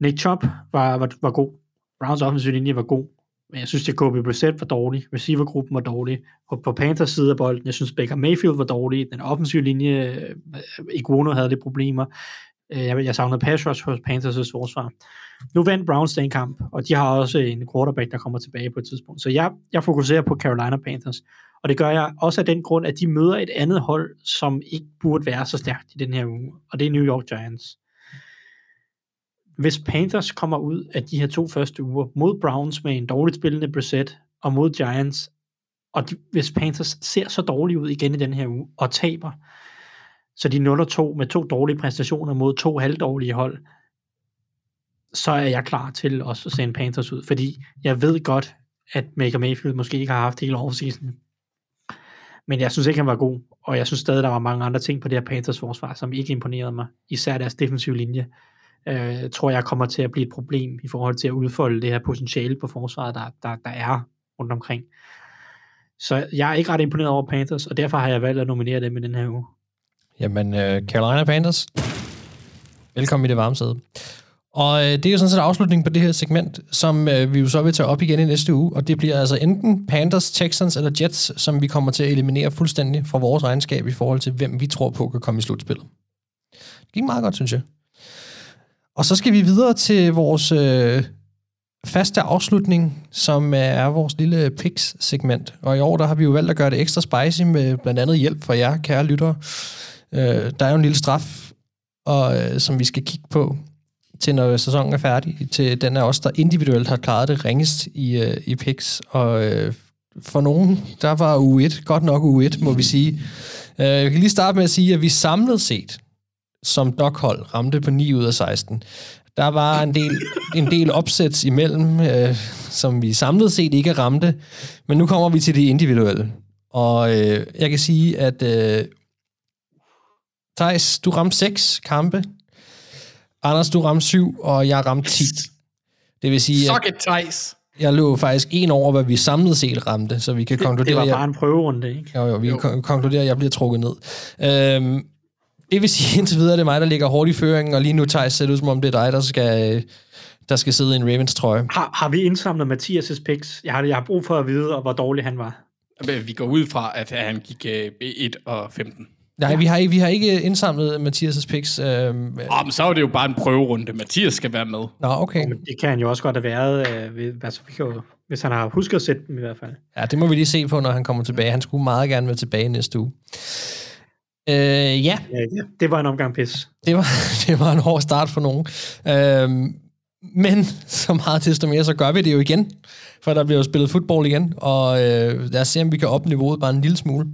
Nick Chubb var, var, var god. Browns offensive linje var god. Men jeg synes, at Kobe Brissett var dårlig. Receivergruppen var dårlig. På, på Panthers side af bolden, jeg synes, Baker Mayfield var dårlig. Den offensive linje, øh, Iguono havde lidt problemer. Øh, jeg, jeg savnede pass rush hos Panthers' forsvar. Nu vandt Browns den kamp, og de har også en quarterback, der kommer tilbage på et tidspunkt. Så jeg, jeg fokuserer på Carolina Panthers. Og det gør jeg også af den grund, at de møder et andet hold, som ikke burde være så stærkt i den her uge. Og det er New York Giants. Hvis Panthers kommer ud af de her to første uger mod Browns med en dårligt spillende Brissett, og mod Giants, og de, hvis Panthers ser så dårligt ud igen i den her uge, og taber, så de 0-2 med to dårlige præstationer mod to halvdårlige hold, så er jeg klar til også at sende Panthers ud, fordi jeg ved godt, at Baker Mayfield måske ikke har haft hele offseason. Men jeg synes ikke, han var god, og jeg synes stadig, der var mange andre ting på det her Panthers forsvar, som ikke imponerede mig. Især deres defensive linje, øh, tror jeg kommer til at blive et problem i forhold til at udfolde det her potentiale på forsvaret, der, der, der er rundt omkring. Så jeg er ikke ret imponeret over Panthers, og derfor har jeg valgt at nominere dem i den her uge. Jamen, øh, Carolina Panthers, velkommen i det varme sæde. Og øh, det er jo sådan set afslutningen på det her segment, som øh, vi jo så vil tage op igen i næste uge, og det bliver altså enten Panthers, Texans eller Jets, som vi kommer til at eliminere fuldstændig fra vores regnskab i forhold til, hvem vi tror på kan komme i slutspillet. Det gik meget godt, synes jeg. Og så skal vi videre til vores øh, faste afslutning, som er vores lille picks-segment. Og i år der har vi jo valgt at gøre det ekstra spicy med blandt andet hjælp fra jer, kære lyttere. Øh, der er jo en lille straf, og, øh, som vi skal kigge på til når sæsonen er færdig, til den af os, der individuelt har klaret det ringest i, øh, i picks. Og øh, for nogen, der var u 1, godt nok u 1, må vi sige. Øh, jeg kan lige starte med at sige, at vi samlet set, som doghold, ramte på 9 ud af 16. Der var en del, en del opsæts imellem, øh, som vi samlet set ikke ramte, men nu kommer vi til det individuelle. Og øh, jeg kan sige, at øh, Thijs, du ramte 6 kampe, Anders, du ramte 7, og jeg ramte 10. Det vil sige, Suck at it, Thijs. jeg lå faktisk en over, hvad vi samlet set ramte, så vi kan Det, konkludere... det var bare en prøverunde, ikke? Jo, jo, vi kan kon- konkludere, at jeg bliver trukket ned. Øhm, det vil sige, indtil videre, det er mig, der ligger hårdt i føringen, og lige nu, Thijs, ser det ud som om, det er dig, der skal, der skal sidde i en Ravens trøje. Har, har vi indsamlet Mathias' picks? Jeg har, jeg har brug for at vide, hvor dårlig han var. Vi går ud fra, at han gik øh, 1 og 15. Nej, vi har ikke, vi har ikke indsamlet Mathias' picks. Øhm, Oh, men så er det jo bare en prøverunde. Mathias skal være med. Nå, okay. Men det kan han jo også godt have været, øh, ved, altså, vi kan jo, hvis han har husket at sætte dem i hvert fald. Ja, det må vi lige se på, når han kommer tilbage. Han skulle meget gerne være tilbage næste uge. Øh, ja, Ja, ja, det var en omgang pis. det var, det var en hård start for nogen. Øhm, men så meget desto mere, så gør vi det jo igen. For der bliver jo spillet fodbold igen, og øh, lad os se, om vi kan op niveauet bare en lille smule.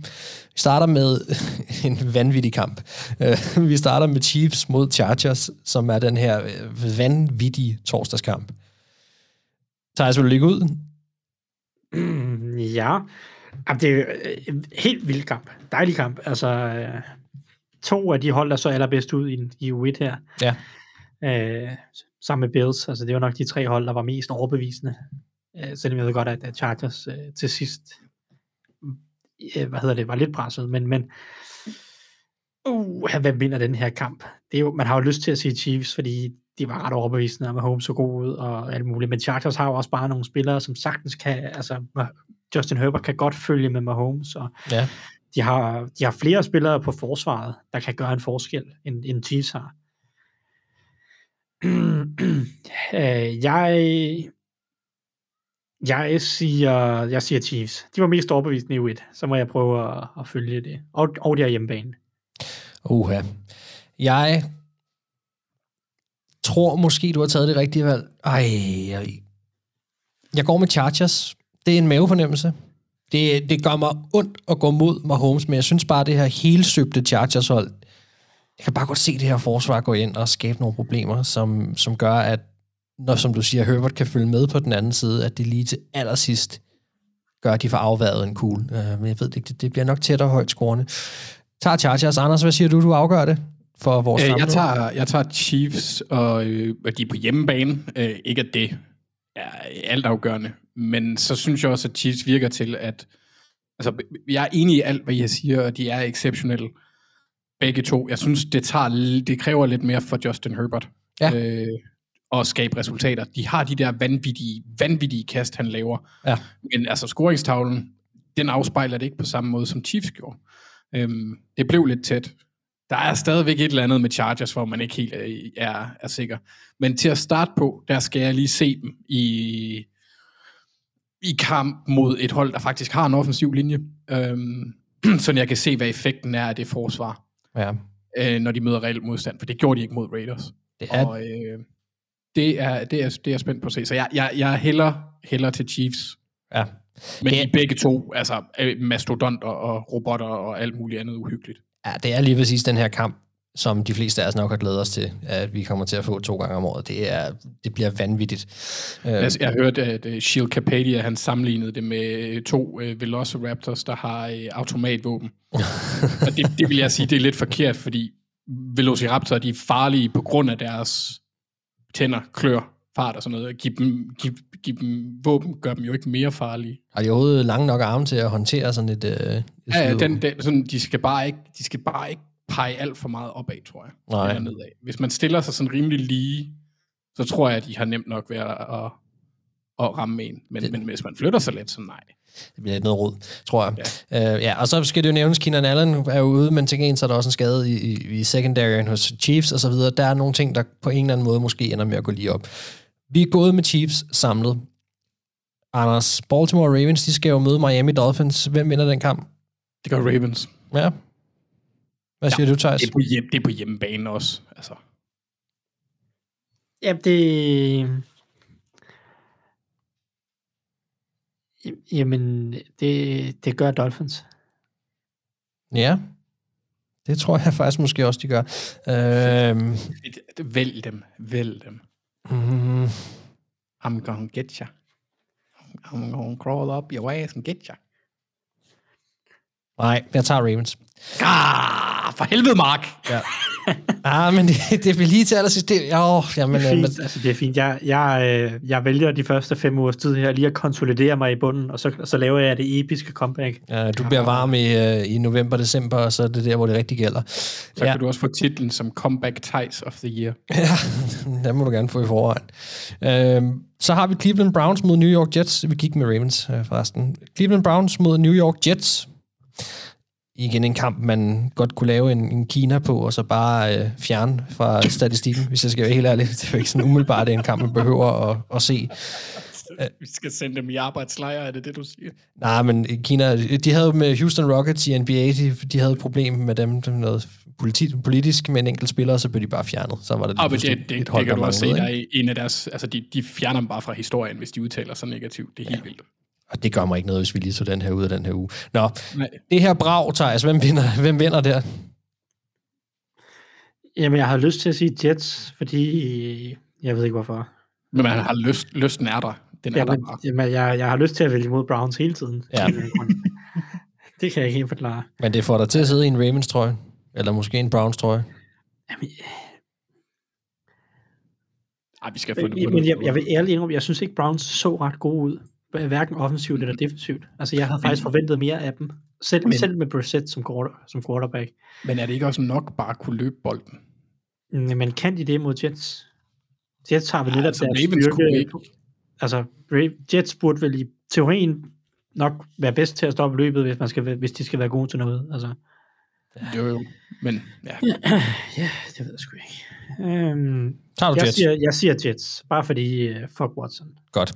Vi starter med en vanvittig kamp. Øh, vi starter med Chiefs mod Chargers, som er den her øh, vanvittige torsdagskamp. Thijs, vil du ligge ud? Mm, ja, Jamen, det er øh, en helt vild kamp. Dejlig kamp. Altså, to af de hold, der så allerbedst ud i, i U1 her. Ja. Øh, sammen med Bills. Altså, det var nok de tre hold, der var mest overbevisende. Øh, selvom jeg ved godt, at, at Chargers øh, til sidst øh, hvad hedder det, var lidt presset, men, men uh, hvem vinder den her kamp? Det er jo, man har jo lyst til at sige Chiefs, fordi de var ret overbevisende, og Mahomes så god ud og alt muligt, men Chargers har jo også bare nogle spillere, som sagtens kan, altså Justin Herbert kan godt følge med Mahomes, og Ja. de har, de har flere spillere på forsvaret, der kan gøre en forskel, end, end Chiefs har. Øh, jeg jeg siger, jeg siger Chiefs. De var mest overbevisende i U1. Så må jeg prøve at, at følge det. Og, og det er hjemmebane. Uha. Jeg tror måske, du har taget det rigtige valg. Ej, jeg, jeg går med Chargers. Det er en mavefornemmelse. Det, det gør mig ondt at gå mod Mahomes, men jeg synes bare, det her helsøbte Chargers-hold, jeg kan bare godt se det her forsvar gå ind og skabe nogle problemer, som, som gør, at når, som du siger, Herbert kan følge med på den anden side, at det lige til allersidst gør, at de får afværet en kugle. Uh, men jeg ved ikke, det, det bliver nok tættere højt scorende. Tager Chargers. Anders, hvad siger du, du afgør det? for vores Øh, jeg, tager, jeg tager Chiefs, og, øh, og de er på hjemmebane. Øh, ikke at det er altafgørende, men så synes jeg også, at Chiefs virker til, at altså, jeg er enig i alt, hvad I siger, og de er exceptionelle. Begge to. Jeg synes, det, tager, det kræver lidt mere for Justin Herbert. Ja. Øh, at skabe resultater. De har de der vanvittige, vanvittige kast, han laver. Ja. Men altså, scoringstavlen, den afspejler det ikke på samme måde, som Chiefs gjorde. Øhm, det blev lidt tæt. Der er stadigvæk et eller andet med Chargers, hvor man ikke helt er, er, er sikker. Men til at starte på, der skal jeg lige se dem i, i kamp mod et hold, der faktisk har en offensiv linje. Øhm, så jeg kan se, hvad effekten er af det forsvar, Ja. øh, når de møder reelt modstand. For det gjorde de ikke mod Raiders. Det er- Og øh, det, er, det, er, det er jeg spændt på at se. Så jeg, jeg, jeg hælder, hælder til Chiefs. Ja. Men de er begge to, altså øh, mastodonter og robotter og alt muligt andet uhyggeligt. Ja, det er lige præcis den her kamp, som de fleste af os nok har glædet os til, at vi kommer til at få to gange om året. Det, er, det bliver vanvittigt. Øh, Jeg, jeg hørte, at uh, Shield Capadia, han sammenlignede det med øh, to uh, Velociraptors, der har uh, automatvåben. og det, det vil jeg sige, det er lidt forkert, fordi Velociraptor, de er farlige på grund af deres tænder, klør, fart og sådan noget. Giv dem, giv, giv dem våben, gør dem jo ikke mere farlige. har de overhovedet lange nok arme til at håndtere sådan et... Øh, et Ja, ja, den, den, sådan, de, skal bare ikke, de skal bare ikke pege alt for meget opad, tror jeg. Nej. Eller nedad. Hvis man stiller sig sådan rimelig lige, så tror jeg, at de har nemt nok ved at, at, at ramme en. Men, men hvis man flytter sig lidt, så nej. Det bliver noget rod, tror jeg. Ja. Øh, ja, og så skal det jo nævnes, Keenan Allen er jo ude, men til gengæld så er der også en skade i, i, i secondaryen hos Chiefs og så videre. Der er nogle ting, der på en eller anden måde måske ender med at gå lige op. Vi er gået med Chiefs samlet. Anders, Baltimore Ravens, de skal jo møde Miami Dolphins. Hvem vinder den kamp? Det gør Ravens. Ja. Hvad siger ja, du, Thijs? Det er, på hjem, det er på hjemmebane også. Altså. Ja, det... Jamen, det, det gør Dolphins. Ja. Det tror jeg faktisk måske også, de gør. Øhm, Vælg dem. Vælg dem. mm, I'm gonna get ya. I'm gonna crawl up your ass and get ya. nej, jeg tager Ravens. Ah, for helvede, Mark! Ja. ah, men det, det bliver lige til allersidst. Det, oh, jamen, Det er øh, fint, men, altså, det er fint. Jeg, jeg, øh, jeg vælger de første fem ugers tid her lige at konsolidere mig i bunden, og så, så laver jeg det episke comeback. ja, du bliver varm i, øh, i november, december, og så er det der, hvor det rigtig gælder. Så ja. kan du også få titlen som Comeback Ties of the Year. Ja, den må du gerne få i forvejen. Øhm, så har vi Cleveland Browns mod New York Jets. Vi gik med Ravens øh, forresten. Cleveland Browns mod New York Jets. Igen en kamp, man godt kunne lave en, en Kina på, og så bare øh, fjerne fra statistikken, hvis jeg skal være helt ærlig. Det er jo ikke sådan umiddelbart, det er en kamp, man behøver at, at se. Vi skal sende dem i arbejdslejre, er det det, du siger? Nej, men Kina, de havde med Houston Rockets i NBA, de, de havde et problem med dem, var noget politi, politisk med en enkelt spiller, og så blev de bare fjernet. Så var det, lige det, pludselig det, det, et hold, det kan du også se, der er en af deres, altså de, de fjerner dem bare fra historien, hvis de udtaler sig negativt. Det er helt vildt. Og det gør mig ikke noget, hvis vi lige tog den her ud af den her uge. Nå, Nej. det her brag, Thijs, hvem vinder, hvem vinder der? Jamen, jeg har lyst til at sige Jets, fordi jeg ved ikke hvorfor. Men man har lyst, lysten er der. Den er der Jamen, bare. jamen jeg, jeg har lyst til at vælge mod Browns hele tiden. Ja. Det kan jeg ikke helt forklare. Men det får dig til at sidde i en Ravens trøje, eller måske en Browns trøje. Ej, vi skal få det Men, men jeg, jeg vil ærligt indrømme, jeg synes ikke, Browns så ret gode ud. Hverken offensivt eller defensivt. Altså, jeg havde faktisk forventet mere af dem. Selv, Men- selv med Brissett som, som quarterback. Men er det ikke også nok bare at kunne løbe bolden? Mm, Men kan de det mod Jets? Jets har vel lidt af altså, deres Ravens kunne styrke. ikke. Altså, Jets burde vel i teorien nok være bedst til at stoppe løbet, hvis, man skal, hvis de skal være gode til noget. Altså, Jo, jo. Men ja. ja, det ved jeg sgu ikke. Øhm, Tager du jeg Jets? Siger, jeg siger Jets, bare fordi uh, fuck Watson. Godt.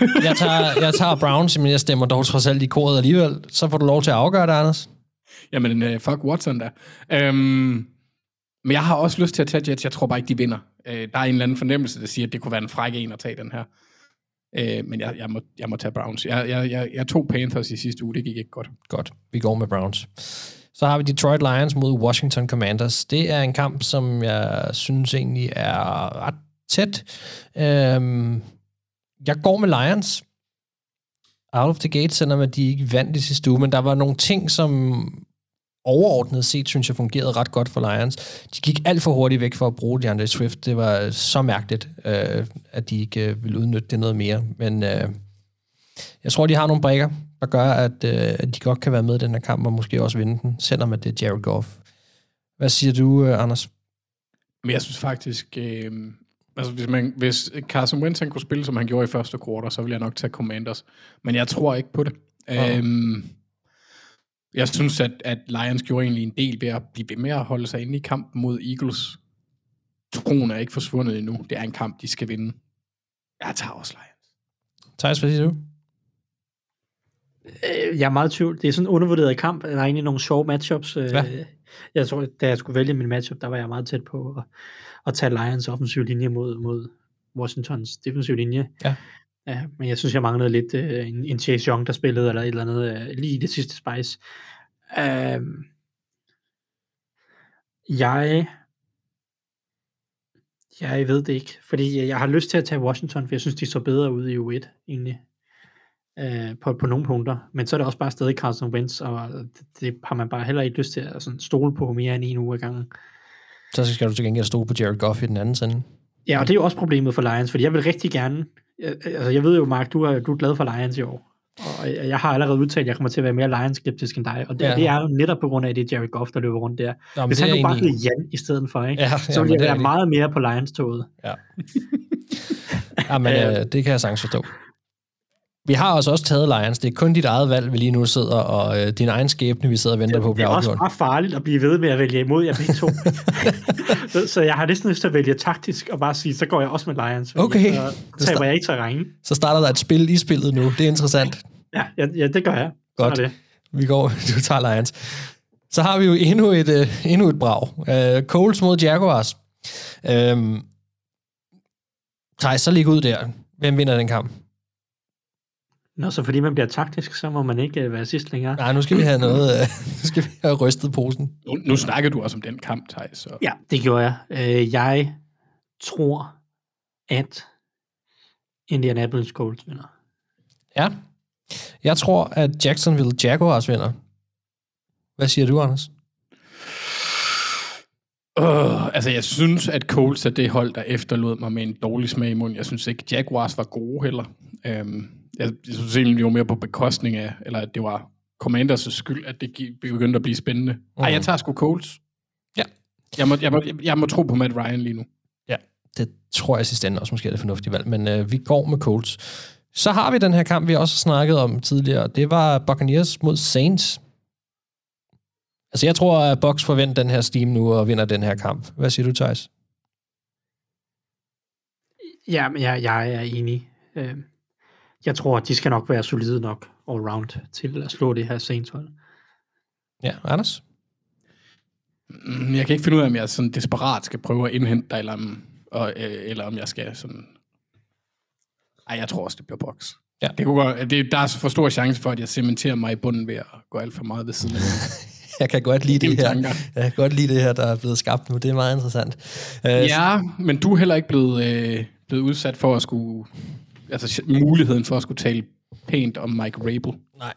Jeg tager, jeg tager Browns, men jeg stemmer dog trods alt i koret alligevel. Så får du lov til at afgøre det, Anders. Jamen, uh, fuck Watson der. Øhm, men jeg har også lyst til at tage Jets. Jeg tror bare ikke, de vinder. Uh, der er en eller anden fornemmelse, der siger, at det kunne være en fræk en at tage den her. Uh, men jeg, jeg, må, jeg må tage Browns. Jeg, jeg, jeg, jeg tog Panthers i sidste uge. Det gik ikke godt. Godt, vi går med Browns. Så har vi Detroit Lions mod Washington Commanders. Det er en kamp, som jeg synes egentlig er ret tæt. Øhm, jeg går med Lions. Out of the gate, selvom at de ikke vandt i sidste uge, men der var nogle ting, som overordnet set, synes jeg, fungerede ret godt for Lions. De gik alt for hurtigt væk for at bruge DeAndre Swift. Det var øh, så mærkeligt, øh, at de ikke øh, ville udnytte det noget mere. Men øh, jeg tror, de har nogle brækker, der gør, at, øh, at de godt kan være med i den her kamp, og måske også vinde den, selvom at det er Jared Goff. Hvad siger du, øh, Anders? Men jeg synes faktisk, øh, altså hvis, man, hvis Carson Wentz han kunne spille, som han gjorde i første kvartal, så ville jeg nok tage Commanders. Men jeg tror ikke på det. Ja. Øhm, jeg synes, at, at Lions gjorde egentlig en del ved at blive ved med at holde sig inde i kampen mod Eagles. Troen er ikke forsvundet endnu. Det er en kamp, de skal vinde. Jeg tager også Lions. Thijs, hvad siger du? Øh, Jeg er meget tvivl. Det er sådan en undervurderet kamp. Der er egentlig nogle sjove matchups. Øh, Ja. Jeg tror, da jeg skulle vælge min matchup, der var jeg meget tæt på at, at tage Lions offensiv linje mod, mod Washingtons defensiv linje. Ja. ja. Men jeg synes, jeg manglede lidt øh, en, en Chase Young, der spillede, eller et eller andet, øh, lige i det sidste spice. Øh, jeg jeg ved det ikke, fordi jeg har lyst til at tage Washington, for jeg synes, de så bedre ud i U1, egentlig øh, på, på nogle punkter. Men så er det også bare stadig Carson Wentz, og det, det har man bare heller ikke lyst til at sådan stole på mere end en uge ad gangen. Så skal du til gengæld stå på Jared Goff i den anden sende. Ja, og det er jo også problemet for Lions, fordi jeg vil rigtig gerne, jeg, altså jeg ved jo, Mark, du er, du er glad for Lions i år, og jeg, jeg har allerede udtalt, at jeg kommer til at være mere Lions-skeptisk end dig, og det, Ja. det er jo netop på grund af, at det er Jared Goff, der løber rundt der. Nå, Hvis han nu bare hed Jan i stedet for, ikke? Ja, så ja, men ville jeg være meget mere på Lions-toget. Ja. Ja, men øh, det kan jeg sagtens forstå. Vi har også også taget Lions. Det er kun dit eget valg, vi lige nu sidder, og øh, din egen skæbne, vi sidder og venter på at Det er blive også afgjort. bare farligt at blive ved med at vælge imod jer begge to. så, så jeg har næsten lyst til at vælge taktisk, og bare sige, så går jeg også med Lions. Okay. Så taber jeg ikke terræn. Så starter der et spil i spillet nu. Det er interessant. Ja, ja, ja det gør jeg. Godt. Det. Vi går, du tager Lions. Så har vi jo endnu et, uh, endnu et brag. Uh, Coles mod Jaguars. Um, Thijs, så ligge ud der. Hvem vinder den kamp? Nå, så fordi man bliver taktisk, så må man ikke øh, være sidst længere. Nej, nu skal vi have noget. Uh, nu skal vi have rystet posen. Nu, nu snakker du også om den kamp, Thijs. Så. Ja, det gjorde jeg. Øh, jeg tror, at Indianapolis Colts vinder. Ja. Jeg tror, at Jacksonville Jaguars vinder. Hvad siger du, Anders? Uh, altså, jeg synes, at Colts er det hold, der efterlod mig med en dårlig smag i munden. Jeg synes ikke, Jaguars var gode heller. Um, jeg, jeg synes egentlig, det var mere på bekostning af, eller at det var Commanders skyld, at det begyndte at blive spændende. Ej, jeg tager sgu Colts. Ja. Jeg må, jeg, må, jeg må tro på Matt Ryan lige nu. Ja, det tror jeg i sidste ende også måske er det fornuftige valg, men øh, vi går med Colts. Så har vi den her kamp, vi også har snakket om tidligere. Det var Buccaneers mod Saints. Altså, jeg tror, at Bucks forventer den her steam nu og vinder den her kamp. Hvad siger du, Thijs? Ja, men jeg, jeg er enig. Øh, jeg tror, at de skal nok være solide nok all round til at slå det her Saints hold. Ja, Anders? Mm, Jeg kan ikke finde ud af, om jeg sådan desperat skal prøve at indhente dig, eller om, og, øh, eller om jeg skal sådan... Ej, jeg tror også, det bliver boks. Ja. Det kunne godt, det, der er for stor chance for, at jeg cementerer mig i bunden ved at gå alt for meget ved siden af. Jeg kan godt lide det her. tanker. Jeg kan godt lide det her, der er blevet skabt nu. Det er meget interessant. Øh, ja, men du er heller ikke blevet, øh, blevet udsat for at skulle... Altså muligheden for at skulle tale pænt om Mike Rabel. Nej.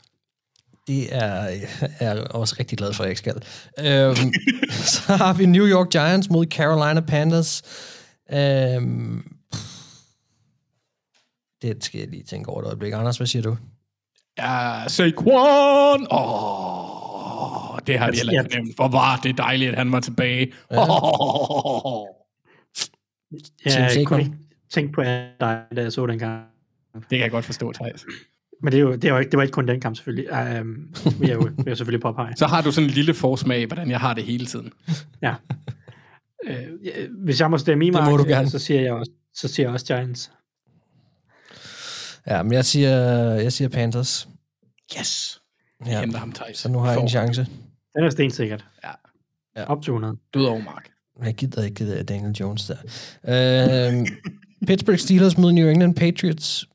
Det er er jeg også rigtig glad for, at jeg ikke skal. Øhm, så har vi New York Giants mod Carolina Panthers. Øhm, det skal jeg lige tænke over et øjeblik. Anders, hvad siger du? Ja, Saquon! Åh, det har de heller ikke fornemt. Hvor var det dejligt, at han var tilbage. Ja. Oh, Ja, jeg Saquon. Tænke på dig, da jeg så den kamp. det kan jeg godt forstå, Thijs. Men det, er jo, det, er jo ikke, det var ikke kun den kamp, selvfølgelig. Um, vil jeg jo, vil jeg selvfølgelig påpege. Så har du sådan en lille forsmag hvordan jeg har det hele tiden. Ja. Uh, hvis jeg må stemme i Det mig, du så siger jeg også, så siger jeg også Giants. Ja, men jeg siger, jeg siger Panthers. Yes! Ja. Jeg henter ham, Thijs. Så nu har jeg en chance. Den er stensikkert. Ja. Ja. Op til 100. Død over Mark. Jeg gider ikke det der Daniel Jones der. Øhm, Pittsburgh Steelers mod New England Patriots.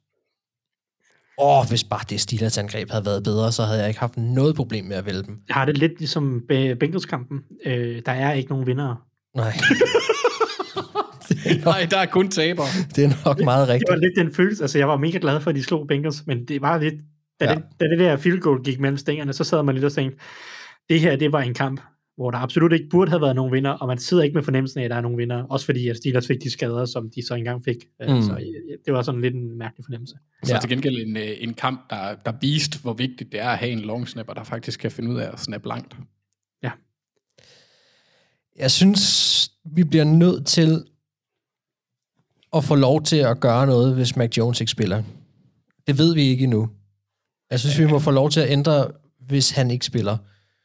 Åh, oh, hvis bare det Steelers angreb havde været bedre, så havde jeg ikke haft noget problem med at vælge dem. Jeg har det lidt ligesom Be- Bengals-kampen. Øh, der er ikke nogen vinder. Nej, Nej, der er kun tabere. det er nok meget Det var rigtigt. lidt den følelse. Altså, jeg var mega glad for, at de slog Bengals, men det var lidt... Da, ja. det, da det der field goal gik mellem stængerne, så sad man lidt og tænkte, det her, det var en kamp, hvor der absolut ikke burde have været nogen vinder, og man sidder ikke med fornemmelsen af, at der er nogen vinder, også fordi at Steelers fik de skader, som de så engang fik. Mm. Mm. Så øh, det var sådan lidt en mærkelig fornemmelse. Så til gengæld en, øh, en kamp, der, der viste, hvor vigtigt det er at have en long snapper, der faktisk kan finde ud af at snappe langt. Jeg synes, vi bliver nødt til at få lov til at gøre noget, hvis Mac Jones ikke spiller. Det ved vi ikke endnu. Jeg synes, vi må få lov til at ændre, hvis han ikke spiller.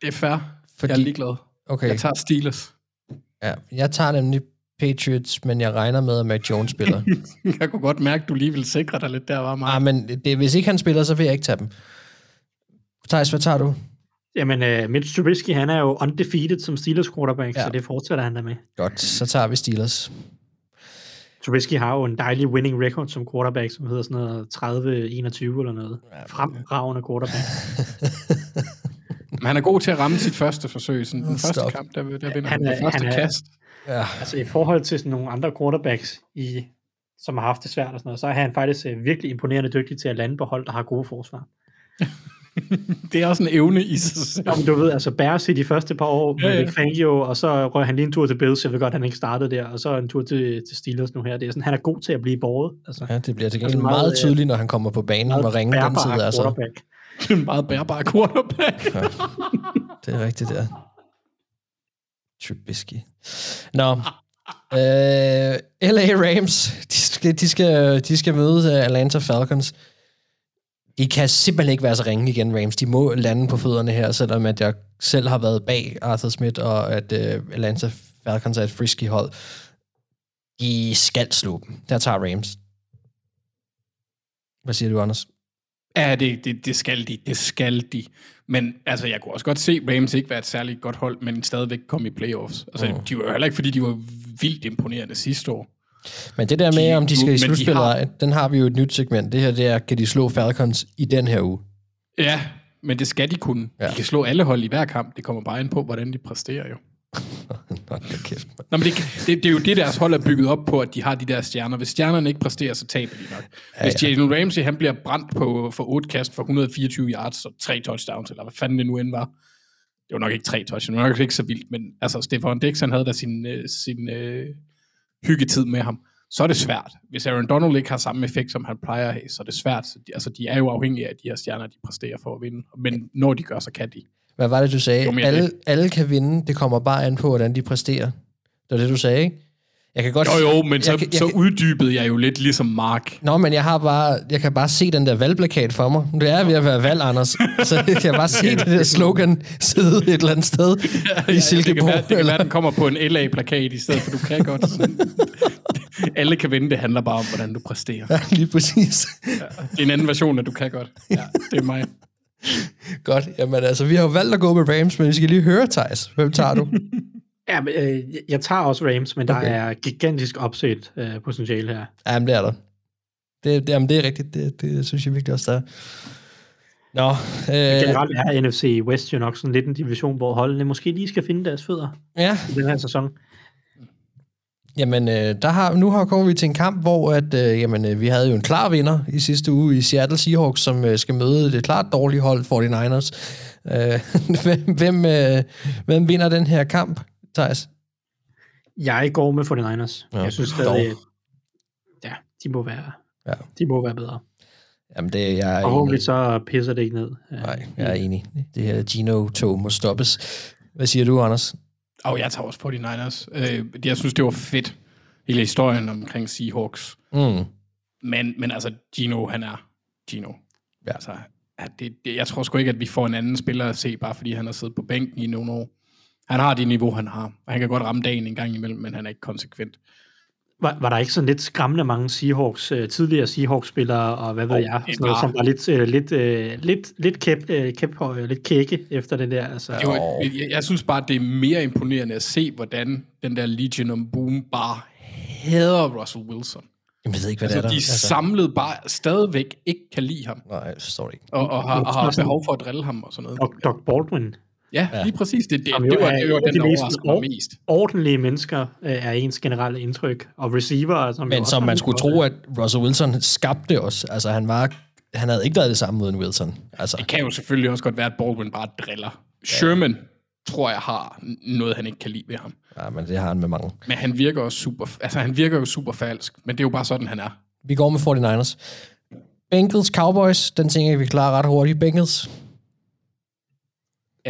Det er fair. Fordi... Jeg er ligeglad. Okay. Jeg tager Steelers. Ja, jeg tager nemlig Patriots, men jeg regner med, at Mac Jones spiller. Jeg kunne godt mærke, at du lige vil sikre dig lidt der, var meget. ah, men det, hvis ikke han spiller, så vil jeg ikke tage dem. Thijs, hvad tager du? Jamen, uh, Mitch Trubisky, han er jo undefeated som Steelers quarterback, Ja. ja. så det fortsætter han der med. Godt, så tager vi Steelers. Trubisky har jo en dejlig winning record som quarterback, som hedder sådan noget 30-21 eller noget. Fremragende quarterback. Men han er god til at ramme sit første forsøg. Sådan den Stop. første kamp, der, der vinder han, Han det første han er- kast. Ja. Altså i forhold til sådan nogle andre quarterbacks, i, som har haft det svært og sådan noget, så er han faktisk øh, virkelig imponerende dygtig til at lande på hold, der har gode forsvar. Det er også en evne i sig selv. Nå, men du ved, altså Bears i de første par år med Ja, ja. Fangio, og så røg han lige en tur til Bills, jeg ved godt, han ikke startede der, og så en tur til, til Steelers nu her. Det er sådan, han er god til at blive borget. Altså, Ja, det bliver til Altså gengæld meget, meget øh, tydeligt, når han kommer på banen, hvor ringe den tid så. quarterback. Det er en meget bærbar quarterback. Det er rigtigt, der. Trubisky. Nå. Øh, LA Rams, de skal, de, skal, de skal møde øh, Atlanta Falcons. De kan simpelthen ikke være så ringe igen, Rams. De må lande på fødderne her, selvom at jeg selv har været bag Arthur Smith, og at øh, Atlanta Falcons er et frisky hold. De skal slå dem. Der tager Rams. Hvad siger du, Anders? Ja, det, det, det skal de. Det skal de. Men altså, jeg kunne også godt se Rams ikke være et særligt godt hold, men stadigvæk komme i playoffs. Altså, Mm. de var jo heller ikke, fordi de var vildt imponerende sidste år. Men det der med, om de skal i de slutspillet, har- har... den har vi jo et nyt segment. Det her, det er, kan de slå Falcons i den her uge? Ja, men det skal de kunne. Ja. De kan slå alle hold i hver kamp. Det kommer bare ind på, hvordan de præsterer jo. Nå, det kæft, man. Nå, men det, det, det er jo det, deres hold er bygget op på, at de har de der stjerner. Hvis stjernerne ikke præsterer, så taber de nok. Hvis ja. Jalen Ramsey han bliver brændt på, for 8 kast for 124 yards og 3 touchdowns, eller hvad fanden det nu end var. Det var nok ikke 3 touchdowns, det var nok ikke så vildt, men altså, Stefan Dix, han havde da sin, øh, sin øh, hyggetid med ham. Så er det svært. Hvis Aaron Donald ikke har samme effekt, som han plejer at have, så er det svært. Så de, altså, de er jo afhængige af, at de her stjerner, de præsterer for at vinde. Men når de gør, så kan de. Hvad var det, du sagde? Jo alle, det. alle kan vinde. Det kommer bare an på, hvordan de præsterer. Det var det, du sagde, ikke? Jeg kan godt Jo, jo, men så, jeg, kan- jeg, så uddybede jeg jo lidt ligesom Mark. Nå, men jeg har bare, jeg kan bare se den der valgplakat for mig. Det er ved at være valg, Anders. Så jeg kan bare se det der slogan sidde et eller andet sted i det kan Silkeborg. være, det kan eller- være, den kommer på en LA-plakat i stedet, for du kan godt. Sådan. Alle kan vinde, det handler bare om, hvordan du præsterer. Ja, lige præcis. Det er en anden version, at du kan godt. Ja, det er mig. Godt. Jamen altså, vi har jo valgt at gå med Rams, men vi skal lige høre, Thijs. Hvem tager du? Ja, men, øh, jeg- tager også Rams, men der Okay. er gigantisk upset øh, potentiale her. Jamen, det er der. Det, det, jamen, det er rigtigt. Det, det synes jeg virkelig også, der er. Nå, øh, Generelt er NFC West jo nok sådan lidt en division, hvor holdene måske lige skal finde deres fødder ja, i den her sæson. Jamen, øh, der har, nu har kommer vi til en kamp, hvor at, øh, jamen, øh, vi havde jo en klar vinder i sidste uge i Seattle Seahawks, som øh, skal møde det klart dårlige hold, 49ers. Øh, hvem, hvem, øh, hvem vinder den her kamp, Thijs? Jeg går med 49ers. Ja, jeg synes stadig, ja, de må være, Ja. de må være bedre. Jamen, det, jeg er forhåbentlig så pisser det ikke ned. Nej, jeg er enig. Det her Gino-tog må stoppes. Hvad siger du, Anders? Og jeg tager også 49ers. Øh, jeg synes, det var fedt, hele historien omkring Seahawks. Mm. Men, men altså, Gino, han er Gino. Ja. Altså, at det, det, jeg tror sgu ikke, at vi får en anden spiller at se, bare fordi han har siddet på bænken i nogle år. Han har det niveau, han har. Og han kan godt ramme dagen en gang imellem, men han er ikke konsekvent. Var, var der ikke sådan lidt skræmmende mange Seahawks, øh, tidligere Seahawks-spillere, og hvad ved Jo, jeg, sådan noget, var- som var lidt, øh, lidt, øh, lidt, lidt, kæp, øh, kæphøje, lidt kække efter den der. Altså, var, jeg, jeg synes bare, det er mere imponerende at se, hvordan den der Legion of Boom bare hader Russell Wilson. Jeg ved ikke, hvad Altså, det er de der. samlet bare stadigvæk ikke kan lide ham, Nej, jeg forstår det ikke. og, og, har, og har behov for at drille ham og sådan noget. Doc, Doc Baldwin, Ja, lige præcis. Det, det, som det, jo var, det var den, der de mest overraskede mig mest. ordentlige mennesker, øh, er ens generelle indtryk, og receiver, som Men som man skulle tro, at Russell Wilson skabte os. Altså, han var han havde ikke været det samme uden Wilson. Altså, Det kan jo selvfølgelig også godt være, at Baldwin bare driller. Sherman, tror jeg, har noget, han ikke kan lide ved ham. Ja, men det har han med mange. Men han virker også super, altså han virker jo super falsk, men det er jo bare sådan, han er. Vi går med 49ers. Bengals Cowboys, den tænker jeg, vi klarer ret hurtigt. Bengals.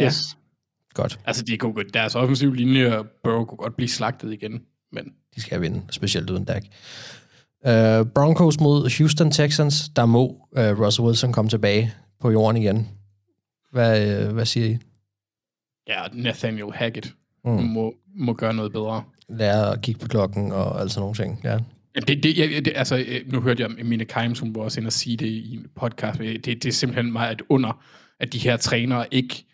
Ja. Yes. Godt. Altså, de kunne, deres offensiv linje og Burrow kunne godt blive slagtet igen, men De skal vinde, specielt uden Dak. Uh, Broncos mod Houston Texans. Der må uh, Russell Wilson komme tilbage på jorden igen. Hvad, uh, hvad siger I? ja, Nathaniel Hackett Mm. må, må gøre noget bedre. Lære at kigge på klokken og alt sådan nogle ting. Ja. Det, det, jeg, det, altså, nu hørte jeg Mine Keims, hun var også inde og sige det i en podcast. Det, det er simpelthen meget et under, at de her trænere ikke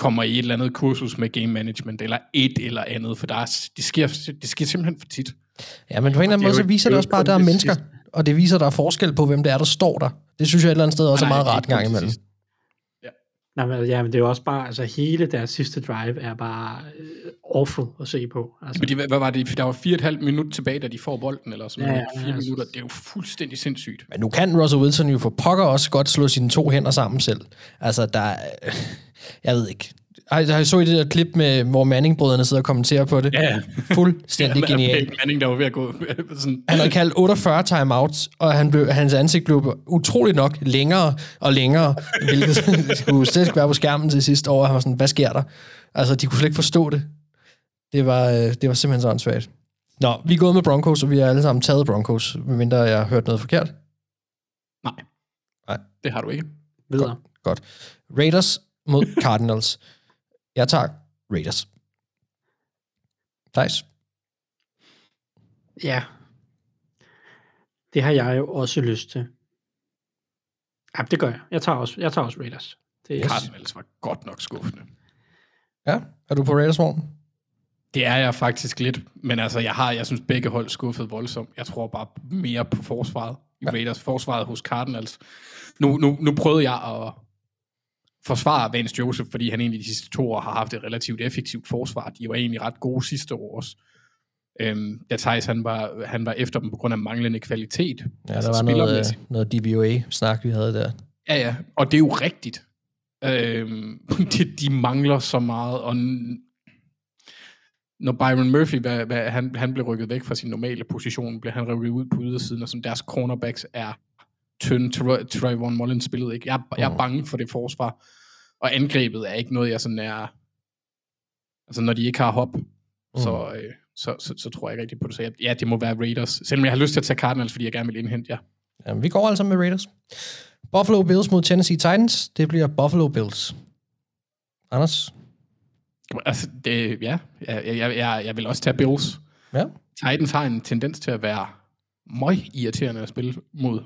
kommer i et eller andet kursus med game management, eller et eller andet, for der er, det, sker, det sker simpelthen for tit. Ja, men på en eller anden måde, så viser det også bare, at der er mennesker, og det viser, at der er forskel på, hvem det er, der står der. Det synes jeg et eller andet sted også er meget rart gang imellem. sidst. Nej, men, ja, men det er jo også bare, altså hele deres sidste drive er bare øh, awful at se på. Altså, Men de, hvad var det? Der var fire og et halvt minut tilbage, da de får bolden, eller sådan Ja, noget. ja, Fire altså. minutter, det er jo fuldstændig sindssygt. Men nu kan Russell Wilson jo for pokker også godt slå sine to hænder sammen selv. Altså, der er, Jeg ved ikke. Har, har I så i det der klip, med, hvor Manning-brødrene sidder og kommenterer på det? Ja. Fuldstændig Ja, genialt. Manning, der var ved at gå sådan... Han havde kaldt 48 timeouts, og han blev, hans ansigt blev utroligt nok længere og længere, hvilket skulle slet ikke være på skærmen til sidste år. Han var sådan, hvad sker der? Altså, de kunne slet ikke forstå det. Det var, øh, det var simpelthen så åndssvagt. Nå, vi er gået med Broncos, og vi har alle sammen taget Broncos, medmindre jeg har hørt noget forkert. Nej. Nej. Det har du ikke. Videre. Godt. Raiders mod Cardinals. Jeg tager Raiders. Thijs? Ja. Det har jeg jo også lyst til. Ja, det gør jeg. Jeg tager også, jeg tager også Raiders. Det er, Cardinals var godt nok skuffende. Ja, er du på Raiders vogn? Det er jeg faktisk lidt, men altså, jeg har, jeg synes begge hold skuffet voldsomt. Jeg tror bare mere på forsvaret. I ja. Raiders forsvaret hos Cardinals. Nu, nu, nu prøvede jeg at forsvare Vance Joseph, fordi han egentlig de sidste to år har haft et relativt effektivt forsvar. De var egentlig ret gode sidste år også. Øhm, da Thijs, han var, han var efter dem på grund af manglende kvalitet. Ja, der var noget, øh, noget DVOA-snak, vi havde der. Ja, ja, og det er jo rigtigt. Øhm, de, de mangler så meget, og når Byron Murphy, hvad, hvad, han, han blev rykket væk fra sin normale position, blev han rykket ud på ydersiden, og som deres cornerbacks er tynde. Tra- Trayvon Mullins spillede ikke. Jeg, er- jeg er bange for det forsvar, og angrebet er ikke noget, jeg sådan er... Altså, når de ikke har hop, mm. så, øh, så, så, så, tror jeg ikke rigtig på det. Så jeg, ja, det må være Raiders. Selvom jeg har lyst til at tage Cardinals, fordi jeg gerne vil indhente jer. Jamen, vi går altså med Raiders. Buffalo Bills mod Tennessee Titans. Det bliver Buffalo Bills. Anders? Altså, det, ja, jeg, jeg, jeg, jeg vil også tage Bills. Ja. Titans har en tendens til at være møg irriterende at spille mod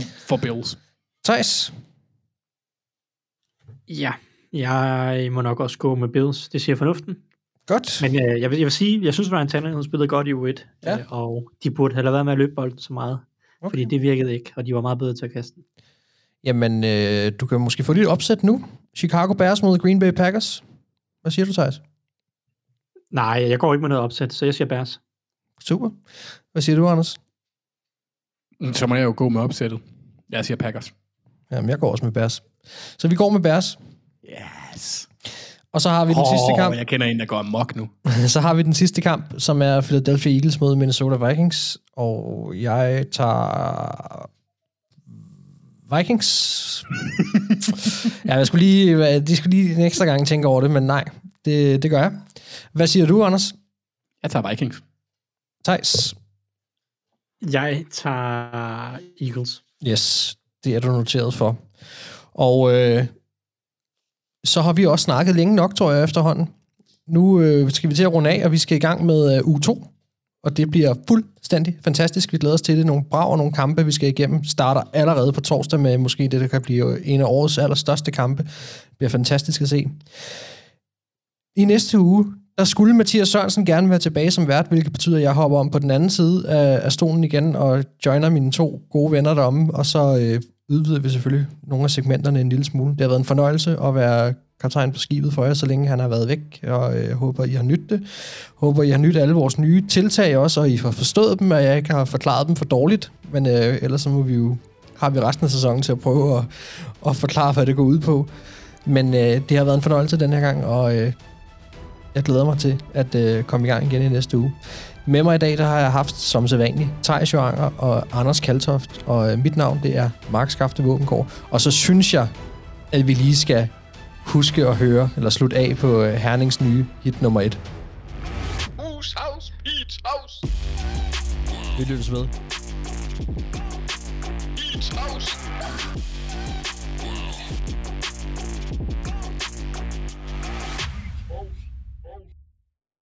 for Bills. Thijs? Ja, jeg må nok også gå med Bills. Det siger fornuften. Godt. Men øh, jeg, vil, jeg vil sige, jeg synes, Ryan Tannehill spillede godt i U1, Ja. øh, og de burde have lavet være med at løbe bolden så meget, okay. fordi det virkede ikke, og de var meget bedre til at kaste den. Jamen, øh, du kan måske få lidt opsæt nu. Chicago Bears mod Green Bay Packers. Hvad siger du, Thijs? Nej, jeg går ikke med noget opsæt, så jeg siger Bears. Super. Hvad siger du, Anders? Så må jeg jo gå med opsættet. Jeg siger Packers. Jamen, jeg går også med Bears. Så vi går med Bears. Yes. Og så har vi den Åh, sidste kamp. jeg kender en, der går amok nu. så har vi den sidste kamp, som er Philadelphia Eagles mod Minnesota Vikings. Og jeg tager... Vikings. ja, jeg skulle lige, de skulle lige en ekstra gang tænke over det, men nej, det, det gør jeg. Hvad siger du, Anders? Jeg tager Vikings. Thijs? Jeg tager Eagles. Yes, det er du noteret for. Og øh, så har vi også snakket længe nok, tror jeg, efterhånden. Nu øh, skal vi til at runde af, og vi skal i gang med øh, uge 2. Og det bliver fuldstændig fantastisk. Vi glæder os til det. Nogle brag og nogle kampe, vi skal igennem. Starter allerede på torsdag med måske det, der kan blive øh, en af årets allerstørste kampe. Det bliver fantastisk at se. I næste uge, der skulle Mathias Sørensen gerne være tilbage som vært, hvilket betyder, at jeg hopper om på den anden side af, af stolen igen og joiner mine to gode venner deromme, og så øh, udvider vi selvfølgelig nogle af segmenterne en lille smule. Det har været en fornøjelse at være kaptajn på skibet for jer, så længe han har været væk, og øh, håber, I har nydt det. Håber, I har nydt alle vores nye tiltag også, og I har forstået dem, og jeg ikke har forklaret dem for dårligt, men øh, ellers så må vi jo, har vi resten af sæsonen til at prøve at, at forklare, hvad det går ud på. Men øh, det har været en fornøjelse den her gang, og øh, jeg glæder mig til at øh, komme i gang igen i næste uge. Med mig i dag, der har jeg haft som sædvanligt Thijs Joanger og Anders Kaltoft, og øh, mit navn det er Mark Skafte Våbengård. Og så synes jeg, at vi lige skal huske at høre, eller slutte af på øh, Hernings nye hit nummer et. Hus, house, beach, house. Vi lyttes ved. Beach, house.